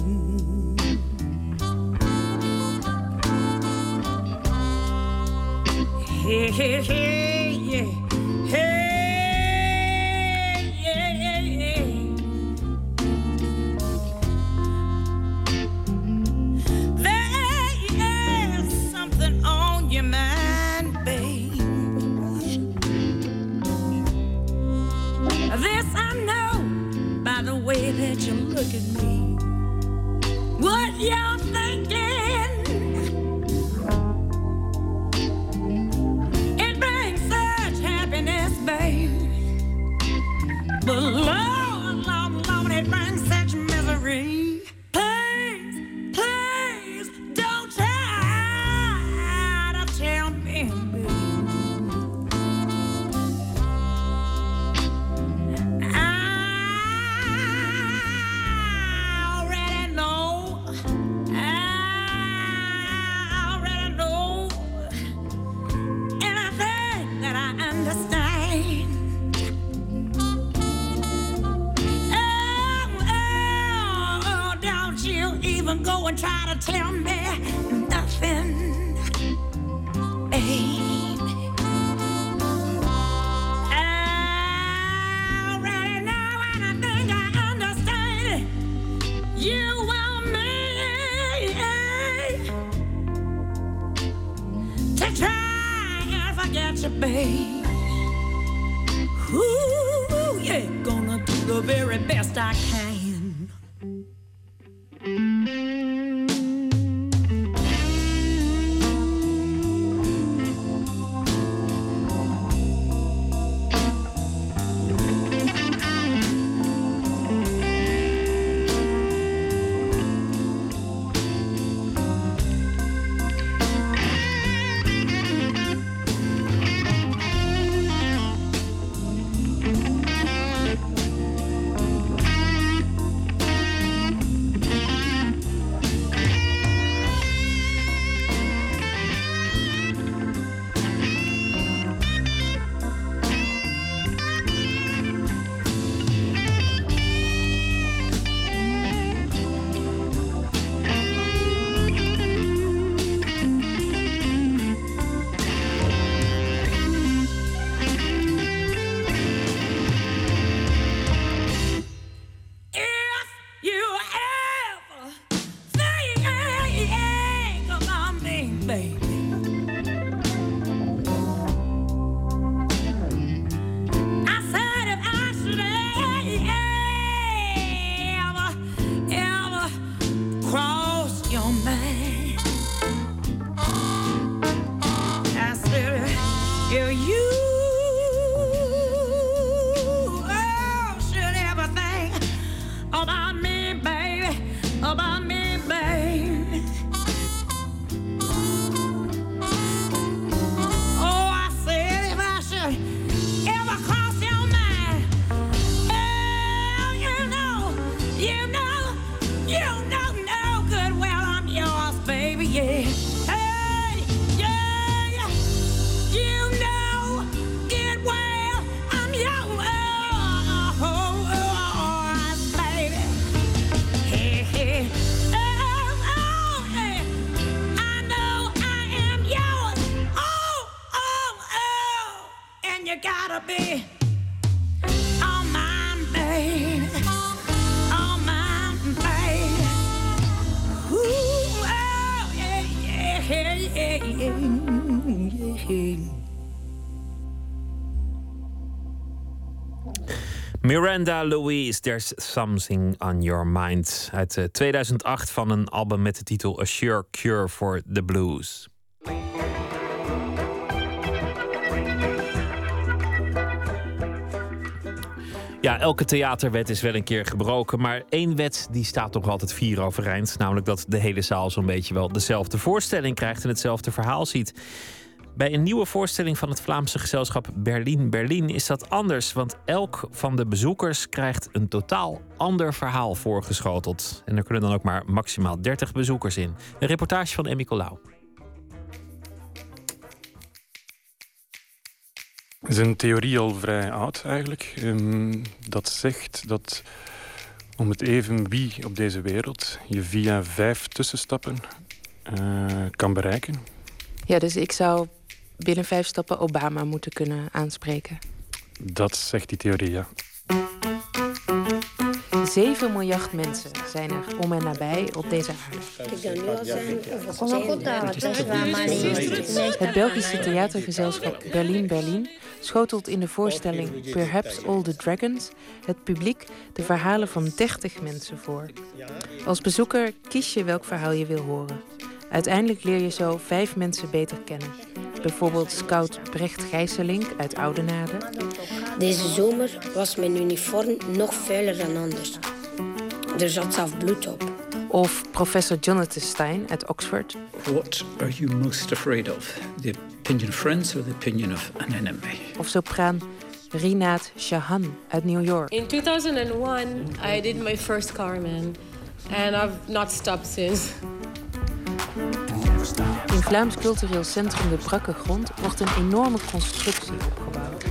Hey, hey, hey, look at me. What you're thinking, it brings such happiness, babe. But Lord, you, babe. Ooh, yeah, gonna do the very best I can. Miranda Louise, There's Something on Your Mind. Uit eh, 2008 van een album met de titel A Sure Cure for the Blues. Ja, elke theaterwet is wel een keer gebroken. Maar één wet die staat toch altijd vier overeind. Namelijk dat de hele zaal zo'n beetje wel dezelfde voorstelling krijgt en hetzelfde verhaal ziet. Bij een nieuwe voorstelling van het Vlaamse gezelschap Berlin Berlin is dat anders. Want elk van de bezoekers krijgt een totaal ander verhaal voorgeschoteld. En er kunnen dan ook maar maximaal 30 bezoekers in. Een reportage van Emmy Colau. Het is een theorie al vrij oud eigenlijk. Ehm, dat zegt dat om het even wie op deze wereld je via vijf tussenstappen eh, kan bereiken. Ja, dus ik zou binnen vijf stappen Obama moeten kunnen aanspreken. Dat zegt die theorie, ja. 7 miljard mensen zijn er om en nabij op deze aarde. Het Belgische theatergezelschap Berlin Berlin schotelt in de voorstelling Perhaps All the Dragons het publiek de verhalen van 30 mensen voor. Als bezoeker kies je welk verhaal je wil horen. Uiteindelijk leer je zo vijf mensen beter kennen. Bijvoorbeeld scout Brecht Gijsselink uit Oudenaarde. Deze zomer was mijn uniform nog vuiler dan anders. Er zat zelf bloed op. Of professor Jonathan Stein uit Oxford. What are you most afraid of? The opinion of friends or the opinion of an enemy? Of sopraan Rinaat Shahan uit New York. In 2001, I did my first Carmen, and I've not stopped since. In Vlaams Cultureel Centrum De Brakke Grond wordt een enorme constructie opgebouwd.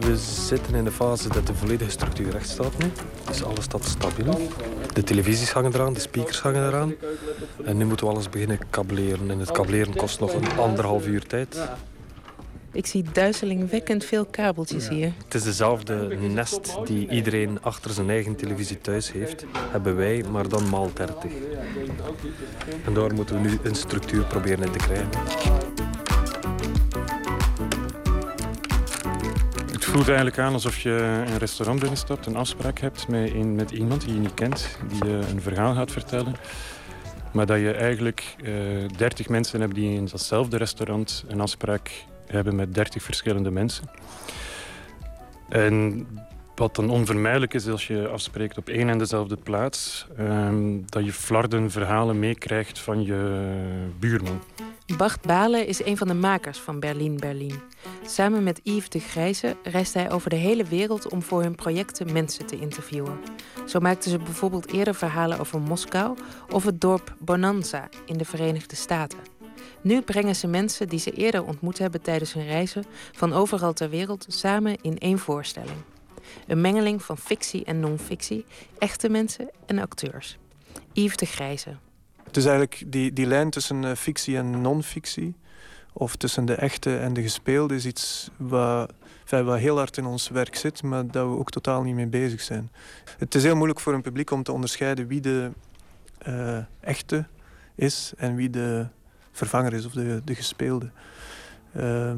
We zitten in de fase dat de volledige structuur recht staat nu. Dus alles staat stabiel. De televisies hangen eraan, de speakers hangen eraan. En nu moeten we alles beginnen kableren. En het kableren kost nog een anderhalf uur tijd. Ik zie duizelingwekkend veel kabeltjes hier. Het is dezelfde nest die iedereen achter zijn eigen televisie thuis heeft. Hebben wij, maar dan maal 30. En daar moeten we nu een structuur proberen in te krijgen. Het voelt eigenlijk aan alsof je een restaurant binnenstapt, een afspraak hebt met, een, met iemand die je niet kent, die je een verhaal gaat vertellen. Maar dat je eigenlijk eh 30 mensen hebt die in datzelfde restaurant een afspraak hebben met 30 verschillende mensen. En wat dan onvermijdelijk is als je afspreekt op één en dezelfde plaats, ehm, dat je flarden verhalen meekrijgt van je buurman. Bart Balen is een van de makers van Berlin Berlin. Samen met Yves de Grijze reist hij over de hele wereld om voor hun projecten mensen te interviewen. Zo maakten ze bijvoorbeeld eerder verhalen over Moskou of het dorp Bonanza in de Verenigde Staten. Nu brengen ze mensen die ze eerder ontmoet hebben tijdens hun reizen van overal ter wereld samen in één voorstelling. Een mengeling van fictie en non-fictie, echte mensen en acteurs. Yves de Grijze. Het is eigenlijk die, die lijn tussen eh, fictie en non-fictie, of tussen de echte en de gespeelde, is iets wat, enfin, heel hard in ons werk zit, maar dat we ook totaal niet mee bezig zijn. Het is heel moeilijk voor een publiek om te onderscheiden wie de eh, echte is en wie de vervanger is of de, de gespeelde. Uh,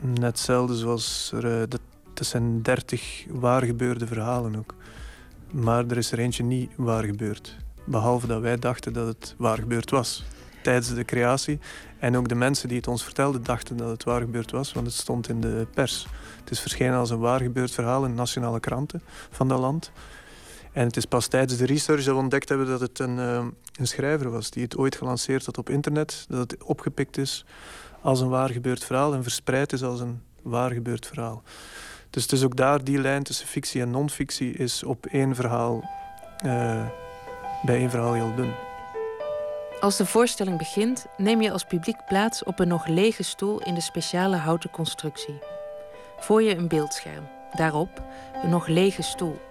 net zoals er, uh, zijn dertig waar gebeurde verhalen ook. Maar er is er eentje niet waar gebeurd. Behalve dat wij dachten dat het waar gebeurd was tijdens de creatie. En ook de mensen die het ons vertelden dachten dat het waar gebeurd was, want het stond in de pers. Het is verschenen als een waar gebeurd verhaal in nationale kranten van dat land. En het is pas tijdens de research dat we ontdekt hebben dat het een, uh, een schrijver was die het ooit gelanceerd had op internet. Dat het opgepikt is als een waar gebeurd verhaal en verspreid is als een waar gebeurd verhaal. Dus het is ook daar die lijn tussen fictie en non-fictie is op één verhaal, uh, bij één verhaal heel dun. Als de voorstelling begint, neem je als publiek plaats op een nog lege stoel in de speciale houten constructie. Voor je een beeldscherm, daarop een nog lege stoel.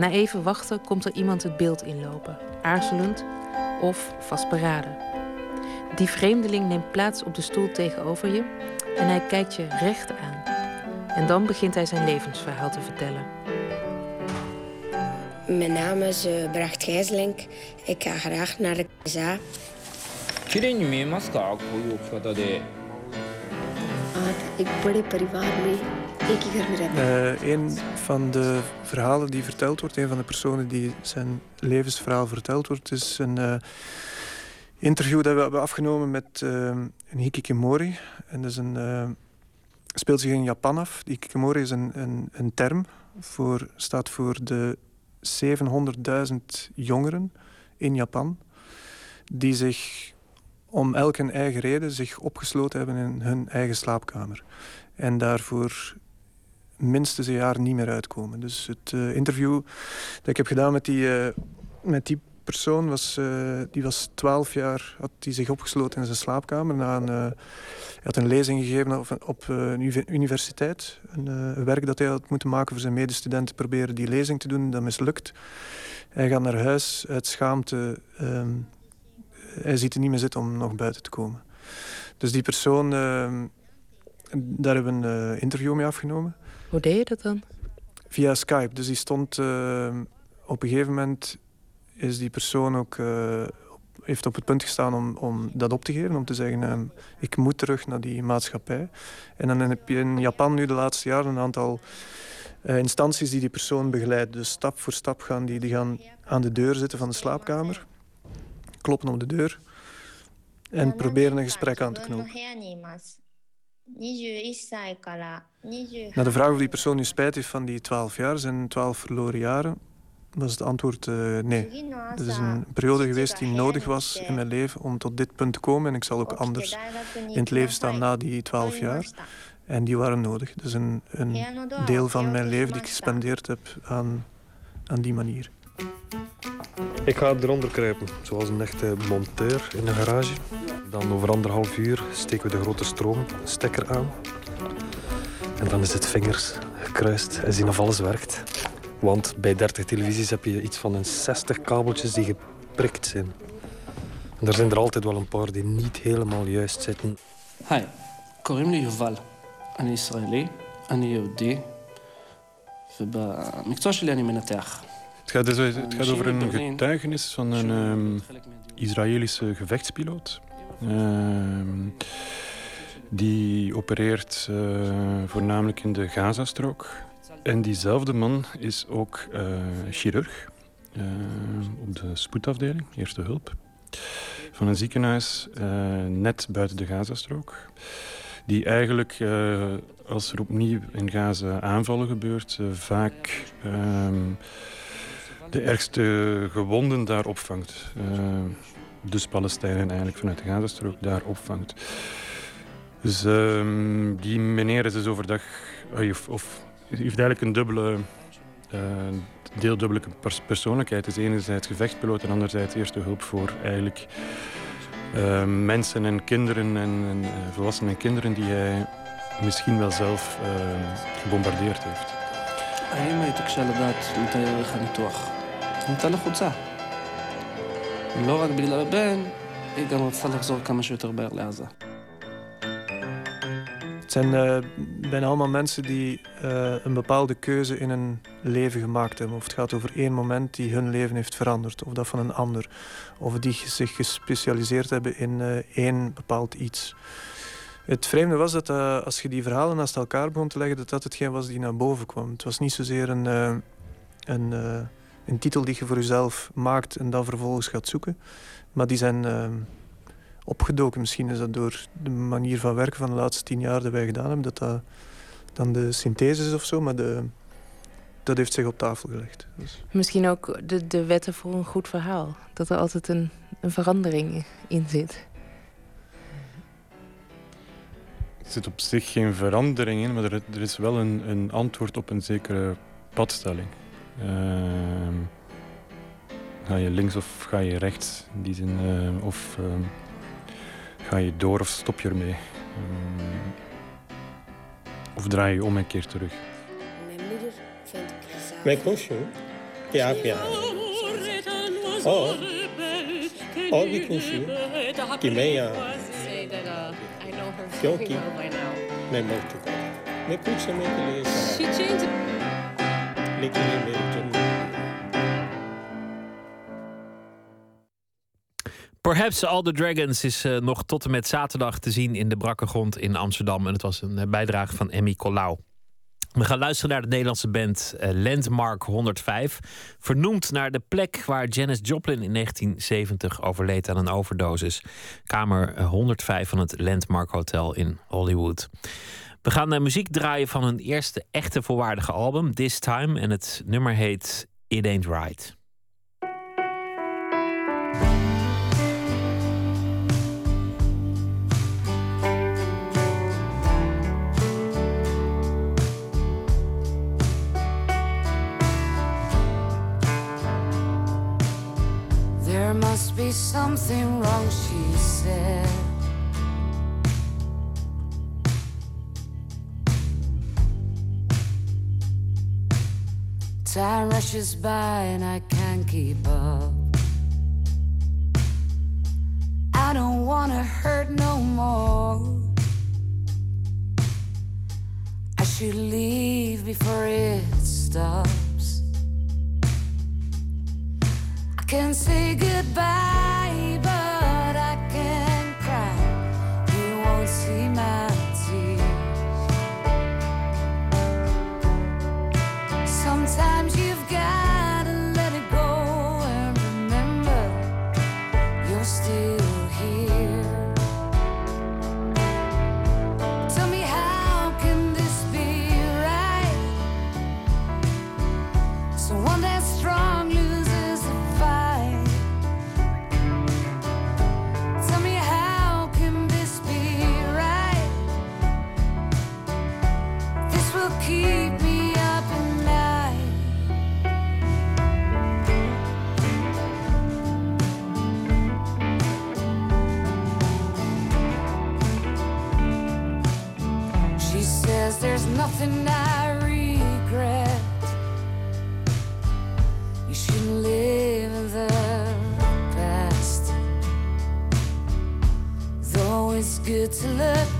Na even wachten komt er iemand het beeld inlopen, aarzelend of vastberaden. Die vreemdeling neemt plaats op de stoel tegenover je en hij kijkt je recht aan. En dan begint hij zijn levensverhaal te vertellen. Mijn naam is eh, Bracht Gijslink. Ik ga graag naar de KSA. Ah, ik ben परिवार में eh, een van de verhalen die verteld wordt, een van de personen die zijn levensverhaal verteld wordt, is een eh, interview dat we hebben afgenomen met eh, een Hikikimori. En dat speelt zich in Japan af. Hikikimori is een, een, een term, voor, staat voor de 700.000 jongeren in Japan die zich om elke eigen reden zich opgesloten hebben in hun eigen slaapkamer. En daarvoor minstens een jaar niet meer uitkomen. Dus het uh, interview dat ik heb gedaan met die, uh, met die persoon was, uh, die was 12 jaar, had die zich opgesloten in zijn slaapkamer. Na een, hij had een lezing gegeven op, op een universiteit. Een, werk dat hij had moeten maken voor zijn medestudenten, proberen die lezing te doen. Dat mislukt. Hij gaat naar huis uit schaamte. Um, hij ziet er niet meer zitten om nog buiten te komen. Dus die persoon, uh, daar hebben we een uh, interview mee afgenomen. Hoe deed je dat dan? Via Skype. Dus die stond uh, op een gegeven moment is die persoon ook uh, heeft op het punt gestaan om, om dat op te geven, om te zeggen ik moet terug naar die maatschappij. En dan heb je in Japan nu de laatste jaren een aantal instanties die die persoon begeleiden. Dus stap voor stap gaan die, die gaan aan de deur zitten van de slaapkamer kloppen op de deur en proberen een gesprek aan te knopen. Na de vraag of die persoon nu spijt heeft van die 12 jaar, zijn 12 verloren jaren, was het antwoord uh, nee. Het is een periode geweest die nodig was in mijn leven om tot dit punt te komen. En ik zal ook anders in het leven staan na die 12 jaar. En die waren nodig. Dus een, een deel van mijn leven die ik gespendeerd heb aan, aan die manier. Ik ga eronder kruipen, zoals een echte monteur in een garage. Dan over anderhalf uur steken we de grote stroomstekker aan. En dan is het vingers gekruist en zien of alles werkt. Want bij 30 televisies heb je iets van een 60 kabeltjes die geprikt zijn. En er zijn er altijd wel een paar die niet helemaal juist zitten. היי, קוראים לי יובל. אני ישראלי, אני יהודי, ובמקצוע שלי אני מנתח. Het gaat, dus, het gaat over een getuigenis van een ehm, Israëlische gevechtspiloot. Ehm, die opereert eh, voornamelijk in de Gazastrook. En diezelfde man is ook eh, chirurg eh, op de spoedafdeling, eerste hulp, van een ziekenhuis net buiten de Gazastrook. Die eigenlijk, als er opnieuw in Gaza aanvallen gebeurt, vaak ehm, de ergste gewonden daar opvangt. Eh, dus Palestijnen eigenlijk vanuit de Gazastrook daar opvangt. Dus ehm, die meneer is dus overdag, eh, of, of heeft eigenlijk een dubbele, eh deeldubbele pers- persoonlijkheid. Is enerzijds gevechtpiloot en anderzijds eerste hulp voor eigenlijk mensen en kinderen en, en volwassenen en kinderen die hij misschien wel zelf gebombardeerd heeft. האם היית קשה לדעת מתי יארך הניתוח? הייתה לחוצה. לא רק בגלל הבן, היא גם רצתה לחזור כמה שיותר מהר לעזה. Het zijn eh, bijna allemaal mensen die eh, een bepaalde keuze in hun leven gemaakt hebben. Of het gaat over één moment die hun leven heeft veranderd. Of dat van een ander. Of die zich gespecialiseerd hebben in eh, één bepaald iets. Het vreemde was dat eh, als je die verhalen naast elkaar begon te leggen, dat dat hetgeen was die naar boven kwam. Het was niet zozeer een, eh, een, eh, een titel die je voor jezelf maakt en dan vervolgens gaat zoeken. Maar die zijn eh, opgedoken. Misschien is dat door de manier van werken van de laatste tien jaar dat wij gedaan hebben, dat dat dan de synthese is of zo, maar de, dat heeft zich op tafel gelegd. Dus Misschien ook de, de wetten voor een goed verhaal. Dat er altijd een, een verandering in zit. Er zit op zich geen verandering in, maar er, er is wel een, een antwoord op een zekere padstelling. Ehm, ga je links of ga je rechts? In die zin, eh, of ehm, ga je door of stop je ermee? Ehm, of draai je om en keer terug? Mijn moeder vindt ik Mais cochon, ja, ja. Oh, oh, die cochon. Die mee, ja. Say that I know her very well by now. Mais écoute, ça m'est que les She changed. Perhaps All the Dragons is eh, nog tot en met zaterdag te zien in de Brakke Grond in Amsterdam. En het was een eh, bijdrage van Emmy Colau. We gaan luisteren naar de Nederlandse band eh, Landmark 105. Vernoemd naar de plek waar Janis Joplin in 1970 overleed aan een overdosis. Kamer eh, 105 van het Landmark Hotel in Hollywood. We gaan naar muziek draaien van hun eerste echte volwaardige album, This Time. En het nummer heet It Ain't Right. There must be something wrong, she said. Time rushes by and I can't keep up. I don't wanna hurt no more. I should leave before it stops. I can say goodbye, nothing I regret. You shouldn't live in the past. Though it's good to look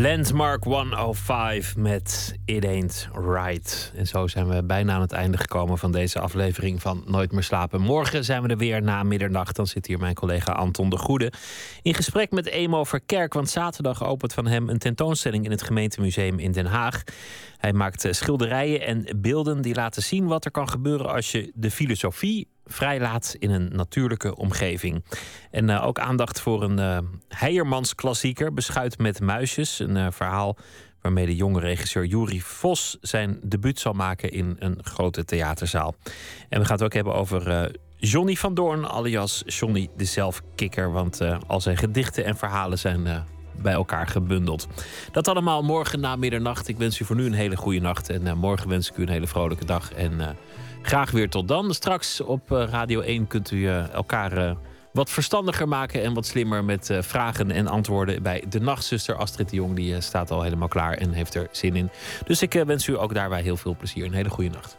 Landmark 105 met It Ain't Right. En zo zijn we bijna aan het einde gekomen van deze aflevering van Nooit meer slapen. Morgen zijn we er weer na middernacht. Dan zit hier mijn collega Anton de Goede in gesprek met Emo Verkerk. Want zaterdag opent van hem een tentoonstelling in het gemeentemuseum in Den Haag. Hij maakt eh, schilderijen en beelden die laten zien wat er kan gebeuren als je de filosofie vrijlaat in een natuurlijke omgeving. En eh, ook aandacht voor een eh Heijermans klassieker, Beschuit met muisjes. Een eh, verhaal waarmee de jonge regisseur Juri Vos zijn debuut zal maken in een grote theaterzaal. En we gaan het ook hebben over eh, Johnny van Doorn, alias Johnny de Zelfkikker. Want eh, al zijn gedichten en verhalen zijn eh, bij elkaar gebundeld. Dat allemaal morgen na middernacht. Ik wens u voor nu een hele goede nacht. En eh, morgen wens ik u een hele vrolijke dag. En eh, graag weer tot dan. Straks op eh, Radio 1 kunt u eh, elkaar eh, wat verstandiger maken en wat slimmer met vragen en antwoorden bij de nachtzuster Astrid de Jong. Die staat al helemaal klaar en heeft er zin in. Dus ik wens u ook daarbij heel veel plezier. Een hele goede nacht.